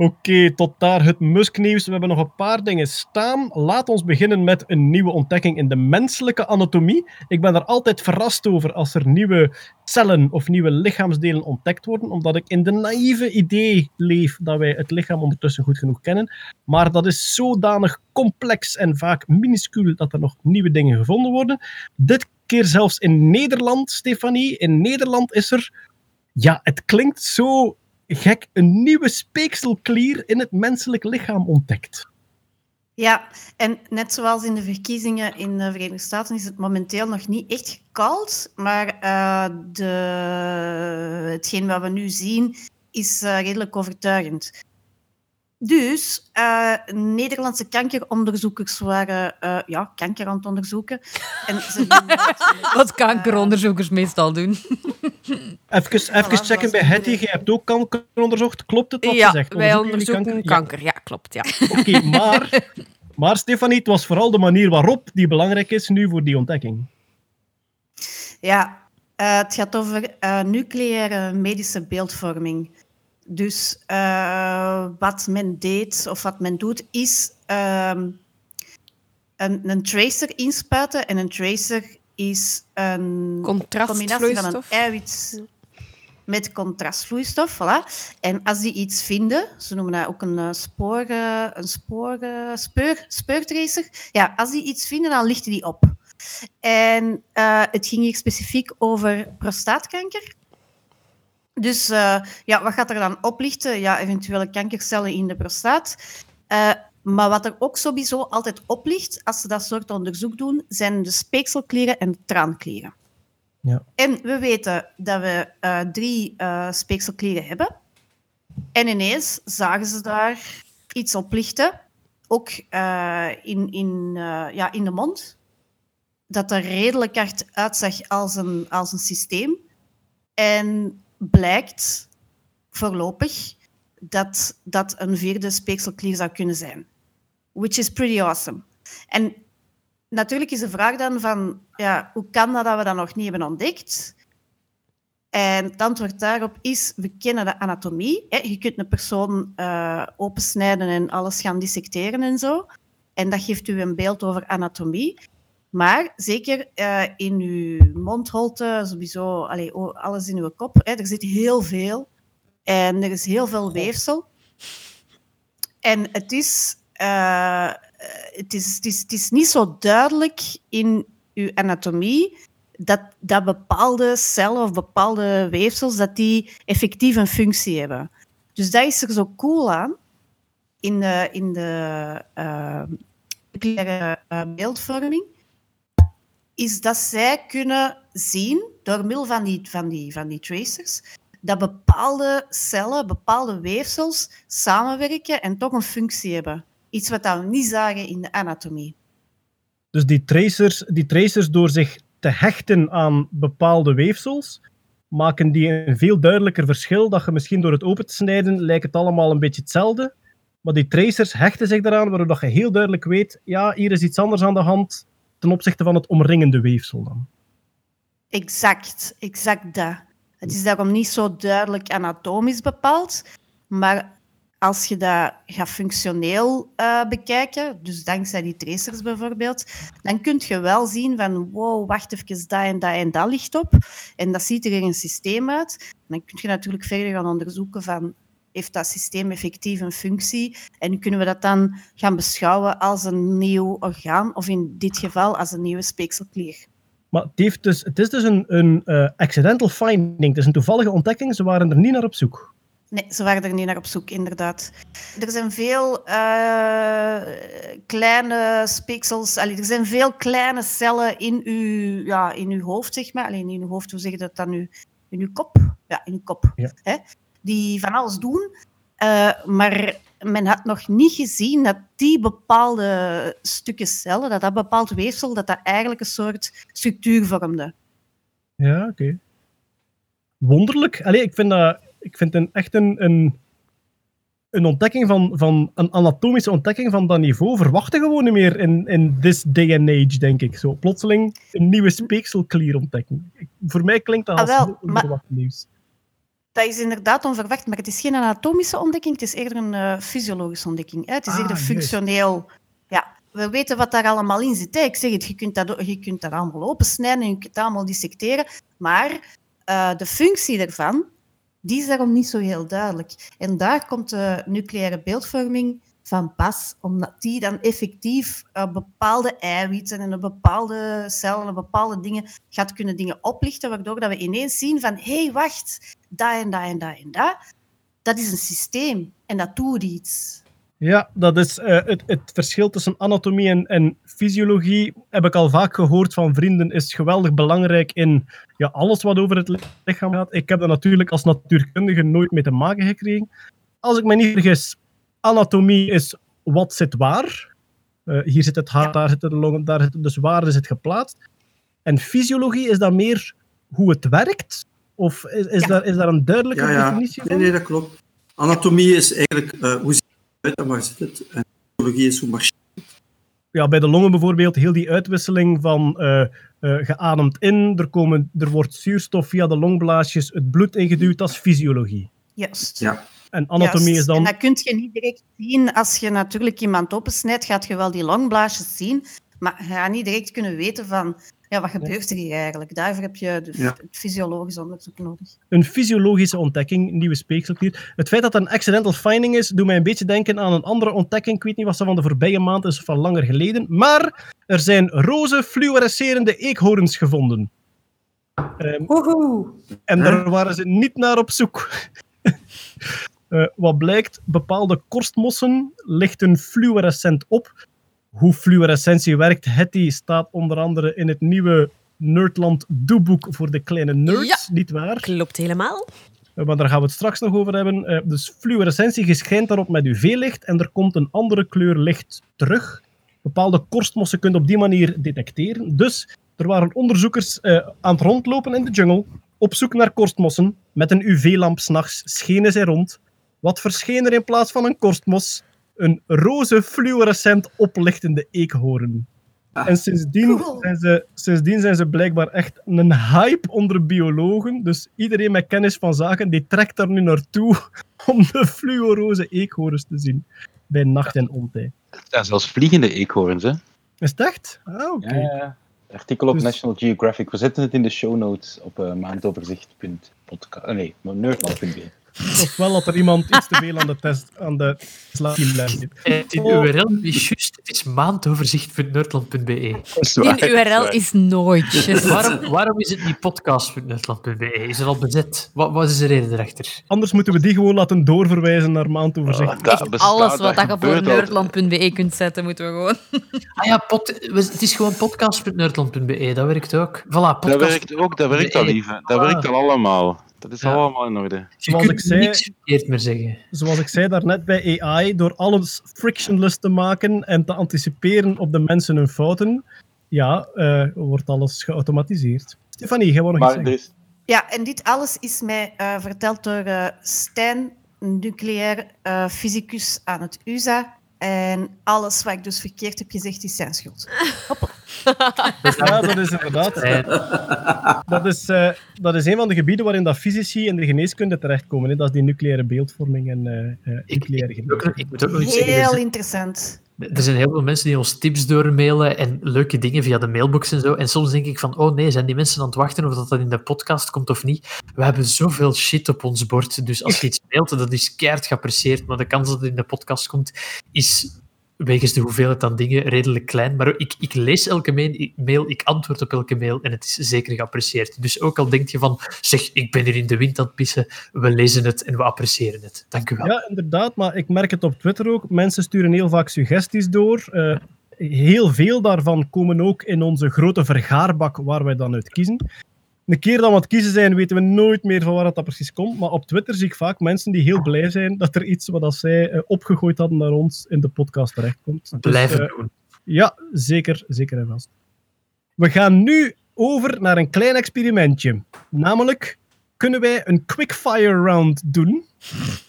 Oké, tot daar het Musk-nieuws. We hebben nog een paar dingen staan. Laat ons beginnen met een nieuwe ontdekking in de menselijke anatomie. Ik ben er altijd verrast over als er nieuwe cellen of nieuwe lichaamsdelen ontdekt worden, omdat ik in de naïeve idee leef dat wij het lichaam ondertussen goed genoeg kennen. Maar dat is zodanig complex en vaak minuscuul dat er nog nieuwe dingen gevonden worden. Dit keer zelfs in Nederland, Stefanie. In Nederland is er ja, het klinkt zo gek. Een nieuwe speekselklier in het menselijk lichaam ontdekt. Ja, en net zoals in de verkiezingen in de Verenigde Staten is het momenteel nog niet echt gekald, maar eh, de, hetgeen wat we nu zien is eh, redelijk overtuigend. Dus eh, Nederlandse kankeronderzoekers waren eh, ja, kanker aan het onderzoeken. En ze doen Wat kankeronderzoekers meestal doen. Even, even checken bij Hetty. Je hebt ook kanker onderzocht. Klopt het wat ja, ze zegt? wij Onderzoeken kanker? kanker. Ja, klopt. Ja. Ja. Oké, maar, maar Stefanie, het was vooral de manier waarop die belangrijk is nu voor die ontdekking. Ja, eh, het gaat over eh, nucleaire medische beeldvorming. Dus eh, wat men deed of wat men doet, is ehm, een, een tracer inspuiten. En een tracer is een combinatie van een eiwit met contrastvloeistof. Voilà. En als die iets vinden, ze noemen dat ook een, eh, spoor, eh, een spoor, eh, speur, speurtracer. Ja, als die iets vinden, dan lichten die op. En eh, het ging hier specifiek over prostaatkanker. Dus eh, ja, wat gaat er dan oplichten? Ja, eventuele kankercellen in de prostaat. Eh, maar wat er ook sowieso altijd oplicht, als ze dat soort onderzoek doen, zijn de speekselklieren en de traanklieren. Ja. En we weten dat we eh, drie speekselklieren hebben. En ineens zagen ze daar iets oplichten, ook in, in, ja, in de mond, dat er redelijk hard uitzag als een, als een systeem. En blijkt voorlopig dat dat een vierde speekselklier zou kunnen zijn. Which is pretty awesome. En natuurlijk is de vraag dan van, ja, hoe kan dat dat we dat nog niet hebben ontdekt? En het antwoord daarop is, we kennen de anatomie. Je kunt een persoon eh, opensnijden en alles gaan dissecteren en zo. En dat geeft u een beeld over anatomie. Maar zeker eh, in uw mondholte, sowieso, allee, alles in uw kop, hè, er zit heel veel. En er is heel veel weefsel. En het is, eh, het is, het is, het is niet zo duidelijk in uw anatomie dat, dat bepaalde cellen of bepaalde weefsels dat die effectief een functie hebben. Dus dat is er zo cool aan in de, in de eh, beeldvorming, is dat zij kunnen zien, door middel van die, van die, van die tracers, dat bepaalde cellen, bepaalde weefsels samenwerken en toch een functie hebben. Iets wat we niet zagen in de anatomie. Dus die tracers, die tracers door zich te hechten aan bepaalde weefsels, maken die een veel duidelijker verschil. Dat je misschien door het open te snijden, lijkt het allemaal een beetje hetzelfde. Maar die tracers hechten zich daaraan, waardoor je heel duidelijk weet, ja, hier is iets anders aan de hand ten opzichte van het omringende weefsel dan. Exact, exact dat. Het is daarom niet zo duidelijk anatomisch bepaald, maar als je dat gaat functioneel uh, bekijken, dus dankzij die tracers bijvoorbeeld, dan kun je wel zien van wow, wacht even, dat en dat en dat ligt op. En dat ziet er in een systeem uit. dan kun je natuurlijk verder gaan onderzoeken van heeft dat systeem effectief een functie? En kunnen we dat dan gaan beschouwen als een nieuw orgaan, of in dit geval als een nieuwe speekselklier? Maar het, heeft dus, het is dus een, een uh, accidental finding. Het is een toevallige ontdekking. Ze waren er niet naar op zoek. Nee, ze waren er niet naar op zoek, inderdaad. Er zijn veel uh, kleine speeksels, er zijn veel kleine cellen in uw, ja, in uw hoofd, zeg maar. Alleen in uw hoofd, hoe zeg je dat dan nu? In uw kop? Ja, in uw kop. Ja. Hè? Die van alles doen. Uh, maar men had nog niet gezien dat die bepaalde stukken cellen, dat dat bepaald weefsel, dat dat eigenlijk een soort structuur vormde. Ja, oké. Okay. Wonderlijk. Allee, ik vind dat ik vind het echt een, een, een ontdekking van, van een anatomische ontdekking van dat niveau verwachten gewoon niet meer in, in this day and age, denk ik. Zo plotseling een nieuwe speekselklier ontdekken. Voor mij klinkt dat als ah, wel, onverwacht nieuws. Dat is inderdaad onverwacht, maar het is geen anatomische ontdekking, het is eerder een uh, fysiologische ontdekking. Hè? Het is Ah, eerder functioneel. Ja, we weten wat daar allemaal in zit. Hè? Ik zeg het, je kunt dat, je kunt dat allemaal opensnijden en je kunt dat allemaal dissecteren, maar uh, de functie ervan, die is daarom niet zo heel duidelijk. En daar komt de nucleaire beeldvorming van pas, omdat die dan effectief uh, bepaalde eiwitten en een bepaalde cellen en bepaalde dingen gaat kunnen dingen oplichten, waardoor dat we ineens zien van hé, hey, wacht, dat en dat en dat en dat, dat is een systeem en dat doet iets. Ja, dat is uh, het, het verschil tussen anatomie en, en fysiologie, heb ik al vaak gehoord van vrienden, is geweldig belangrijk in ja, alles wat over het lichaam gaat. Ik heb dat natuurlijk als natuurkundige nooit mee te maken gekregen. Als ik me niet vergis, anatomie is wat zit waar. Uh, hier zit het hart, daar zitten de longen, daar dus waar is het geplaatst. En fysiologie is dat meer hoe het werkt? Of is, is, Ja. daar, is daar een duidelijke Ja, ja. definitie Nee, van? nee, dat klopt. Anatomie is eigenlijk uh, hoe ziet het uit en waar zit het. En fysiologie is hoe marcheert ja, bij de longen bijvoorbeeld, heel die uitwisseling van uh, uh, geademd in, er, komen, er wordt zuurstof via de longblaasjes het bloed ingeduwd, dat is fysiologie. Juist. Ja. En anatomie Juist. is dan... En dat kun je niet direct zien. Als je natuurlijk iemand opensnijdt, gaat je wel die longblaasjes zien, maar je gaat niet direct kunnen weten van, ja, wat gebeurt er hier eigenlijk? Daarvoor heb je de, Ja. het fysiologisch onderzoek nodig. Een fysiologische ontdekking, nieuwe speekselklier. Het feit dat het een accidental finding is, doet mij een beetje denken aan een andere ontdekking. Ik weet niet wat ze van de voorbije maand is of van langer geleden. Maar er zijn roze fluorescerende eekhoorns gevonden. Ehm, en daar waren ze niet naar op zoek. Eh, wat blijkt, bepaalde korstmossen lichten fluorescent op. Hoe fluorescentie werkt, Hetty staat onder andere in het nieuwe Nerdland doeboek voor de kleine nerds, niet waar? Klopt helemaal. Uh, maar daar gaan we het straks nog over hebben. Uh, dus fluorescentie, je schijnt daarop met UV-licht en er komt een andere kleur licht terug. Bepaalde korstmossen kun je op die manier detecteren. Dus er waren onderzoekers aan het rondlopen in de jungle, op zoek naar korstmossen. Met een UV-lamp s'nachts schenen zij rond. Wat verscheen er in plaats van een korstmos? Een roze fluorescent oplichtende eekhoorn. En sindsdien zijn, ze, sindsdien zijn ze blijkbaar echt een hype onder biologen. Dus iedereen met kennis van zaken die trekt daar nu naartoe om de fluoroze eekhoorns te zien. Bij nacht en ontij. Het zijn zelfs vliegende eekhoorns, hè? Is het echt? Ah, oké. Ja, ja. Artikel op Dus- National Geographic. We zetten het in de show notes op uh, maandoverzicht.podcast. Uh, nee, nerdland.be. Ofwel dat er iemand iets te veel aan de test aan de zit. Oh. URL is juist, het is maandoverzicht.nerdland.be. Die URL is nooit waarom, waarom is het niet podcast.nerdland.be? Is het al bezet? Wat, wat is de reden erachter? Anders moeten we die gewoon laten doorverwijzen naar maandoverzicht. Oh, dat Echt bestaat, alles wat dat je voor nerdland.be kunt zetten, moeten we gewoon... Ah ja, het is gewoon podcast.nerdland.be. Dat werkt ook. Voilà, podcast. Dat werkt ook, dat werkt al, lieve. Dat werkt al allemaal. Dat is Ja. allemaal in orde. Je Zoals kunt ik zei- niks verkeerd meer zeggen. Zoals ik zei daarnet bij AI, door alles frictionless te maken en te anticiperen op de mensen hun fouten, ja, eh, wordt alles geautomatiseerd. Stefanie, jij wou nog iets Maar zeggen? is, Ja, en dit alles is mij eh, verteld door eh Stijn, nucleair eh, fysicus aan het USA. En alles wat ik dus verkeerd heb gezegd, is zijn schuld. Ja, dat is inderdaad. Dat is, eh, dat is een van de gebieden waarin dat fysici en de geneeskunde terechtkomen. Hè. Dat is die nucleaire beeldvorming en eh, eh, nucleaire Ik moet ook, geneeskunde. ik moet ook nog iets zeggen. Heel interessant. Er zijn heel veel mensen die ons tips doormailen en leuke dingen via de mailbox en zo. En soms denk ik van, oh nee, zijn die mensen aan het wachten of dat, dat in de podcast komt of niet? We hebben zoveel shit op ons bord. Dus als je iets mailt, dat is keihard geapprecieerd. Maar de kans dat het in de podcast komt, is wegens de hoeveelheid aan dingen redelijk klein. Maar ik, ik lees elke mail, ik antwoord op elke mail en het is zeker geapprecieerd. Dus ook al denk je van, zeg, ik ben hier in de wind aan het pissen, we lezen het en we appreciëren het. Dank u wel. Ja, inderdaad, maar ik merk het op Twitter ook. Mensen sturen heel vaak suggesties door. Eh, heel veel daarvan komen ook in onze grote vergaarbak waar wij dan uit kiezen. Een keer dat we aan het kiezen zijn, weten we nooit meer van waar dat precies komt. Maar op Twitter zie ik vaak mensen die heel blij zijn dat er iets wat zij eh, opgegooid hadden naar ons in de podcast terechtkomt. Dus, Blijven eh, doen. Ja, zeker, zeker en vast. We gaan nu over naar een klein experimentje. Namelijk, kunnen wij een quickfire round doen?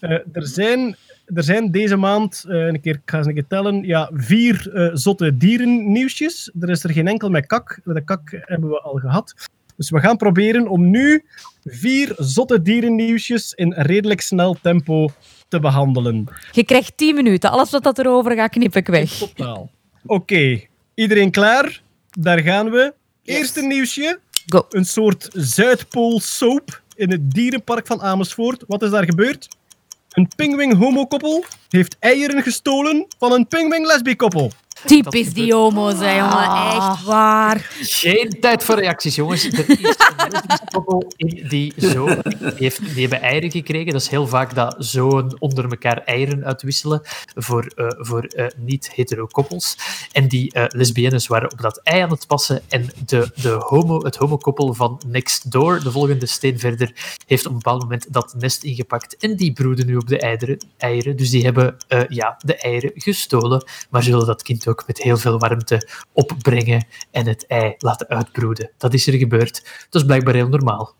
Eh, er, zijn, er zijn deze maand, een keer, ik ga eens een keer tellen, ja, vier zotte dierennieuwsjes. Er is er geen enkel met kak. De kak hebben we al gehad. Dus we gaan proberen om nu vier zotte dierennieuwsjes in redelijk snel tempo te behandelen. Je krijgt 10 minuten. Alles wat dat erover gaat, knip ik weg. Totaal. Oké, iedereen klaar? Daar gaan we. Eerste nieuwsje. Go. Een soort Zuidpool soap in het dierenpark van Amersfoort. Wat is daar gebeurd? Een pingwing homokoppel heeft eieren gestolen van een pingwing lesbiekoppel. Typisch die homo's, hè, jongen. Echt waar. Geen tijd voor reacties, jongens. Er is een die zo die, heeft, die hebben eieren gekregen. Dat is heel vaak dat zo'n onder elkaar eieren uitwisselen voor, eh, voor eh, niet-hetero koppels. En die eh, lesbiennes waren op dat ei aan het passen. En de, de homo, het homokoppel van Next Door, de volgende steen verder, heeft op een bepaald moment dat nest ingepakt. En die broeden nu op de eieren. eieren. Dus die hebben eh, ja, de eieren gestolen. Maar zullen dat kind ook met heel veel warmte opbrengen en het ei laten uitbroeden. Dat is er gebeurd. Dat is blijkbaar heel normaal.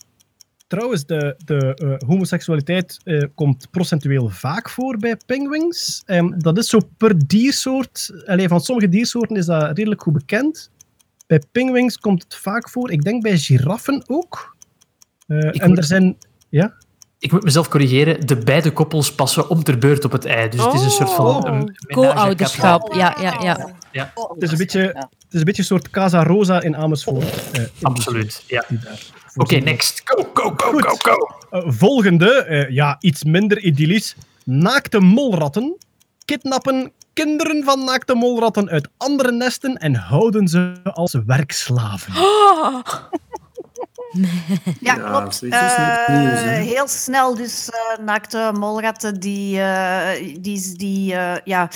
Trouwens, de, de eh, homoseksualiteit eh, komt procentueel vaak voor bij penguins. Ehm, dat is zo per diersoort. Allee, van sommige diersoorten is dat redelijk goed bekend. Bij penguins komt het vaak voor. Ik denk bij giraffen ook. Eh, en er zijn... Ja? Ik moet mezelf corrigeren. De beide koppels passen om ter beurt op het ei. Dus het is een soort van... Oh. een Co-ouderschap. Ja, ja, ja. Ja, Het is een beetje, het is een beetje een soort Casa Rosa in Amersfoort. eh, in absoluut. Ja. Oké, next. Go, go, go, go, go. Eh, volgende, eh, ja, iets minder idyllisch. Naakte molratten kidnappen kinderen van naakte molratten uit andere nesten en houden ze als werkslaven. Ja, klopt. niet Eh, nieuws, heel snel, dus eh naakte molratten, die, eh, die, die, eh, ja,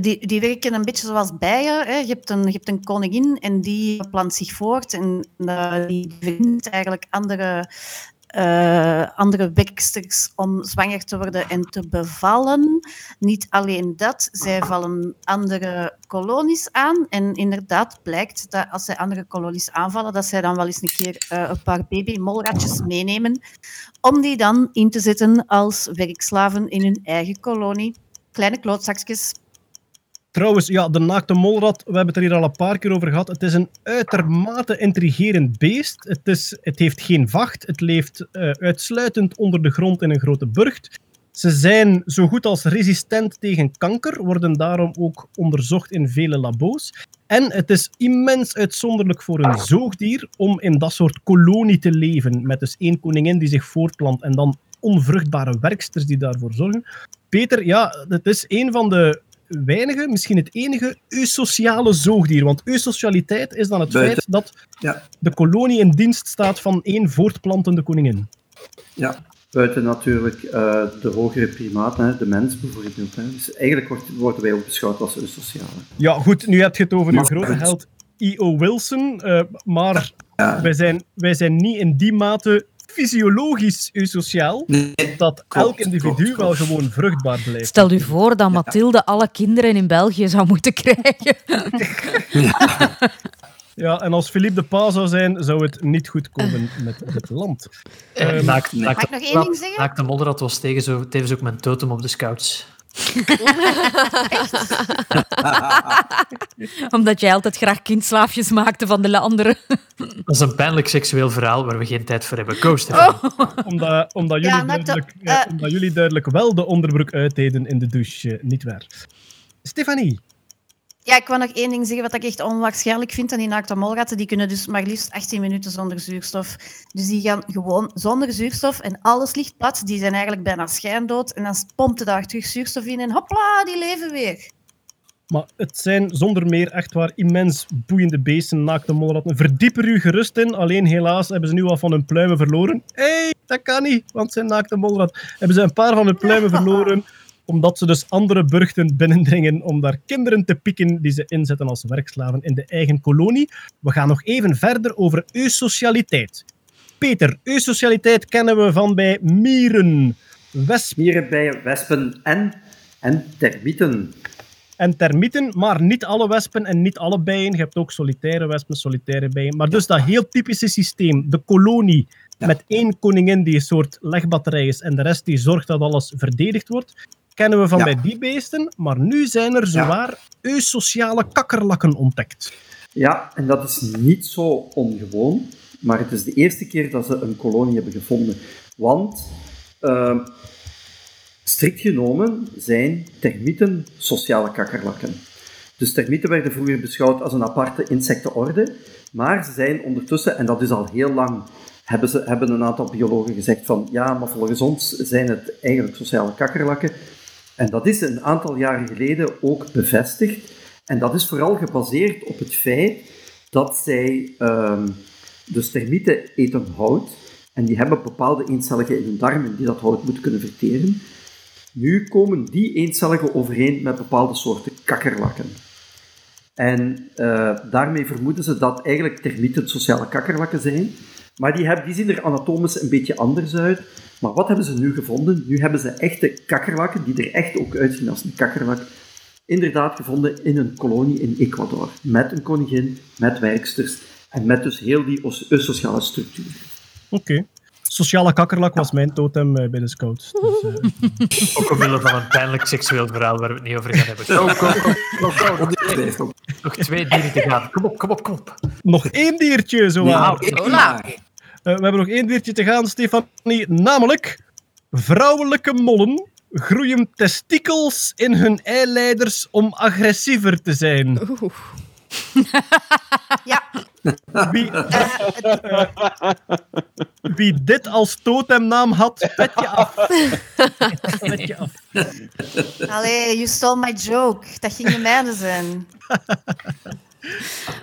die, die werken een beetje zoals bijen. Hè. Je, hebt een, je hebt een koningin en die plant zich voort en die vindt eigenlijk andere, eh, andere werksters om zwanger te worden en te bevallen. Niet alleen dat, zij vallen andere kolonies aan. En inderdaad blijkt dat als zij andere kolonies aanvallen, dat zij dan wel eens een keer eh, een paar babymolratjes meenemen, om die dan in te zetten als werkslaven in hun eigen kolonie. Kleine klootzakjes. Trouwens, ja, de naakte molrat, we hebben het er hier al een paar keer over gehad. Het is een uitermate intrigerend beest. Het, is, het heeft geen vacht. Het leeft eh, uitsluitend onder de grond in een grote burcht. Ze zijn zo goed als resistent tegen kanker, worden daarom ook onderzocht in vele labo's. En het is immens uitzonderlijk voor een zoogdier om in dat soort kolonie te leven, met dus één koningin die zich voortplant en dan onvruchtbare werksters die daarvoor zorgen. Peter, ja, het is een van de weinige, misschien het enige eusociale zoogdier. Want eusocialiteit is dan het Buiten. feit dat Ja. de kolonie in dienst staat van één voortplantende koningin. Ja, buiten natuurlijk eh, de hogere primaten, hè, de mens bijvoorbeeld. Hè. Dus eigenlijk wordt, worden wij ook beschouwd als sociale. Ja, goed, nu heb je het over uw Maar- grote held E.O. Wilson, eh, maar Ja. wij, zijn, wij zijn niet in die mate fysiologisch eusociaal dat elk individu wel gewoon vruchtbaar blijft. Stel u voor dat Mathilde alle kinderen in België zou moeten krijgen. Ja, en als Philippe de Pa zou zijn, zou het niet goed komen met het land. Eh, Ehm, naakt, ik nog één ding zeggen? naakt de modder, dat was tegen zo, tevens ook mijn totem op de scouts. Omdat jij altijd graag kindslaafjes maakte van de anderen. Dat is een pijnlijk seksueel verhaal waar we geen tijd voor hebben. Go, Stefan. omdat, omdat, jullie Ja, duidelijk, eh, eh. omdat jullie duidelijk wel de onderbroek uitdeden in de douche, eh, niet waar? Stefanie, Ja, ik wil nog één ding zeggen wat ik echt onwaarschijnlijk vind aan die naakte molratten. Die kunnen dus maar liefst 18 minuten zonder zuurstof. Dus die gaan gewoon zonder zuurstof en alles ligt plat. Die zijn eigenlijk bijna schijndood. En dan pompt er daar terug zuurstof in en hopla, die leven weer. maar het zijn zonder meer echt waar immens boeiende beesten, naakte molratten. Verdiep er u gerust in, alleen helaas hebben ze nu al van hun pluimen verloren. Hé, hey, dat kan niet, want het zijn naakte. Hebben ze een paar van hun pluimen verloren, omdat ze dus andere burchten binnendringen om daar kinderen te pikken die ze inzetten als werkslaven in de eigen kolonie. We gaan nog even verder over eusocialiteit. Peter, eusocialiteit kennen we van bij mieren, wespen Mieren, bijen, wespen en, en termieten. en termieten, maar niet alle wespen en niet alle bijen. Je hebt ook solitaire wespen, solitaire bijen. Maar dus dat heel typische systeem, de kolonie, met één koningin die een soort legbatterij is en de rest die zorgt dat alles verdedigd wordt, kennen we van Ja. bij die beesten. Maar nu zijn er zowaar eusociale kakkerlakken ontdekt. Ja, en dat is niet zo ongewoon, maar het is de eerste keer dat ze een kolonie hebben gevonden. Want, ehm, strikt genomen, zijn termieten sociale kakkerlakken. Dus termieten werden vroeger beschouwd als een aparte insectenorde, maar ze zijn ondertussen, en dat is al heel lang, hebben, ze, hebben een aantal biologen gezegd van ja, maar volgens ons zijn het eigenlijk sociale kakkerlakken. En dat is een aantal jaren geleden ook bevestigd. En dat is vooral gebaseerd op het feit dat zij, ehm, dus termieten eten hout, en die hebben bepaalde eencelligen in hun darmen die dat hout moeten kunnen verteren. Nu komen die eencelligen overeen met bepaalde soorten kakkerlakken. En eh, daarmee vermoeden ze dat eigenlijk termieten sociale kakkerlakken zijn. Maar die, hebben, die zien er anatomisch een beetje anders uit. Maar wat hebben ze nu gevonden? Nu hebben ze echte kakkerlakken, die er echt ook uitzien als een kakkerlak, inderdaad gevonden in een kolonie in Ecuador. Met een koningin, met werksters en met dus heel die os- sociale structuur. Oké. Sociale kakkerlak was mijn totem eh, bij de scouts. Dus, eh, Ook omwille van een pijnlijk seksueel verhaal waar we het niet over gaan hebben. Op die twijfel. Nog twee dieren te gaan. Kom op, kom op, kom op. nog één diertje. Nou, maar. Eh, we hebben nog één diertje te gaan, Stefanie. Namelijk, vrouwelijke mollen groeien testikels in hun eileiders om agressiever te zijn. Oeh. Ja, Wie, eh, wie dit als totemnaam had, petje af. Petje af. allee, you stole my joke. Dat ging de mijne zijn.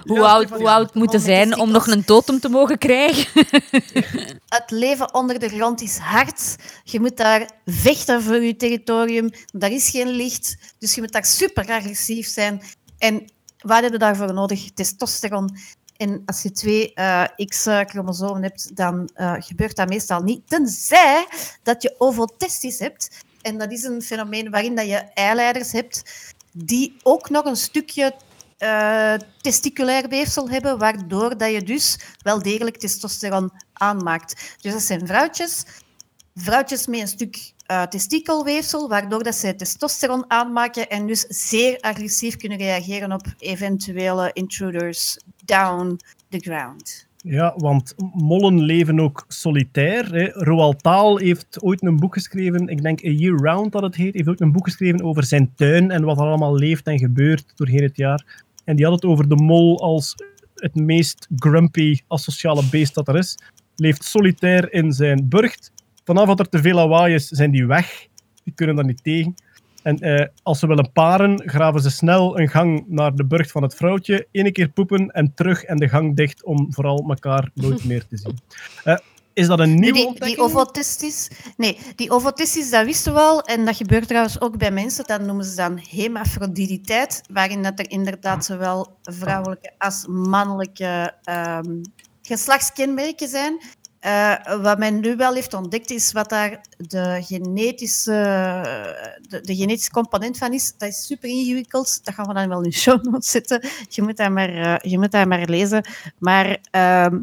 Hoe Ja, oud, hoe oud moet je onder de zijn om nog een totem te mogen krijgen? Het leven onder de grond is hard. Je moet daar vechten voor je territorium. Daar is geen licht. Dus je moet daar super agressief zijn. En wat heb je daarvoor nodig? Testosteron. En als je twee eh, X-chromosomen hebt, dan eh, gebeurt dat meestal niet. Tenzij dat je ovotestis hebt. En dat is een fenomeen waarin dat je eileiders hebt die ook nog een stukje eh, testiculair weefsel hebben, waardoor dat je dus wel degelijk testosteron aanmaakt. Dus dat zijn vrouwtjes, vrouwtjes met een stuk eh testikelweefsel, waardoor dat zij testosteron aanmaken en dus zeer agressief kunnen reageren op eventuele intruders down the ground. Ja, want mollen leven ook solitair. Hè. Roald Dahl heeft ooit een boek geschreven, ik denk A Year Round dat het heet, heeft ook een boek geschreven over zijn tuin en wat er allemaal leeft en gebeurt doorheen het jaar. En die had het over de mol als het meest grumpy asociale beest dat er is. Leeft solitair in zijn burcht. Vanaf dat er te veel lawaai is, zijn die weg. Die kunnen daar niet tegen. En eh, als ze willen paren, graven ze snel een gang naar de burcht van het vrouwtje. Eén keer poepen en terug en de gang dicht om vooral elkaar nooit meer te zien. Eh, is dat een nieuwe die, die ontdekking? nee, die ovotestis, dat wisten we al. En dat gebeurt trouwens ook bij mensen. Dat noemen ze dan hemafroditeit, waarin dat er inderdaad zowel vrouwelijke als mannelijke ehm, geslachtskenmerken zijn. Eh, wat men nu wel heeft ontdekt is wat daar de genetische, de, de genetische component van is. Dat is super ingewikkeld. Dat gaan we dan wel in de show notes zetten. Je moet dat maar, eh, je moet dat maar lezen. Maar ehm,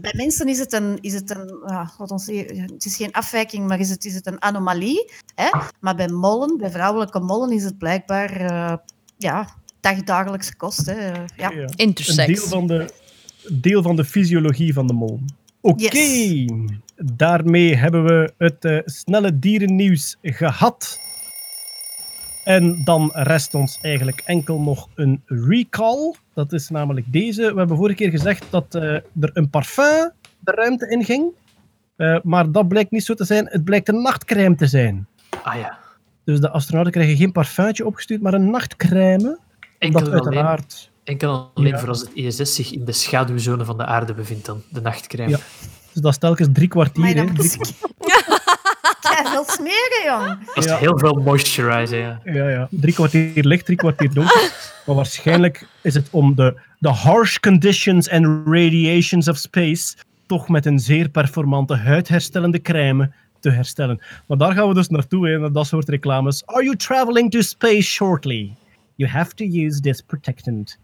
bij mensen is het een, is het een wat ons, het is geen afwijking, maar is het, is het een anomalie. Hè? Maar bij mollen, bij vrouwelijke mollen, is het blijkbaar eh, ja, dagdagelijkse kost. Hè. Ja. Ja. Intersex. Een deel van de, deel van de fysiologie van de mol. Oké, daarmee hebben we het eh, snelle dierennieuws gehad. En dan rest ons eigenlijk enkel nog een recall. Dat is namelijk deze. We hebben vorige keer gezegd dat eh, er een parfum de ruimte in ging. Eh, maar dat blijkt niet zo te zijn. Het blijkt een nachtcrème te zijn. Ah ja. Dus de astronauten krijgen geen parfumtje opgestuurd, maar een nachtcrème. Enkel alleen, uiteraard... enkel alleen Ja. voor als het ISS zich in de schaduwzone van de aarde bevindt dan, de nachtcrème. Ja. Dus dat is telkens drie kwartier. Drie- moet Ja, veel smeren, jong. Dat is Ja. heel veel moisturizer, ja. Ja, ja. Drie kwartier licht, drie kwartier donker. maar waarschijnlijk is het om de, de harsh conditions and radiations of space toch met een zeer performante huidherstellende crème te herstellen. Maar daar gaan we dus naartoe, hè, naar dat soort reclames. Are you traveling to space shortly? You have to use this protectant.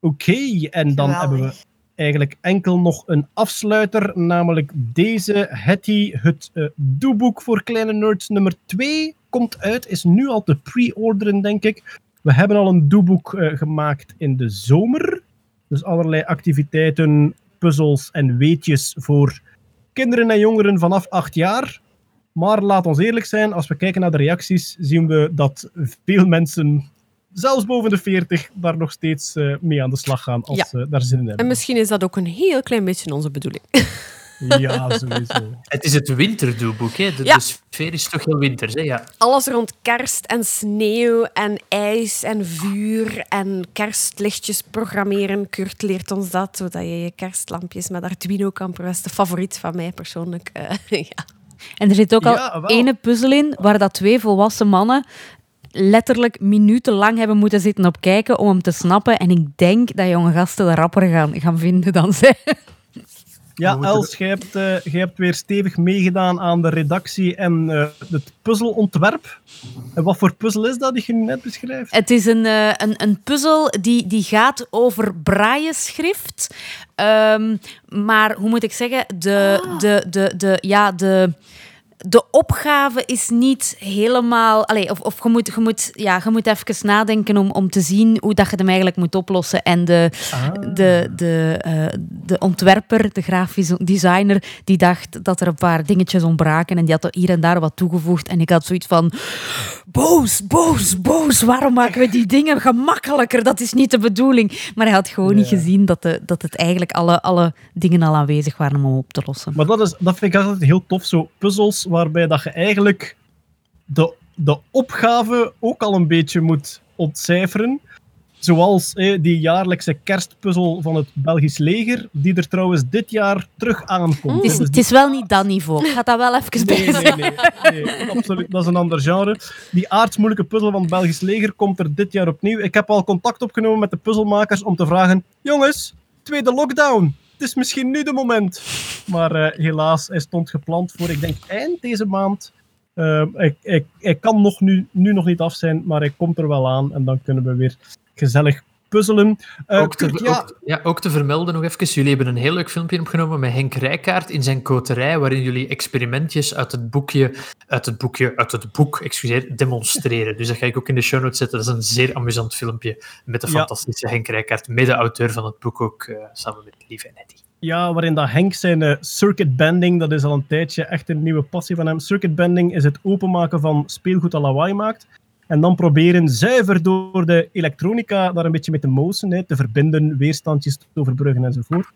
Oké, en dan Geweldig. hebben we eigenlijk enkel nog een afsluiter, namelijk deze Hetty, het eh doeboek voor kleine nerds nummer 2 komt uit, is nu al te pre-orderen, denk ik. We hebben al een doeboek eh, gemaakt in de zomer. Dus allerlei activiteiten, puzzels en weetjes voor kinderen en jongeren vanaf 8 jaar. Maar laat ons eerlijk zijn, als we kijken naar de reacties, zien we dat veel mensen, zelfs boven de 40, daar nog steeds eh, mee aan de slag gaan als Ja. ze daar zin in En hebben. misschien is dat ook een heel klein beetje onze bedoeling. Ja, sowieso. Het is het winterdoelboek, hè. De, Ja. de sfeer is toch heel winters, hè. Ja. Alles rond kerst en sneeuw en ijs en vuur en kerstlichtjes programmeren. Kurt leert ons dat, zodat je je kerstlampjes met Arduino kan verwesten. Favoriet van mij persoonlijk. eh, ja. En er zit ook Ja, al wel. ene puzzel in waar dat twee volwassen mannen letterlijk minutenlang hebben moeten zitten op kijken om hem te snappen. En ik denk dat jonge gasten de rapper gaan, gaan vinden dan zij. Ja, Els, jij hebt, eh, jij hebt weer stevig meegedaan aan de redactie en eh, het puzzelontwerp. En wat voor puzzel is dat die je net beschrijft? Het is een, eh, een, een puzzel die, die gaat over braaienschrift. Ehm, maar hoe moet ik zeggen? De, de, de, de, ja, de, de opgave is niet helemaal... Allee, of of je, moet, je, moet, ja, je moet even nadenken om, om te zien hoe dat je hem eigenlijk moet oplossen. En de, de, de, eh, de ontwerper, de grafisch designer, die dacht dat er een paar dingetjes ontbraken. En die had er hier en daar wat toegevoegd. En ik had zoiets van... Boos, boos, boos. Waarom maken we die dingen gemakkelijker? Dat is niet de bedoeling. Maar hij had gewoon niet gezien dat, de, dat het eigenlijk alle, alle dingen al aanwezig waren om hem op te lossen. Maar dat, is, dat vind ik altijd heel tof, zo puzzels waarbij dat je eigenlijk de, de opgave ook al een beetje moet ontcijferen. Zoals eh, die jaarlijkse kerstpuzzel van het Belgisch leger, die er trouwens dit jaar terug aankomt. Het is, Dus het is wel niet dat niveau. Ik ga dat wel even Nee, nee, nee, nee, absoluut. Dat is een ander genre. Die aardsmoeilijke puzzel van het Belgisch leger komt er dit jaar opnieuw. Ik heb al contact opgenomen met de puzzelmakers om te vragen: jongens, tweede lockdown. Het is misschien nu de moment. Maar eh, helaas, hij stond gepland voor, ik denk, eind deze maand. Eh, ik, ik, hij kan nog nu, nu nog niet af zijn, maar hij komt er wel aan. En dan kunnen we weer gezellig puzzelen. Eh, ook, te, Kurt, ja, ook, ja, ook te vermelden nog even, jullie hebben een heel leuk filmpje opgenomen met Henk Rijkaard in zijn koterij, waarin jullie experimentjes uit het boekje, uit het boekje, uit het boek, excuseer, demonstreren. Dus dat ga ik ook in de show notes zetten. Dat is een zeer amusant filmpje met de Ja. fantastische Henk Rijkaard, mede-auteur van het boek ook, eh, samen met Lieve en Eddie. Ja, waarin dat Henk zijn eh, circuit bending, dat is al een tijdje echt een nieuwe passie van hem. Circuit bending is het openmaken van speelgoed dat lawaai maakt. En dan proberen zuiver door de elektronica daar een beetje mee te mousen, hè, te verbinden, weerstandjes te overbruggen enzovoort.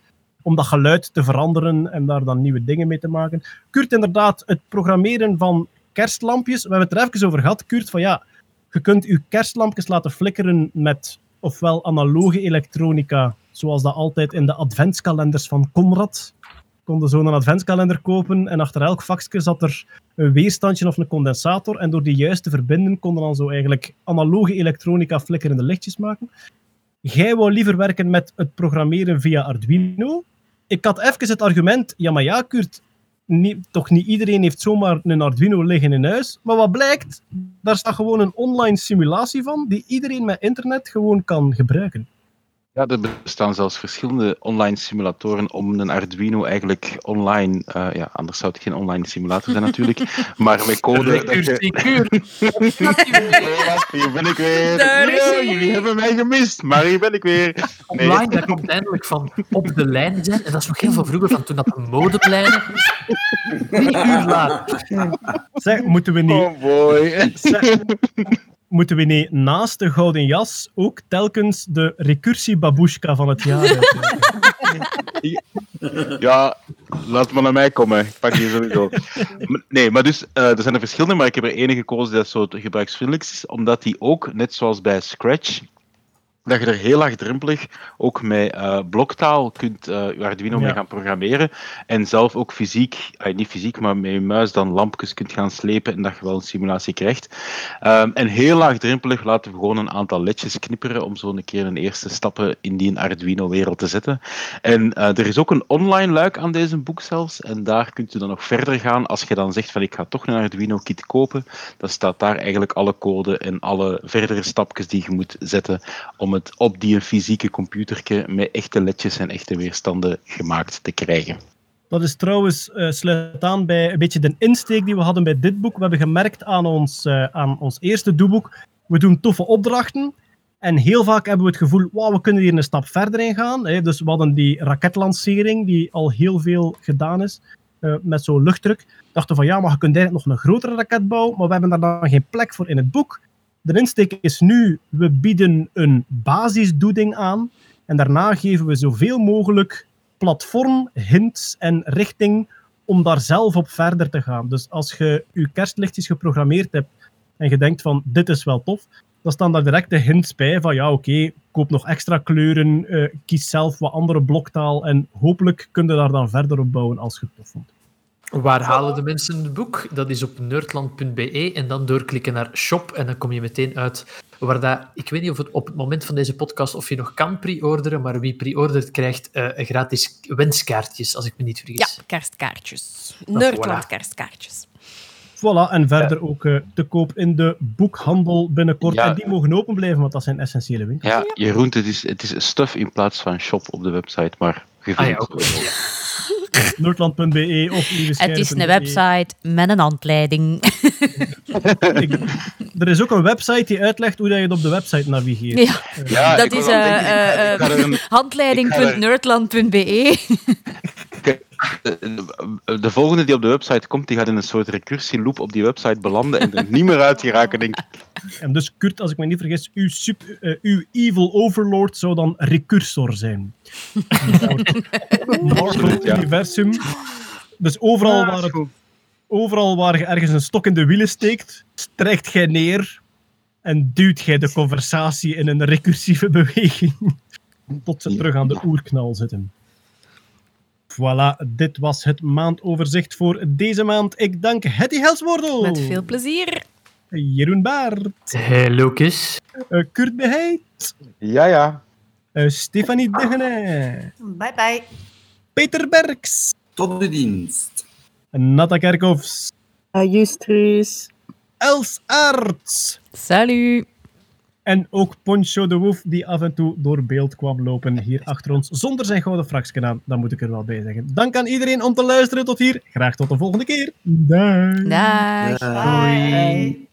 Om dat geluid te veranderen en daar dan nieuwe dingen mee te maken. Kurt, inderdaad, het programmeren van kerstlampjes. We hebben het er even over gehad, Kurt, van ja, je kunt je kerstlampjes laten flikkeren met ofwel analoge elektronica, zoals dat altijd in de adventskalenders van Conrad. Je kon zo'n adventskalender kopen en achter elk vakje zat er een weerstandje of een condensator. En door die juist te verbinden, konden dan zo eigenlijk analoge elektronica flikkerende lichtjes maken. Jij wou liever werken met het programmeren via Arduino. ik had even het argument, ja maar ja Kurt, niet, toch niet iedereen heeft zomaar een Arduino liggen in huis. Maar wat blijkt, daar staat gewoon een online simulatie van, die iedereen met internet gewoon kan gebruiken. Ja, er bestaan zelfs verschillende online simulatoren om een Arduino eigenlijk online, eh, ja, anders zou het geen online simulator zijn natuurlijk, maar met code... dat je- Ja, hier ben ik weer. Daar is Ja, hij. jullie hebben mij gemist, maar hier ben ik weer. Nee. Online, dat komt eindelijk van op de lijn zijn. En dat is nog heel veel vroeger, van toen dat de modepleinen. Drie uur later. Zeg, moeten we niet... Oh boy. Zeg, moeten we niet naast de gouden jas ook telkens de recursie babushka van het jaar? Ja, laat maar naar mij komen. Ik pak die sowieso. Nee, maar dus, eh, er zijn er verschillende, maar ik heb er één gekozen dat zo gebruiksvriendelijk is, omdat die ook, net zoals bij Scratch, dat je er heel laagdrempelig ook met eh, bloktaal kunt eh je Arduino Ja. mee gaan programmeren. En zelf ook fysiek, eh, niet fysiek, maar met je muis dan lampjes kunt gaan slepen en dat je wel een simulatie krijgt. Ehm, en heel laagdrempelig laten we gewoon een aantal ledjes knipperen om zo een keer een eerste stappen in die Arduino-wereld te zetten. En eh, er is ook een online luik aan deze boek zelfs. En daar kunt u dan nog verder gaan. Als je dan zegt van ik ga toch een Arduino-kit kopen, dan staat daar eigenlijk alle code en alle verdere stapjes die je moet zetten om het op die fysieke computerke met echte ledjes en echte weerstanden gemaakt te krijgen. Dat is trouwens, eh sluit aan bij een beetje de insteek die we hadden bij dit boek. We hebben gemerkt aan ons, eh, aan ons eerste doeboek, we doen toffe opdrachten. En heel vaak hebben we het gevoel, wauw, we kunnen hier een stap verder in gaan. Hè. Dus we hadden die raketlancering, die al heel veel gedaan is, eh, met zo'n luchtdruk. Dachten van, ja, maar je kunt eigenlijk nog een grotere raket bouwen, maar we hebben daar dan geen plek voor in het boek. De insteek is nu, we bieden een basisdoeding aan. En daarna geven we zoveel mogelijk platform, hints en richting om daar zelf op verder te gaan. Dus als je je kerstlichtjes geprogrammeerd hebt en je denkt van dit is wel tof, dan staan daar direct de hints bij van ja oké, koop nog extra kleuren, eh, kies zelf wat andere bloktaal en hopelijk kun je daar dan verder op bouwen als je het tof vond. Waar halen de mensen het boek? Dat is op nerdland.be en dan doorklikken naar shop en dan kom je meteen uit waar dat... Ik weet niet of het op het moment van deze podcast of je nog kan pre-orderen, maar wie pre-ordert krijgt eh, gratis wenskaartjes, als ik me niet Ja, vergis. kerstkaartjes. Nou, Nerdland voilà. kerstkaartjes. Voilà, en verder ook eh, te koop in de boekhandel binnenkort. Ja. En die mogen open blijven, want dat zijn essentiële winkels. Ja, Jeroen, het is, het is stuff in plaats van shop op de website, maar je Ah ja, Noordland.be of Het is een lievescherm.be. website met een handleiding. Ik- er is ook een website die uitlegt hoe dat je het op de website navigeert. Ja, Ja, dat is eh, handleiding.nerdland.be. de, de volgende die op de website komt, die gaat in een soort recursieloop op die website belanden en er niet meer uit geraken, denk ik. En dus Kurt, als ik me niet vergis, uw, sup- eh, uw evil overlord zou dan recursor zijn. Marvel-universum. Dus overal waar, het, overal waar je ergens een stok in de wielen steekt, strijkt jij neer en duwt jij de conversatie in een recursieve beweging tot ze terug aan de oerknal zitten. Voilà, dit was het maandoverzicht voor deze maand. Ik dank Hetty Helswoordel. Met veel plezier. Jeroen Baert. Hey, Lucas. Eh, Kurt Beheid. Ja, ja. Eh, Stefanie Degene. Bye bye. Peter Berks. Tot uw dienst. Natta Kerkhoffs. Justus. Els Aerts. Salut. En ook Poncho de Wolf, die af en toe door beeld kwam lopen hier achter ons, zonder zijn gouden fraksken aan. Dat moet ik er wel bij zeggen. Dank aan iedereen om te luisteren tot hier. Graag tot de volgende keer. Dag. Dag. Bye.